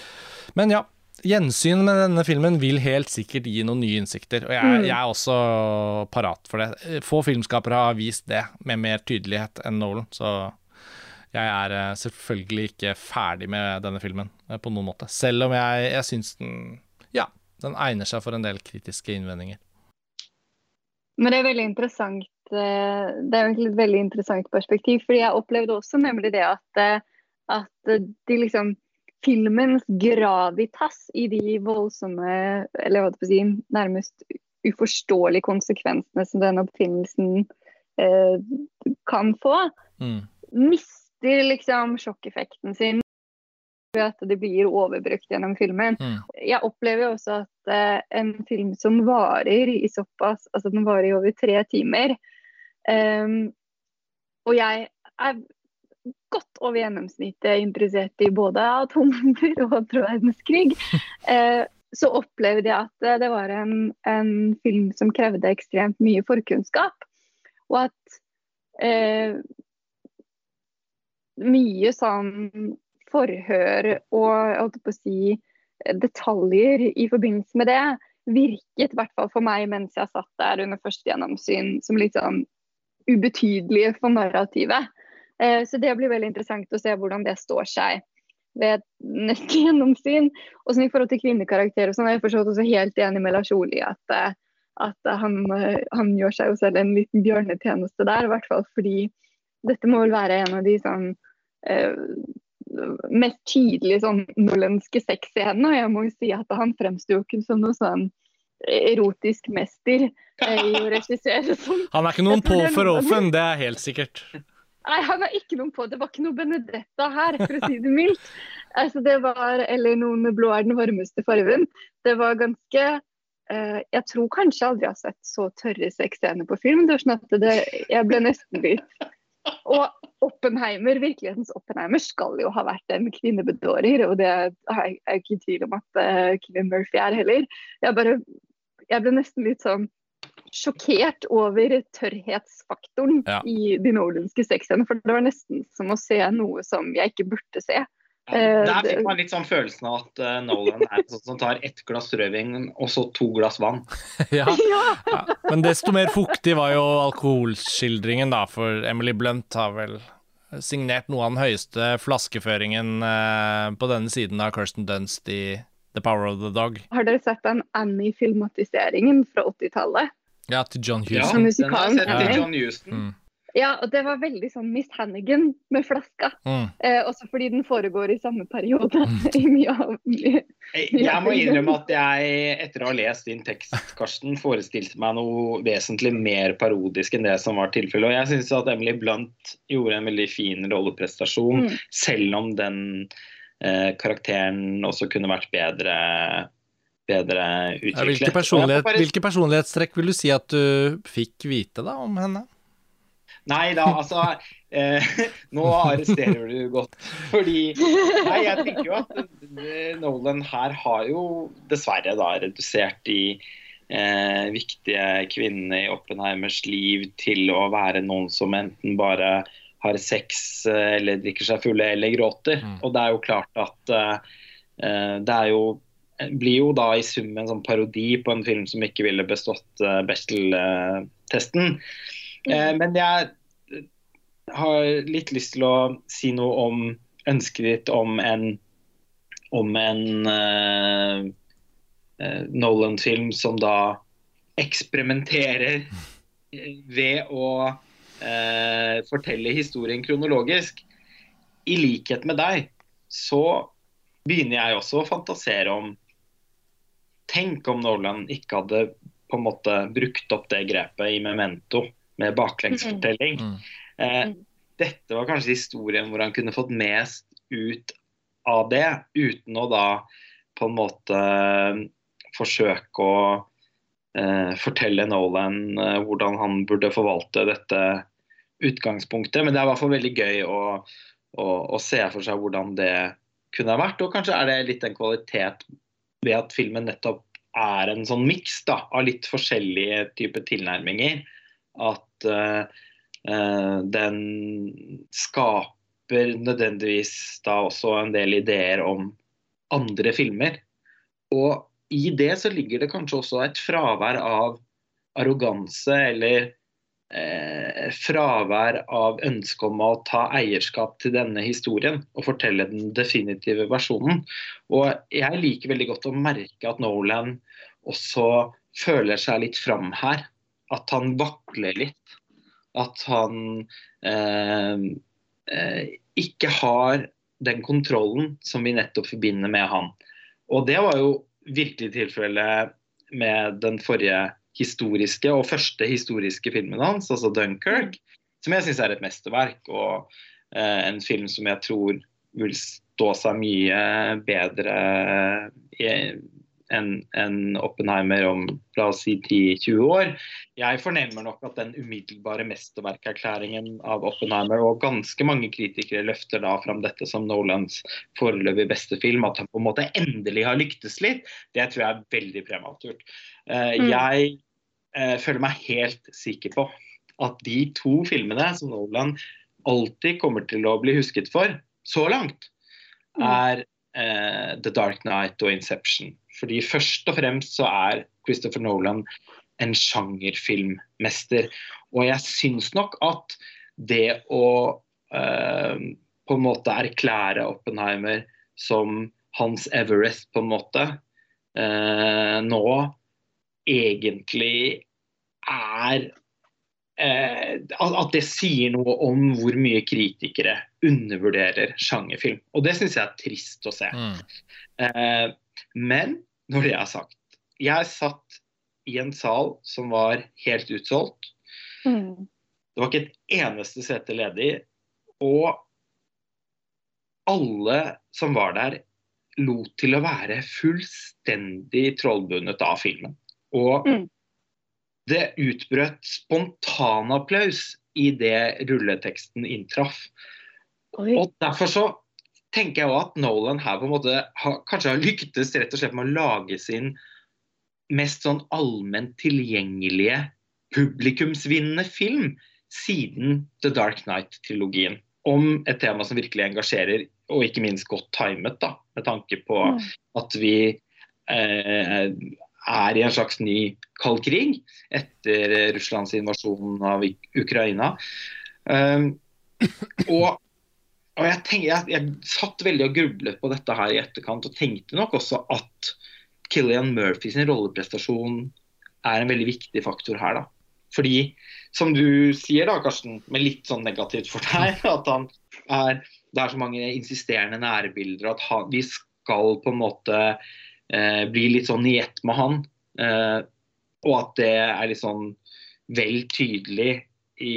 Men ja, Gjensyn med denne filmen vil helt sikkert gi noen nye innsikter, og jeg, mm. jeg, er også parat for det. Få filmskapere har vist det med mer tydelighet enn Nolan, så jeg er eh, selvfølgelig ikke ferdig med denne filmen eh, på noen måte. Selv om jeg, jeg syns den ja, den egner seg for en del kritiske innvendinger. Men det er veldig interessant eh, det er egentlig et veldig interessant perspektiv, fordi jeg opplevde også nemlig det at, at de liksom filmens gravitas i de voldsomme, eller hva skal si, nærmest uforståelige konsekvensene som den oppfinnelsen eh, kan få, mm. mister liksom sjokkeffekten sin ved at det blir overbrukt gjennom filmen. Mm. Jeg opplever også at eh, en film som varer i såpass Altså den varer i over tre timer. Um, og jeg er godt over gjennomsnittet interessert i både atombomber og andre verdenskrig, [LAUGHS] eh, så opplevde jeg at det var en, en, film som krevde ekstremt mye forkunnskap. Og at eh, mye sånn forhør og holdt på å si, detaljer i forbindelse med det virket, i hvert fall for meg mens jeg satt der under første gjennomsyn, som litt sånn ubetydelige for narrativet. Eh, så det blir veldig interessant å se hvordan det står seg ved neste gjennomsyn. Og sånn I forhold til kvinnekarakterer sånn, er jeg forstått også helt enig med Lars Oli at, eh, at han, eh, han, gjør seg jo selv en liten bjørnetjeneste der. I hvert fall fordi dette må vel være en av de sånn mest tydelig sånn nolenske sexscenene. Og jeg må jo si at han fremsto jo ikke som noe sånn erotisk mester eh, i å regissere sånn. Han er ikke noen på for offen, det er helt sikkert. Nei, han er ikke noen på. Det var ikke noe Benedetta her, for å si det mildt. Altså, det var, Eller noen blå er den varmeste fargen. Det var ganske uh, Jeg tror kanskje aldri jeg har sett så tørre sexscener på film. Det var sånn at det, Jeg ble nesten litt Og Oppenheimer, virkelighetens Oppenheimer skal jo ha vært en kvinnebedårer, og det er jeg ikke i tvil om at uh, Kevin Murphy er heller. Jeg bare Jeg ble nesten litt sånn sjokkert over tørrhetsfaktoren ja. i de nolanske sexscenene. For det var nesten som å se noe som jeg ikke burde se. Eh, der fikk man litt sånn følelsen av at uh, Nolan er sånn som tar ett glass rødvin og så to glass vann. [LAUGHS] [LAUGHS] ja. ja. Men desto mer fuktig var jo alkoholskildringen, da, for Emily Blunt har vel signert noe av den høyeste flaskeføringen uh, på denne siden av Kirsten Dunst i The Power of the Dog. Har dere sett den Annie-filmatiseringen fra 80-tallet? Ja, til John Houston. Ja, den har jeg sett til John Houston. Mm. Ja, og det var veldig sånn Miss Hannigan med flaska. Mm. Eh, også fordi den foregår i samme periode. Mm. [LAUGHS] i mye av mye, Jeg må innrømme at jeg, etter å ha lest din tekst, Karsten, forestilte meg noe vesentlig mer parodisk enn det som var tilfellet. Og jeg syns at Emily Blunt gjorde en veldig fin rolleprestasjon, mm. selv om den eh, karakteren også kunne vært bedre bedre utviklet. hvilke, personlighet, hvilke, personlighetstrekk vil du si at du fikk vite da om henne? Nei da, altså eh, [LAUGHS] Nå arresterer du godt. Fordi Nei, jeg tenker jo at eh, Nolan her har jo dessverre da redusert de eh, viktige kvinnene i Oppenheimers liv til å være noen som enten bare har sex eh, eller drikker seg fulle eller gråter. Mm. Og det er jo klart at eh, det er jo blir jo da i sum en sånn parodi på en film som ikke ville bestått uh, Bechdel-testen. Uh, men jeg har litt lyst til å si noe om ønsket ditt om en, om en uh, Nolan-film som da eksperimenterer ved å uh, fortelle historien kronologisk. I likhet med deg så begynner jeg også å fantasere om Tenk om Nolan ikke hadde på en måte brukt opp det grepet i Memento med baklengsfortelling. Mm. Eh, dette var kanskje historien hvor han kunne fått mest ut av det, uten å da på en måte forsøke å eh, fortelle Nolan eh, hvordan han burde forvalte dette utgangspunktet. Men det er i hvert fall veldig gøy å, å, å se for seg hvordan det kunne ha vært. Og kanskje er det litt en kvalitet ved at filmen nettopp er en sånn miks av litt forskjellige typer tilnærminger. At eh, eh, den skaper nødvendigvis da også en del ideer om andre filmer. Og i det så ligger det kanskje også et fravær av arroganse eller eh, fravær av ønske om å ta eierskap til denne historien og fortelle den definitive versjonen. Og jeg liker veldig godt å merke at Nolan også føler seg litt fram her. At han vakler litt. At han eh, eh, ikke har den kontrollen som vi nettopp forbinder med han. Og det var jo virkelig tilfellet med den forrige historiske og første historiske filmen hans, altså 'Dunkerque', som jeg syns er et mesterverk. Og eh, en film som jeg tror vil stå seg mye bedre enn en Oppenheimer om la oss si 10-20 år. Jeg fornemmer nok at den umiddelbare mesterverkerklæringen av Oppenheimer, og ganske mange kritikere løfter da fram dette som Nolans foreløpig beste film, at han på en måte endelig har lyktes litt, det tror jeg er veldig prematurt. Uh, mm. Jeg uh, føler meg helt sikker på at de to filmene som Nolan alltid kommer til å bli husket for, så langt, mm. er uh, The Dark Knight og Inception. Fordi først og fremst så er Christopher Nolan en sjangerfilmmester. Og jeg syns nok at det å eh, på en måte erklære Oppenheimer som hans Everest, på en måte, eh, nå egentlig er uh, At det sier noe om hvor mye kritikere undervurderer sjangerfilm. Og det syns jeg er trist å se. Mm. men når det er sagt. Jeg satt i en sal som var helt utsolgt. Mm. Det var ikke et eneste sete ledig. Og alle som var der, lot til å være fullstendig trollbundet av filmen. Og mm. det utbrøt spontanapplaus idet rulleteksten inntraff. Oi. Og derfor så tenker jeg også at Nolan her på en måte har, kanskje har lyktes rett og slett med å lage sin mest sånn allment tilgjengelige publikumsvinnende film siden The Dark Knight-trilogien. Om et tema som virkelig engasjerer, og ikke minst godt timet, da, med tanke på mm. at vi eh, er i en slags ny kald krig etter Russlands invasjon av Ukraina. Um, og og jeg, tenker, jeg, jeg, satt veldig og grublet på dette her i etterkant, og tenkte nok også at Killian Murphy sin rolleprestasjon er en veldig viktig faktor her. da. Fordi, som du sier da, Karsten, med litt sånn negativt for deg, [LAUGHS] at han er, det er så mange insisterende nærbilder, at han, vi skal på en måte eh, bli litt sånn i ett med han. Eh, og at det er litt sånn vel tydelig i,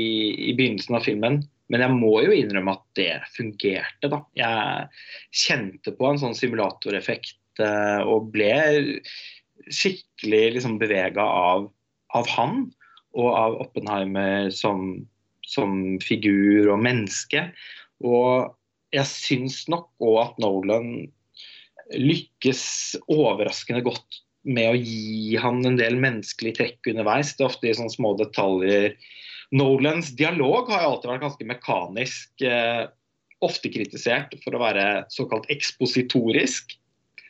i begynnelsen av filmen. Men jeg må jo innrømme at det fungerte, da. Jeg kjente på en sånn simulatoreffekt eh, og ble skikkelig liksom bevega av, av, han og av Oppenheimer som, som figur og menneske. Og jeg syns nok òg at Nolan lykkes overraskende godt med å gi han en del menneskelige trekk underveis. Det er ofte i sånne små detaljer Nolans dialog har jo alltid vært ganske mekanisk. Eh, ofte kritisert for å være såkalt ekspositorisk.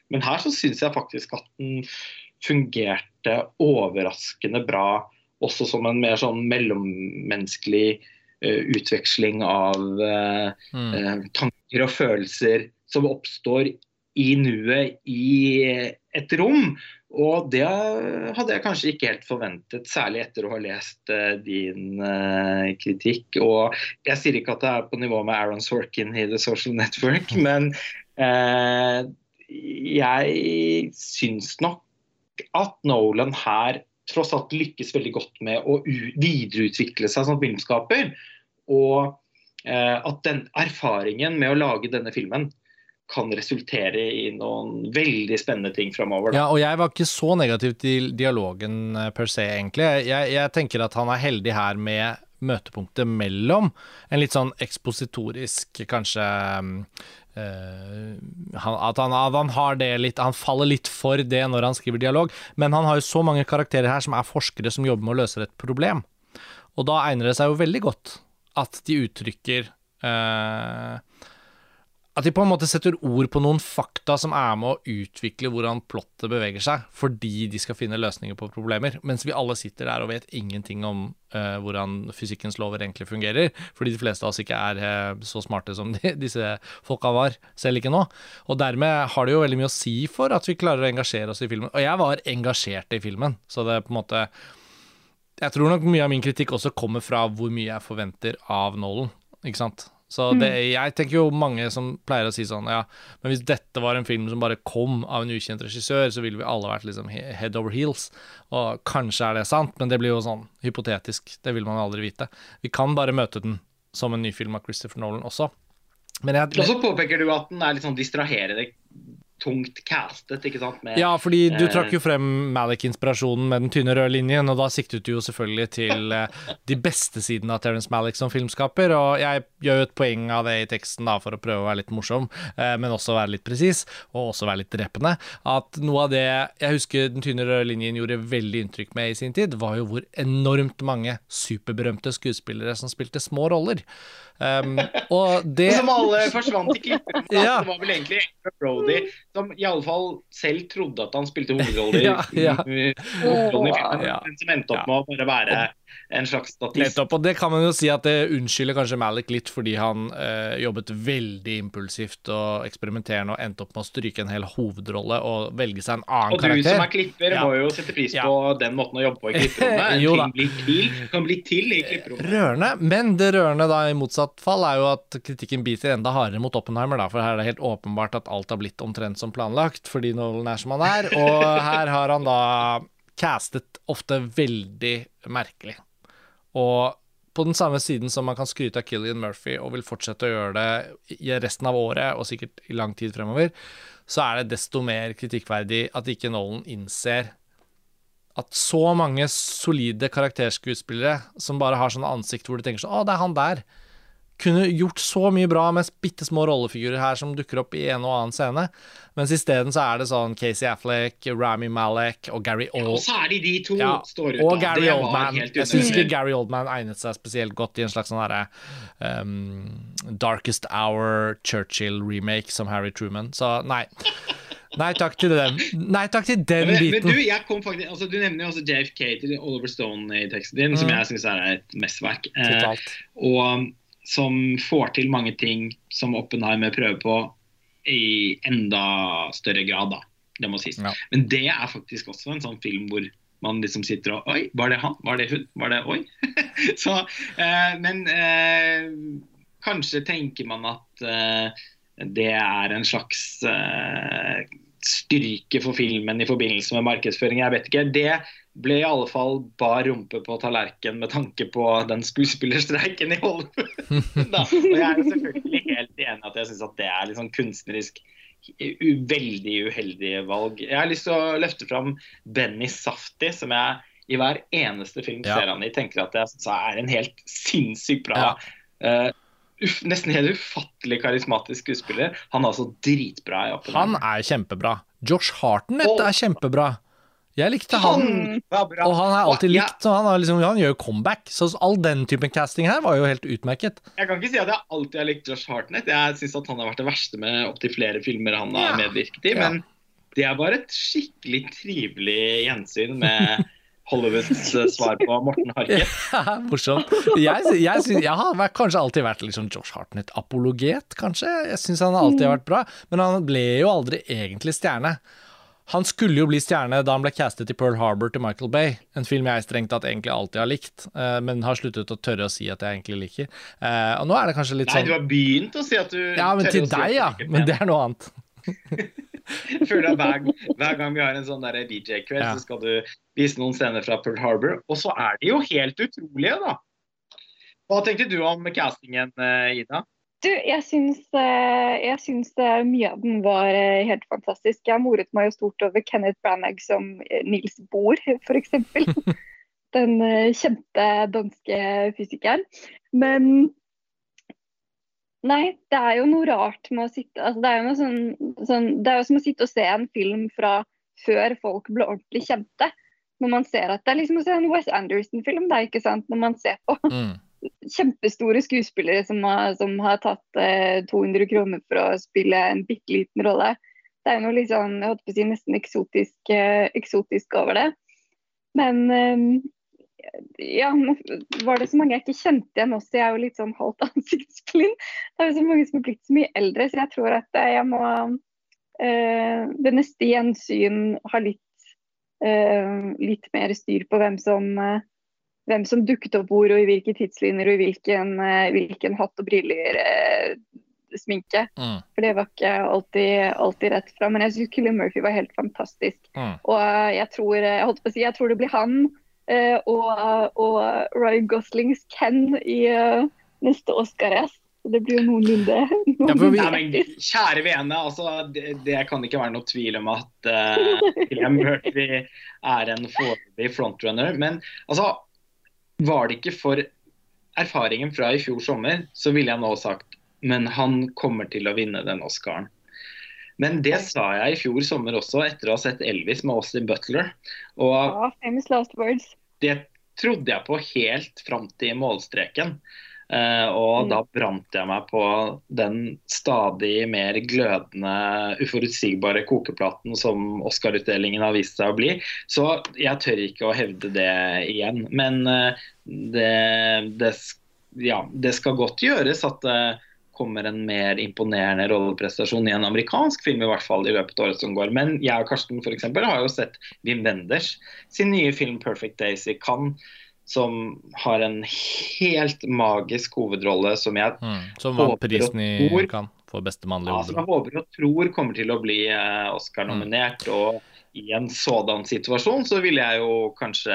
Men her så syns jeg faktisk at den fungerte overraskende bra. Også som en mer sånn mellommenneskelig uh, utveksling av uh, mm. tanker og følelser som oppstår i nuet i et rom. Og det hadde jeg kanskje ikke helt forventet, særlig etter å ha lest uh, din uh, kritikk. Og jeg sier ikke at det er på nivå med Aaron Sorkin i The Social Network, men uh, jeg syns nok at Nolan her tross alt lykkes veldig godt med å videreutvikle seg som filmskaper. Og at den erfaringen med å lage denne filmen kan resultere i noen veldig spennende ting framover. Ja, og jeg var ikke så negativ til dialogen eh, per se, egentlig. Jeg, jeg, tenker at han er heldig her med møtepunktet mellom en litt sånn ekspositorisk, kanskje Uh, han, at, han, at han, har det litt Han faller litt for det når han skriver dialog, men han har jo så mange karakterer her som er forskere som jobber med å løse et problem. Og da egner det seg jo veldig godt at de uttrykker uh, at de på en måte setter ord på noen fakta som er med å utvikle hvordan plottet beveger seg, fordi de skal finne løsninger på problemer. Mens vi alle sitter der og vet ingenting om uh, hvordan fysikkens lover egentlig fungerer. Fordi de fleste av oss ikke er uh, så smarte som [LAUGHS] de, disse folka var, selv ikke nå. Og dermed har det jo veldig mye å si for at vi klarer å engasjere oss i filmen. Og jeg var engasjert i filmen, så det er på en måte Jeg tror nok mye av min kritikk også kommer fra hvor mye jeg forventer av Nolan, ikke sant. Så det, mm. jeg tenker jo mange som pleier å si sånn Ja, men hvis dette var en film som bare kom av en ukjent regissør, så ville vi alle vært liksom head over heels. Og kanskje er det sant, men det blir jo sånn hypotetisk. Det vil man aldri vite. Vi kan bare møte den som en ny film av Christopher Nolan også. Men jeg, Og så påpeker du at den er litt sånn distraherende tungt castet. ikke sant? Med, ja, fordi du eh, trakk jo frem Malik-inspirasjonen med den tynne røde linjen, og da siktet du jo selvfølgelig til eh, de beste sidene av Terence Malik som filmskaper. Og jeg gjør jo et poeng av det i teksten da, for å prøve å være litt morsom, eh, men også være litt presis, og også være litt drepende. At noe av det jeg husker den tynne røde linjen gjorde veldig inntrykk med i sin tid, var jo hvor enormt mange superberømte skuespillere som spilte små roller. Um, og det Som alle forsvant i klippet. [LAUGHS] ja. Det var vel egentlig Brody som iallfall selv trodde at han spilte hovedroller [LAUGHS] ja, ja. i, i, filmen, men som endte opp med å bare være en slags statist. Nettopp, og det kan man jo si at det unnskylder kanskje Malik litt, fordi han eh, jobbet veldig impulsivt og eksperimenterende og endte opp med å stryke en hel hovedrolle og velge seg en annen karakter. Og du som er klipper, ja. må jo sette pris på den måten å jobbe på i klipperommet. [LAUGHS] En Ting blir til, kan bli til i klipperommet. Rørende, men det rørende da i motsatt fall er jo at kritikken biter enda hardere mot Oppenheimer, da, for her er det helt åpenbart at alt har blitt omtrent som planlagt, fordi Nolan er som han er, og her har han da castet ofte veldig merkelig. Og på den samme siden som man kan skryte av Killian Murphy og vil fortsette å gjøre det i resten av året og sikkert i lang tid fremover, så er det desto mer kritikkverdig at ikke Nolan innser at så mange solide karakterskuespillere som bare har sånne ansikt hvor du tenker sånn Å, det er han der kunne gjort så mye bra med bitte små rollefigurer her som dukker opp i en og annen scene. Mens isteden så er det sånn Casey Affleck, Rami Malek og Gary Old... Ja, og det de to ja, står ut Og Gary Oldman. Jeg syns ikke Gary Oldman egnet seg spesielt godt i en slags sånn herre um, Darkest Hour Churchill-remake som Harry Truman. Så nei. Nei takk til den, Nei, takk til den men, biten. Men du, jeg kom faktisk, altså, du nevner jo også JFK til Oliver Stone i teksten din, mm. som jeg syns er et mesterverk. Eh, og som får til mange ting som Oppenheimer prøver på i enda større grad, da. Det må sies. Ja. Men det er faktisk også en sånn film hvor man liksom sitter og Oi, var det han? Var det hun? Var det Oi? [LAUGHS] Så, eh, men eh, kanskje tenker man at eh, det er en slags eh, styrke for filmen i forbindelse med markedsføring. Jeg vet ikke. Det ble i alle fall bar rumpe på tallerken med tanke på den skuespillerstreiken i Hollywood. [LAUGHS] og jeg er selvfølgelig helt enig at jeg syns at det er litt sånn kunstnerisk veldig uheldige valg. Jeg har lyst til å løfte fram Benny Safti, som jeg i hver eneste film ser han i, tenker at jeg er en helt sinnssykt bra ja. uh, nesten helt ufattelig karismatisk skuespiller. Han er altså dritbra. i Han er kjempebra. Josh Hartnett er kjempebra. Jeg likte han, han og han er alltid likt. Så han, liksom, han, gjør comeback. Så all den typen casting her var jo helt utmerket. Jeg kan ikke si at jeg alltid har likt Josh Hartnett. Jeg syns han har vært det verste med opptil flere filmer han har medvirket i. Men det er bare et skikkelig trivelig gjensyn med [LAUGHS] Hollywoods eh, svar på Morten Harket. [LAUGHS] Ja, morsomt. Jeg, jeg, synes, jeg har vært, kanskje alltid vært liksom Josh Hartnett-apologet, kanskje. Jeg syns han alltid har vært bra, men han ble jo aldri egentlig stjerne. Han skulle jo bli stjerne da han ble castet i Pearl Harbor til Michael Bay, en film jeg strengt tatt egentlig alltid har likt, eh, men har sluttet å tørre å si at jeg egentlig liker. Eh, og nå er det kanskje litt sånn Nei, du har begynt å si at du Ja, men til deg, si ja. Men det er noe annet. [LAUGHS] Føler at hver, hver gang vi har en sånn DJ-kveld, Ja. så skal du vise noen scener fra Pearl Harbor. Og så er de jo helt utrolige, da. Hva tenkte du om castingen, eh, Ida? Du, jeg syns, eh, jeg syns eh, mye av den var eh, helt fantastisk. Jeg moret meg jo stort over Kenneth Branagh som Nils Bohr, [LAUGHS] f.eks. [LAUGHS] Den kjente danske fysikeren. Men Nei, det er jo noe rart med å sitte altså, det, er sånn, sånn, det er jo som å sitte og se en film fra før folk ble ordentlig kjente. Når man ser at Det er liksom å se en Wes Anderson-film, det er ikke sant? Når man ser på Mm. Kjempestore skuespillere som har, som har tatt eh, 200 kroner for å spille en bitte liten rolle. Det er jo noe sånn, jeg holdt på å si nesten eksotisk, eh, eksotisk over det. Men eh, ja, var det så mange jeg ikke kjente igjen også. Jeg er jo litt sånn halvt [LAUGHS] ansiktsblind. Det er jo så mange som er blitt så mye eldre, så jeg tror at eh, jeg må eh, ved neste gjensyn ha litt, eh, litt mer styr på hvem som eh, hvem som dukket opp hvor og i hvilke tidslinjer og i hvilken, eh, hvilken hatt og briller eh, sminke. Mm. For det var ikke alltid, alltid rett fra. Men jeg syns Killian Murphy var helt fantastisk. Mm. Og eh, jeg tror, jeg holdt på å si, jeg tror det blir han eh, og, og Ryan Goslings Ken i uh, neste Oscar-race. Så Det blir jo noenlunde [LAUGHS] Ja, vi- Nei, kjære vene, altså, det, det kan ikke være noe tvil om at uh, William Murphy er en foreløpig frontrunner. Men altså, var det ikke for erfaringen fra i fjor sommer, så ville jeg nå sagt men han kommer til å vinne den Oscaren. Men det sa jeg i fjor sommer også, etter å ha sett Elvis med Austin Butler. Og Ja, famous last words. det trodde jeg på helt fram til målstreken. Eh, og Mm. da brant jeg meg på den stadig mer glødende, uforutsigbare kokeplaten som Oscar-utdelingen har vist seg å bli. Så jeg tør ikke å hevde det igjen. Men eh, det, det, ja, det skal godt gjøres at det kommer en mer imponerende rolleprestasjon i en amerikansk film, i hvert fall i løpet av året som går. Men jeg og Karsten for eksempel, har jo sett Wim Wenders sin nye film 'Perfect Days' i Cannes som har en helt magisk hovedrolle som jeg, Mm. Som vant prisen i Cannes for beste mannlige ja, som jeg håper og tror kommer til å bli eh, Oscar-nominert. Og i en sådan situasjon så vil jeg jo kanskje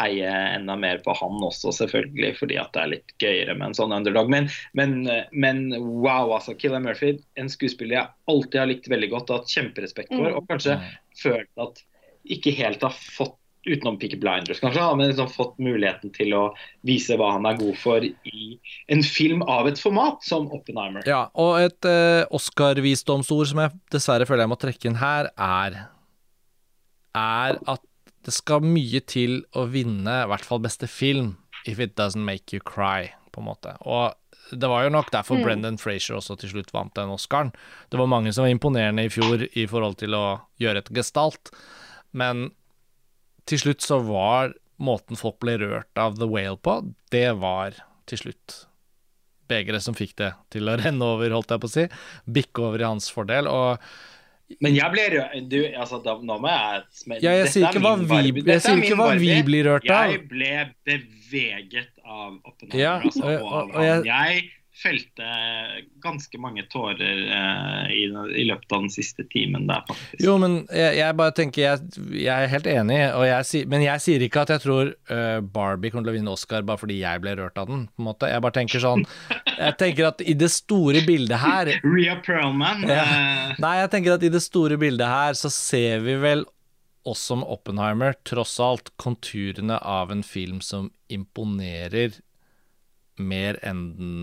heie enda mer på han også, selvfølgelig, fordi at det er litt gøyere med en sånn underdog. Men, men, men wow, altså. Killer Murphy, en skuespiller jeg alltid har likt veldig godt og hatt kjemperespekt for, Mm. og kanskje Mm. følt at ikke helt har fått utenom Peaky Blinders, kanskje, har men liksom fått muligheten til å vise hva han er god for i en film av et format som Oppenheimer. Ja, og et eh, Oscar-visdomsord som jeg dessverre føler jeg må trekke inn her, er er at det skal mye til å vinne i hvert fall beste film if it doesn't make you cry, på en måte. Og det var jo nok derfor Mm. Brendan Frazier også til slutt vant den Oscaren. Det var mange som var imponerende i fjor i forhold til å gjøre et gestalt, men til slutt så var måten folk ble rørt av The Whale på, det var til slutt begeret som fikk det til å [LAUGHS] renne over, holdt jeg på å si. Bikke over i hans fordel. Og Men jeg ble rørt Du, altså, da, nå må jeg smelle ja, jeg sier er ikke hva vi, jeg sier er ikke hva vi blir rørt av. Jeg ble beveget av Oppenheimer. Ja, altså, og- og, og jeg- jeg felte ganske mange tårer eh, i, i løpet av den siste timen der, faktisk. Jo, men jeg, jeg bare tenker jeg, jeg er helt enig, jeg, men jeg sier ikke at jeg tror uh, Barbie kommer til å vinne Oscar bare fordi jeg ble rørt av den. på en måte. Jeg bare tenker sånn Jeg tenker at i det store bildet her [LAUGHS] Rhea Perlman. Ja. eh, Nei, jeg tenker at i det store bildet her så ser vi vel også med Oppenheimer tross alt konturene av en film som imponerer mer enn den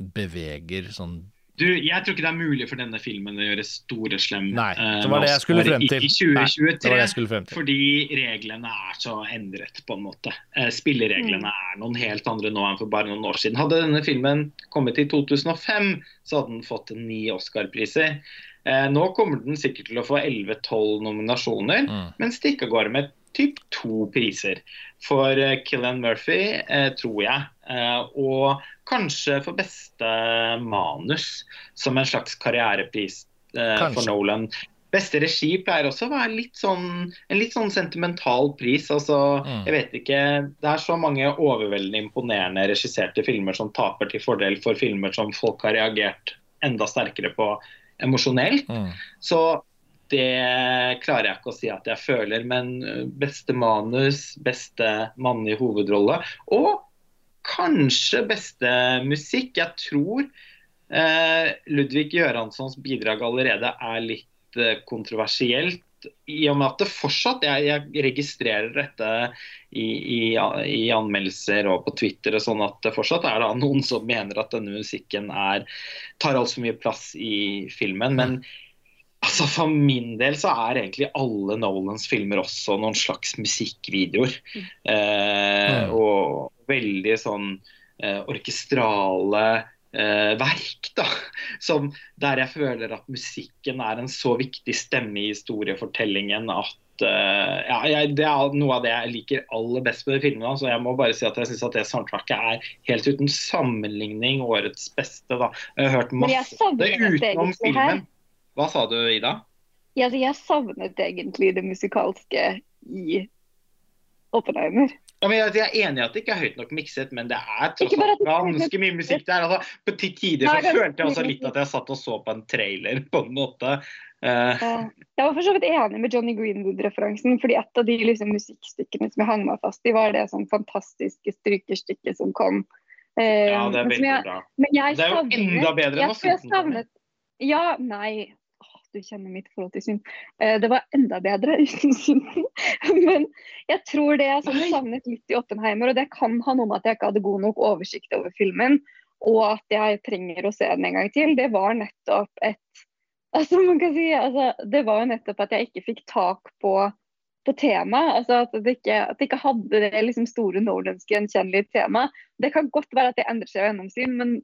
beveger sånn Du, jeg tror ikke det er mulig for denne filmen å gjøre store slem Nei, eh, det var det jeg skulle frem til. i, i Nei, det var det jeg skulle frem til. Fordi reglene er så endret, på en måte. Eh, spillereglene er noen helt andre nå enn for bare noen år siden. Hadde denne filmen kommet i 2005, så hadde den fått ni Oscar-priser. Eh, nå kommer den sikkert til å få 11-12 nominasjoner, Mm. men stikke av gårde med typ to priser. For uh, Killian Murphy, tror jeg. Og kanskje for beste manus, som en slags karrierepris for Nolan. Beste regi pleier også å være litt sånn, en litt sånn sentimental pris. altså, mm. jeg vet ikke, Det er så mange overveldende imponerende regisserte filmer som taper til fordel for filmer som folk har reagert enda sterkere på emosjonelt. Mm. Så det klarer jeg ikke å si at jeg føler. Men beste manus, beste mann i hovedrolle og kanskje beste musikk. Jeg tror eh, Ludvig Göranssons bidrag allerede er litt Eh, kontroversielt. I og med at det fortsatt Jeg, jeg registrerer dette i, i, i, anmeldelser og på Twitter, og sånn at det fortsatt er da noen som mener at denne musikken er, tar altfor mye plass i filmen. Men altså, for min del så er egentlig alle Nolans filmer også noen slags musikkvideoer. Mm. Eh, og veldig sånn eh, orkestrale eh, verk. da, som, Der jeg føler at musikken er en så viktig stemme i historiefortellingen at uh, ja, jeg, Det er noe av det jeg liker aller best med filmene. Så jeg må bare si at jeg syns at det soundtracket er helt uten sammenligning årets beste. da. Jeg har hørt masse det utenom filmen. Hva sa du, Ida? Ja, jeg savnet egentlig det musikalske i Oppenheimer. Ja, jeg, er enig i at det ikke er høyt nok mikset, men det er tross alt ganske mye musikk der. Altså, på tider så følte jeg også litt at jeg satt og så på en trailer, [LAUGHS] på en måte. Uh. Jeg var for så vidt enig med Johnny Greenwood-referansen. fordi Et av de liksom, musikkstykkene som jeg hang meg fast i, var det sånn fantastiske strykerstykket som kom. Uh, ja, det er veldig jeg, bra. det er jo savnet, enda bedre enn å savnet, Ja, nei, du kjenner mitt forhold til synd. Eh, det var enda bedre [LAUGHS] uten synden. Men jeg tror det jeg sånn savnet litt i Oppenheimer, og det kan ha noe med at jeg ikke hadde god nok oversikt over filmen, og at jeg trenger å se den en gang til, det var nettopp et Altså, man kan si, altså, det var jo nettopp at jeg ikke fikk tak på på temaet. Altså at, det ikke, at det ikke hadde det liksom store nordenske gjenkjennelige temaet. Det kan godt være at det endrer seg gjennom syn, men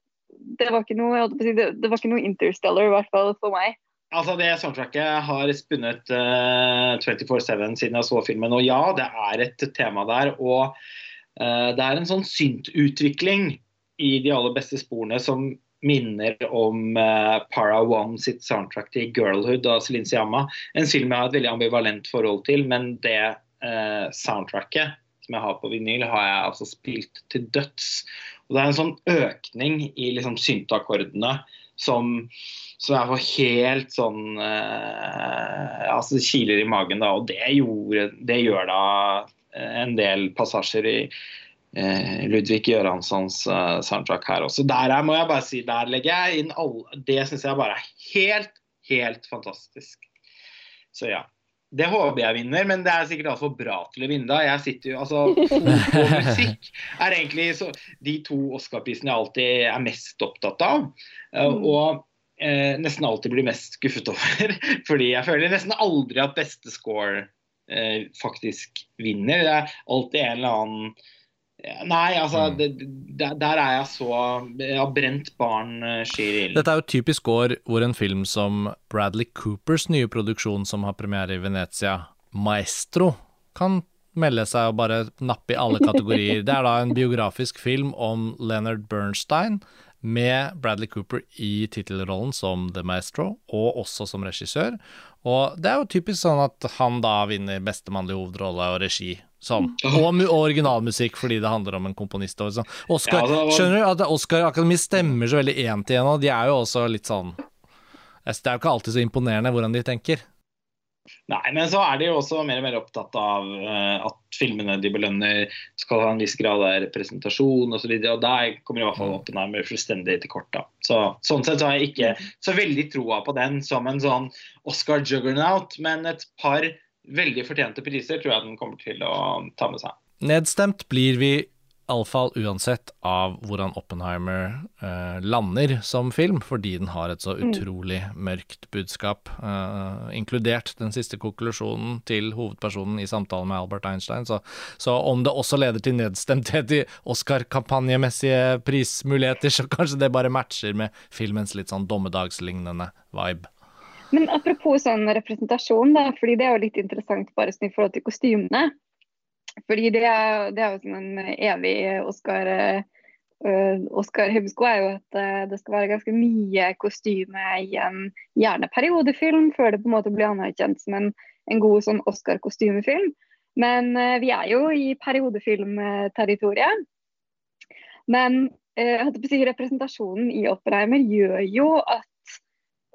det var ikke noe, si, det, det var ikke noe interstellar, i hvert fall for meg. Altså Det soundtracket har spunnet uh, eh, 24-7 siden jeg så filmen. Og ja, det er et tema der. Og uh, det er en sånn syntutvikling i de aller beste sporene som minner om uh, Para One sitt soundtrack til 'Girlhood' av Celine Siamma. En film jeg har et veldig ambivalent forhold til, men det soundtracket som jeg har på vinyl, har jeg altså spilt til døds. Og Det er en sånn økning i liksom synteakkordene som så jeg får helt sånn eh, altså kiler i magen, da. Og det, gjorde, det gjør da eh, en del passasjer i eh, Ludvig Göranssons eh, soundtrack her også. Der er, må jeg bare si, der legger jeg inn alle Det syns jeg bare er helt, helt fantastisk. Så ja. Det håper jeg vinner, men det er sikkert altfor bra til å vinne. Jeg sitter jo, altså, og musikk er egentlig så, de to Oscar-prisene jeg alltid er mest opptatt av. Uh, og eh, nesten alltid blir mest skuffet over. [LAUGHS] Fordi jeg føler nesten aldri at beste score eh, faktisk vinner. Det er alltid en eller annen Nei, altså mm. det, der, der, er jeg så Jeg har brent barn skyr i ilden. Dette er jo typisk år hvor en film som Bradley Coopers nye produksjon som har premiere i Venezia, 'Maestro', kan melde seg og bare nappe i alle kategorier. [LAUGHS] Det er da en biografisk film om Leonard Bernstein, med Bradley Cooper i tittelrollen som The Maestro, og også som regissør. Og det er jo typisk sånn at han da vinner beste mannlige hovedrolle og regi. Sånn. Og originalmusikk fordi det handler om en komponist. Og sånn. Oscar, skjønner du at Oscar Akademi stemmer så veldig én til én, og de er jo også litt sånn Det er jo ikke alltid så imponerende hvordan de tenker. Nei, men så er de jo også mer og mer opptatt av uh, at filmene de belønner skal ha en viss grad av representasjon osv. Og, så og der kommer i hvert fall Oppenheimer fullstendig til kort. da. Så, sånn sett så har jeg ikke så veldig troa på den som en sånn Oscar juggernaut, men et par veldig fortjente priser tror jeg den kommer til å ta med seg. Nedstemt blir vi Iallfall uansett av hvordan Oppenheimer eh, lander som film, fordi den har et så mm. utrolig mørkt budskap, eh, inkludert den siste konklusjonen til hovedpersonen i samtalen med Albert Einstein. Så, så om det også leder til nedstemthet i Oscar-kampanjemessige prismuligheter, så kanskje det bare matcher med filmens litt sånn dommedagslignende vibe. Men apropos sånn representasjon, da, fordi det er jo litt interessant bare sånn i forhold til kostymene. Fordi det er, det er jo som en evig Oscar uh, Oscar Hubsko er jo at det skal være ganske mye kostyme i en gjerne periodefilm før det på en måte blir anerkjent som en, en god sånn Oscar-kostymefilm. Men uh, vi er jo i periodefilmterritoriet. Men uh, si, representasjonen i Oppenheimer gjør jo at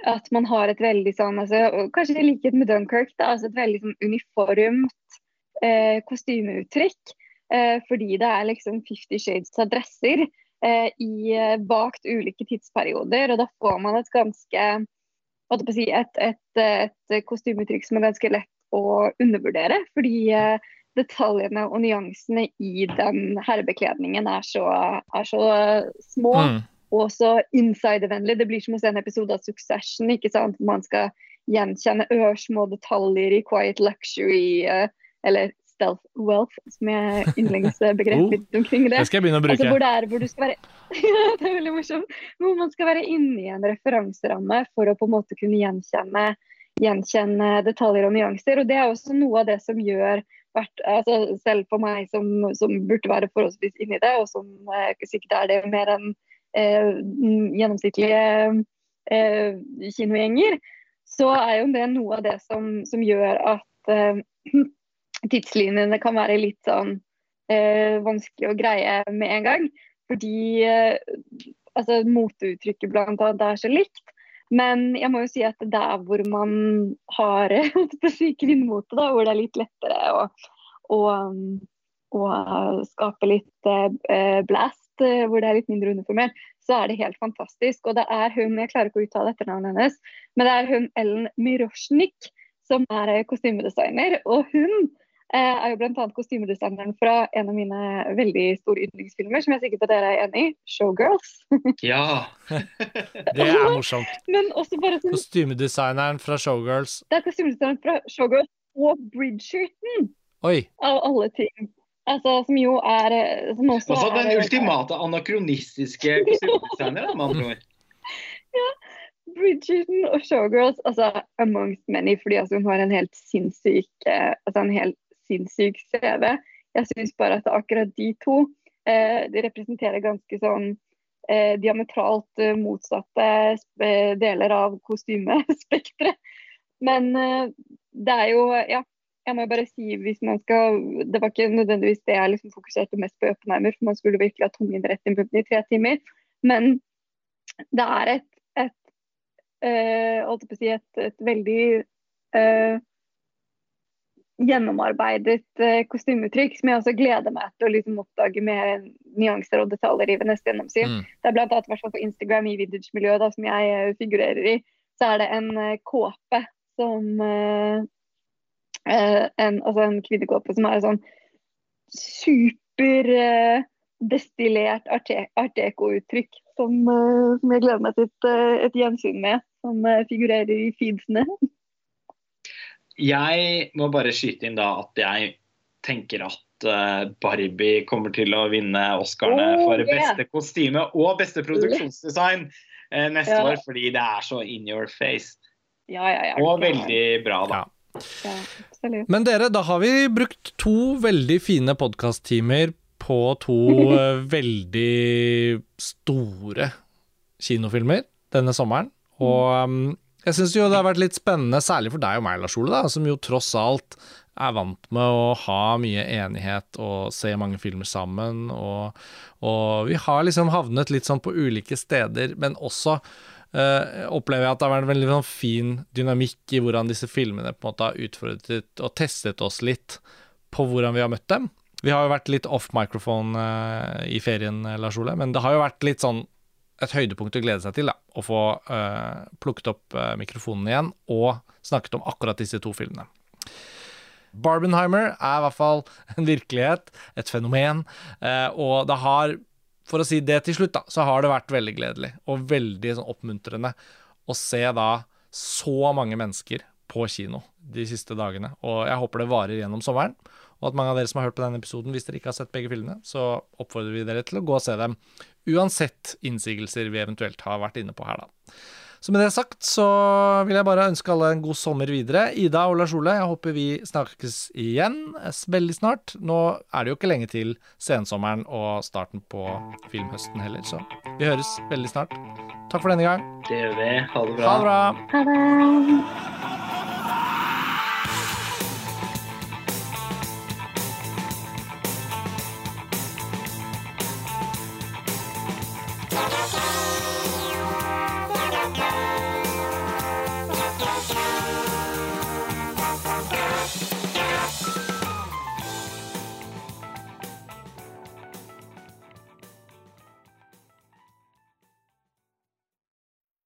at man har et veldig sånn, altså, kanskje i likhet med Dunkerque, da, altså et veldig sånn uniformt eh, kostymeuttrykk. Eh, fordi det er liksom Fifty Shades av dresser eh, i, bakt ulike tidsperioder. Og da får man et ganske si, et, et, et kostymeuttrykk som er ganske lett å undervurdere. Fordi eh, detaljene og nyansene i den herrebekledningen er så, er så små. Mm. Og så insidervennlig. Det blir som å se en episode av Succession. ikke sant? Man skal gjenkjenne ørsmå detaljer i Quiet Luxury, eh, eller stealth wealth, som er yndlingsbegrep [LAUGHS] oh, omkring det. Det skal jeg begynne å bruke. Altså, hvor det er hvor du skal være [LAUGHS] ja, det er veldig morsomt. Hvor man skal være inne i en referanseramme for å på en måte kunne gjenkjenne, gjenkjenne detaljer og nyanser. Og det er også noe av det som gjør vært, altså Selv for meg som, som burde være forholdsvis inni det, og som eh, sikkert er det mer enn eh, gjennomsnittlige eh, kinogjenger, så er jo det noe av det som, som gjør at eh, tidslinjene kan være litt sånn eh, vanskelig å greie med en gang. Fordi eh, altså, moteuttrykket bl.a. er så likt. Men jeg må jo si at der hvor man har [LAUGHS] kvinnemote, da, hvor det er litt lettere å, å, å skape litt eh, blast, eh, hvor det er litt mindre uniformert, så er det helt fantastisk. Og det er hun, jeg klarer ikke å uttale etternavnet hennes, men det er hun Ellen Mirosjnik som er kostymedesigner. Og hun Eh, er jo bl.a. kostymedesigneren fra en av mine veldig store yndlingsfilmer, som jeg er sikker på at dere er enig i, 'Showgirls'. [LAUGHS] ja! [LAUGHS] det er morsomt. Men også bare sånn, Kostymedesigneren fra 'Showgirls'. Det er kostymedesigneren fra 'Showgirls' og 'Bridgerton', Oi. av alle ting. Altså, som jo er eh, som også, også den er, ultimate anakronistiske [LAUGHS] kostymedesigneren, med andre ord. ja. Bridgerton og Showgirls, altså amongst many, fordi altså, hun har en helt sinnssyk eh, altså, en helt sinnssyk CV. Jeg syns bare at akkurat de to eh, de representerer ganske sånn eh, diametralt eh, motsatte eh, deler av kostymespekteret. Men eh, det er jo Ja, jeg må bare si hvis man skal Det var ikke nødvendigvis det jeg liksom fokuserte mest på i Oppenheimer, for man skulle virkelig ha tungen rett i i tre timer. Men det er et, et, et, et, et veldig gjennomarbeidet eh, kostymeuttrykk som jeg også gleder meg til å liksom oppdage mer nyanser og detaljer i ved neste gjennomsyn. Mm. Det er blant annet på Instagram i vintage-miljøet som jeg uh, figurerer i, så er det en uh, kåpe som en, Altså en kvinnekåpe som er sånn super destillert art deco-uttrykk som, som, jeg gleder meg til et, et gjensyn med, som figurerer i feedsene. [LAUGHS] Jeg må bare skyte inn da at jeg tenker at uh, Barbie kommer til å vinne Oscarene oh, for beste kostyme og beste produksjonsdesign uh, neste ja. år, fordi det er så in your face. Ja, ja, og veldig bra, da. Men dere, da har vi brukt to veldig fine podkast-timer på to uh, [LAUGHS] veldig store kinofilmer denne sommeren. Og um, jeg syns jo det har vært litt spennende, særlig for deg og meg, Lars Ole, da, som jo tross alt er vant med å ha mye enighet og se mange filmer sammen. Og, og vi har liksom havnet litt sånn på ulike steder, men også uh, opplever jeg at det har vært en veldig sånn fin dynamikk i hvordan disse filmene på en måte har utfordret og testet oss litt på hvordan vi har møtt dem. Vi har jo vært litt off microphone uh, i ferien, Lars Ole, men det har jo vært litt sånn et høydepunkt å glede seg til. da, Å få uh, plukket opp uh, mikrofonen igjen og snakket om akkurat disse to filmene. Barbenheimer er i hvert fall [LAUGHS] en virkelighet, et fenomen. Uh, og det har, for å si det til slutt, da, så har det vært veldig gledelig og veldig sånn, oppmuntrende å se da så mange mennesker på kino de siste dagene. Og jeg håper det varer gjennom sommeren. Og at mange av dere som har hørt på denne episoden, hvis dere ikke har sett begge filmene, så oppfordrer vi dere til å gå og se dem, uansett innsigelser vi eventuelt har vært inne på her, da. Så med det sagt så vil jeg bare ønske alle en god sommer videre. Ida og Lars Ole, jeg håper vi snakkes igjen veldig snart. Nå er det jo ikke lenge til sensommeren og starten på filmhøsten heller, så vi høres veldig snart. Takk for denne gang. Det gjør vi. Ha det bra. Ha det bra. Ha det.